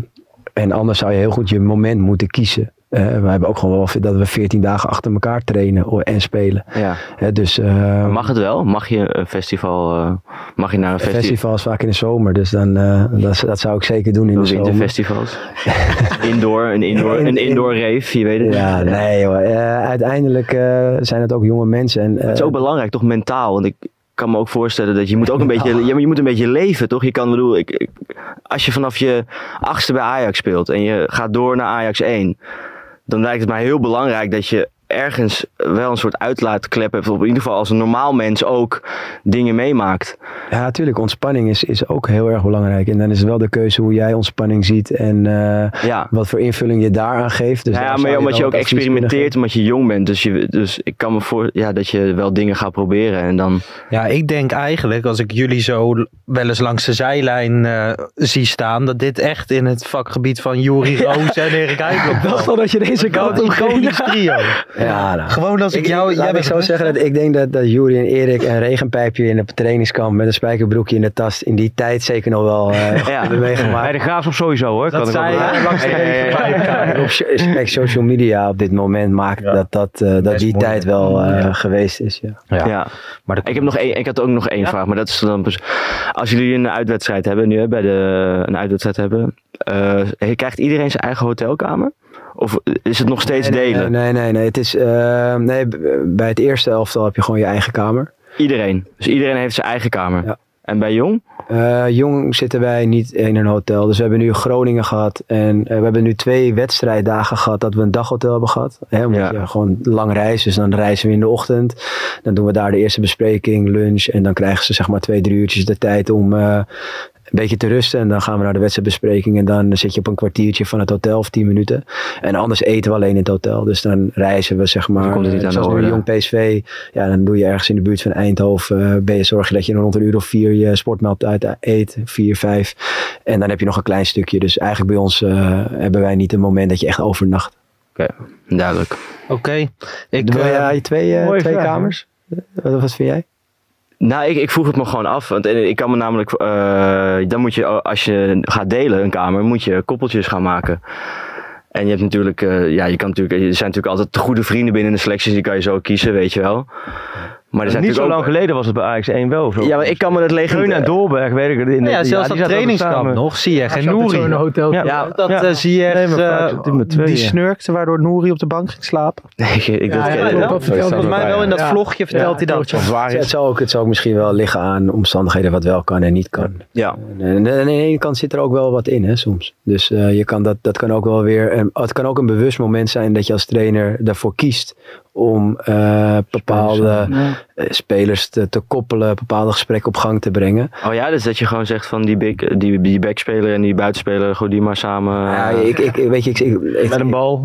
en anders zou je heel goed je moment moeten kiezen. Eh, we hebben ook gewoon wel dat we 14 dagen achter elkaar trainen en spelen. ja. Dus, ehm, Mag het wel? Mag je een festival. eh, mag je naar een festival? festival is vaak in de zomer, dus dan, eh, dat, dat zou ik zeker doen in de zomer. Winterfestivals. <laughs> indoor, een indoor, In- een in- indoor rave, je weet het. Ja, nee hoor. Eh, uiteindelijk eh, zijn het ook jonge mensen. En, eh, Het is ook belangrijk, toch mentaal? Want ik kan me ook voorstellen dat je moet ook een beetje, <laughs> ja, maar je moet een beetje leven, toch? Je kan, bedoel, ik, ik- als je vanaf je achtste bij Ajax speelt en je gaat door naar Ajax 1, dan lijkt het mij heel belangrijk dat je ergens wel een soort uitlaatklep hebt. Of in ieder geval als een normaal mens ook dingen meemaakt. Ja, natuurlijk. Ontspanning is, is ook heel erg belangrijk. En dan is het wel de keuze hoe jij ontspanning ziet en eh, wat voor invulling je daaraan geeft. Dus ja, daar ja, maar je omdat je ook experimenteert, omdat je jong bent. Dus, je, dus ik kan me voor ja, dat je wel dingen gaat proberen. En dan... Ja, ik denk eigenlijk, als ik jullie zo wel eens langs de zijlijn eh, zie staan, dat dit echt in het vakgebied van Juri <laughs> Roos en Erik Heidel Ik dacht al dat je deze kant Een op ging. trio. <laughs> Ja, nou. Gewoon als ik, jou... laat jij ik zeggen dat ik denk dat, dat Juri en Erik een regenpijpje in een trainingskamp met een spijkerbroekje in de tas in die tijd zeker nog wel eh Ja. hebben meegemaakt. Bij de graafschap sowieso hoor. Dat kan ik zei wel hij langs de. Op social media op dit moment maakt dat, dat, eh, dat die tijd wel eh, geweest is. Ja. Ja. Maar Ik, heb nog één, ik had ook nog één vraag, maar dat is dan als jullie een uitwedstrijd hebben nu, hè, bij de, een uitwedstrijd hebben, eh, krijgt iedereen zijn eigen hotelkamer? Of is het nog steeds nee, delen? Nee, nee, nee. Het is, eh, nee. Bij het eerste elftal heb je gewoon je eigen kamer. Iedereen. Dus iedereen heeft zijn eigen kamer. Ja. En bij Jong? Eh, jong zitten wij niet in een hotel. Dus we hebben nu Groningen gehad. En eh, we hebben nu twee wedstrijddagen gehad dat we een daghotel hebben gehad. Hè, omdat Ja. je gewoon lang reist. Dus dan reizen we in de ochtend. Dan doen we daar de eerste bespreking, lunch. En dan krijgen ze zeg maar twee, drie uurtjes de tijd om beetje te rusten. En dan gaan we naar de wedstrijdbespreking. En dan zit je op een kwartiertje van het hotel of tien minuten. En anders eten we alleen in het hotel. Dus dan reizen we zeg maar. komt het niet aan de zoals nu orde. Jong PSV. Ja, dan doe je ergens in de buurt van Eindhoven. eh, ben je zorg je dat je rond een uur of vier je sportmaaltijd eet. Vier, vijf. En dan heb je nog een klein stukje. Dus eigenlijk bij ons eh, hebben wij niet een moment dat je echt overnacht. Oké, duidelijk. Oké. Ik, Wil jij twee, eh, twee vraag, kamers? Wat, wat vind jij? Nou, ik, ik vroeg het me gewoon af. Want eh, ik kan me namelijk. eh, dan moet je, als je gaat delen een kamer, moet je koppeltjes gaan maken. En je hebt natuurlijk. eh, ja, je kan natuurlijk. Er zijn natuurlijk altijd goede vrienden binnen de selecties. Die kan je zo kiezen, weet je wel. Maar er zijn Niet zo lang ook- geleden was het bij Ajax 1 wel zo. Ja, maar ik kan me dat Teun legendare... en Dolberg, weet ik het. In de- ja, zelfs dat trainingskamp nog. Zie je, geen Nouri. zo'n hotel. Ja. Ja, dat Ja. eh, zie je Nee, eh, die snurkte waardoor Nouri op de bank ging slapen. Nee, <laughs> ik, ik, dat ken Volgens mij wel in dat vlogje vertelt hij dat. Of waar Het zou, ook, het zou ook misschien wel liggen aan omstandigheden wat wel kan en niet kan. Ja. En, aan de ene kant zit er ook wel wat in, hè, soms. Dus eh, je kan dat, dat kan ook wel weer. Het kan ook een bewust moment zijn dat je als trainer daarvoor kiest om eh, bepaalde spelers te, te koppelen, bepaalde gesprekken op gang te brengen. Oh ja, dus dat je gewoon zegt van die, big, die, die backspeler en die buitenspeler, gewoon die maar samen. Ja, ik, ik, weet je, ik, ik, ik- Met een bal.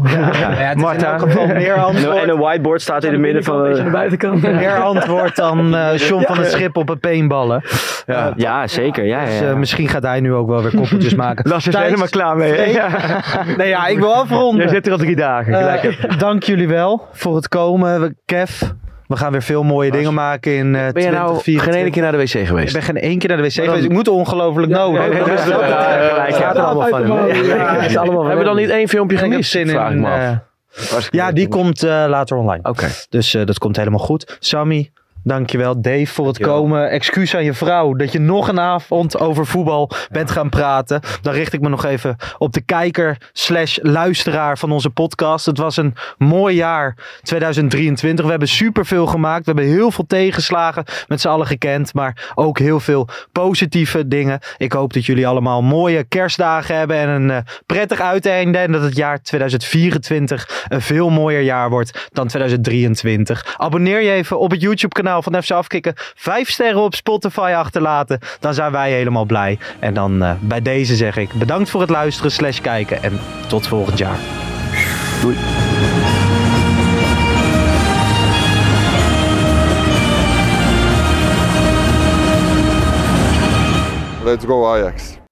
Marta. in elk geval meer En antwoord, en een whiteboard staat in het midden van. Een beetje aan de buitenkant. <laughs> meer antwoord dan eh John van het Schip op een peenballen. Ja, ja zeker. Ja, ja, Dus ja. eh, misschien gaat hij nu ook wel weer koppeltjes <laughs> maken. Lars is er Thijs- helemaal klaar mee. Nee. Ja. <laughs> Nee, ja, ik wil afronden. Jij zit er al drie dagen. Eh, dank jullie wel voor het komen. We- Kev, we gaan weer veel mooie dingen maken in eh Ben je nou geen 2024. ene keer naar de wc Ik geweest? ben geen één keer naar de wc geweest. Ik moet ongelooflijk nodig. ja, ja, ja, ja, allemaal van. ja, het is allemaal van Hebben we dan niet één filmpje Ik gemist? zin Vraag ik in. me af. eh, ja, die komt eh, later online. Oké. Dus dat komt helemaal goed. Sammy, dankjewel. Dave voor het komen. Excuus aan je vrouw dat je nog een avond over voetbal bent gaan praten. Dan richt ik me nog even op de kijker slash luisteraar van onze podcast. Het was een mooi jaar 2023. We hebben superveel gemaakt. We hebben heel veel tegenslagen met z'n allen gekend. Maar ook heel veel positieve dingen. Ik hoop dat jullie allemaal mooie kerstdagen hebben. En een eh, prettig uiteinde. En dat het jaar 2024 een veel mooier jaar wordt dan 2023. Abonneer je even op het YouTube kanaal van FC Afkikken. Vijf sterren op Spotify achterlaten. Dan zijn wij helemaal blij. En dan eh, bij deze zeg ik bedankt voor het luisteren slash kijken. En tot volgend jaar. Let's go Ajax.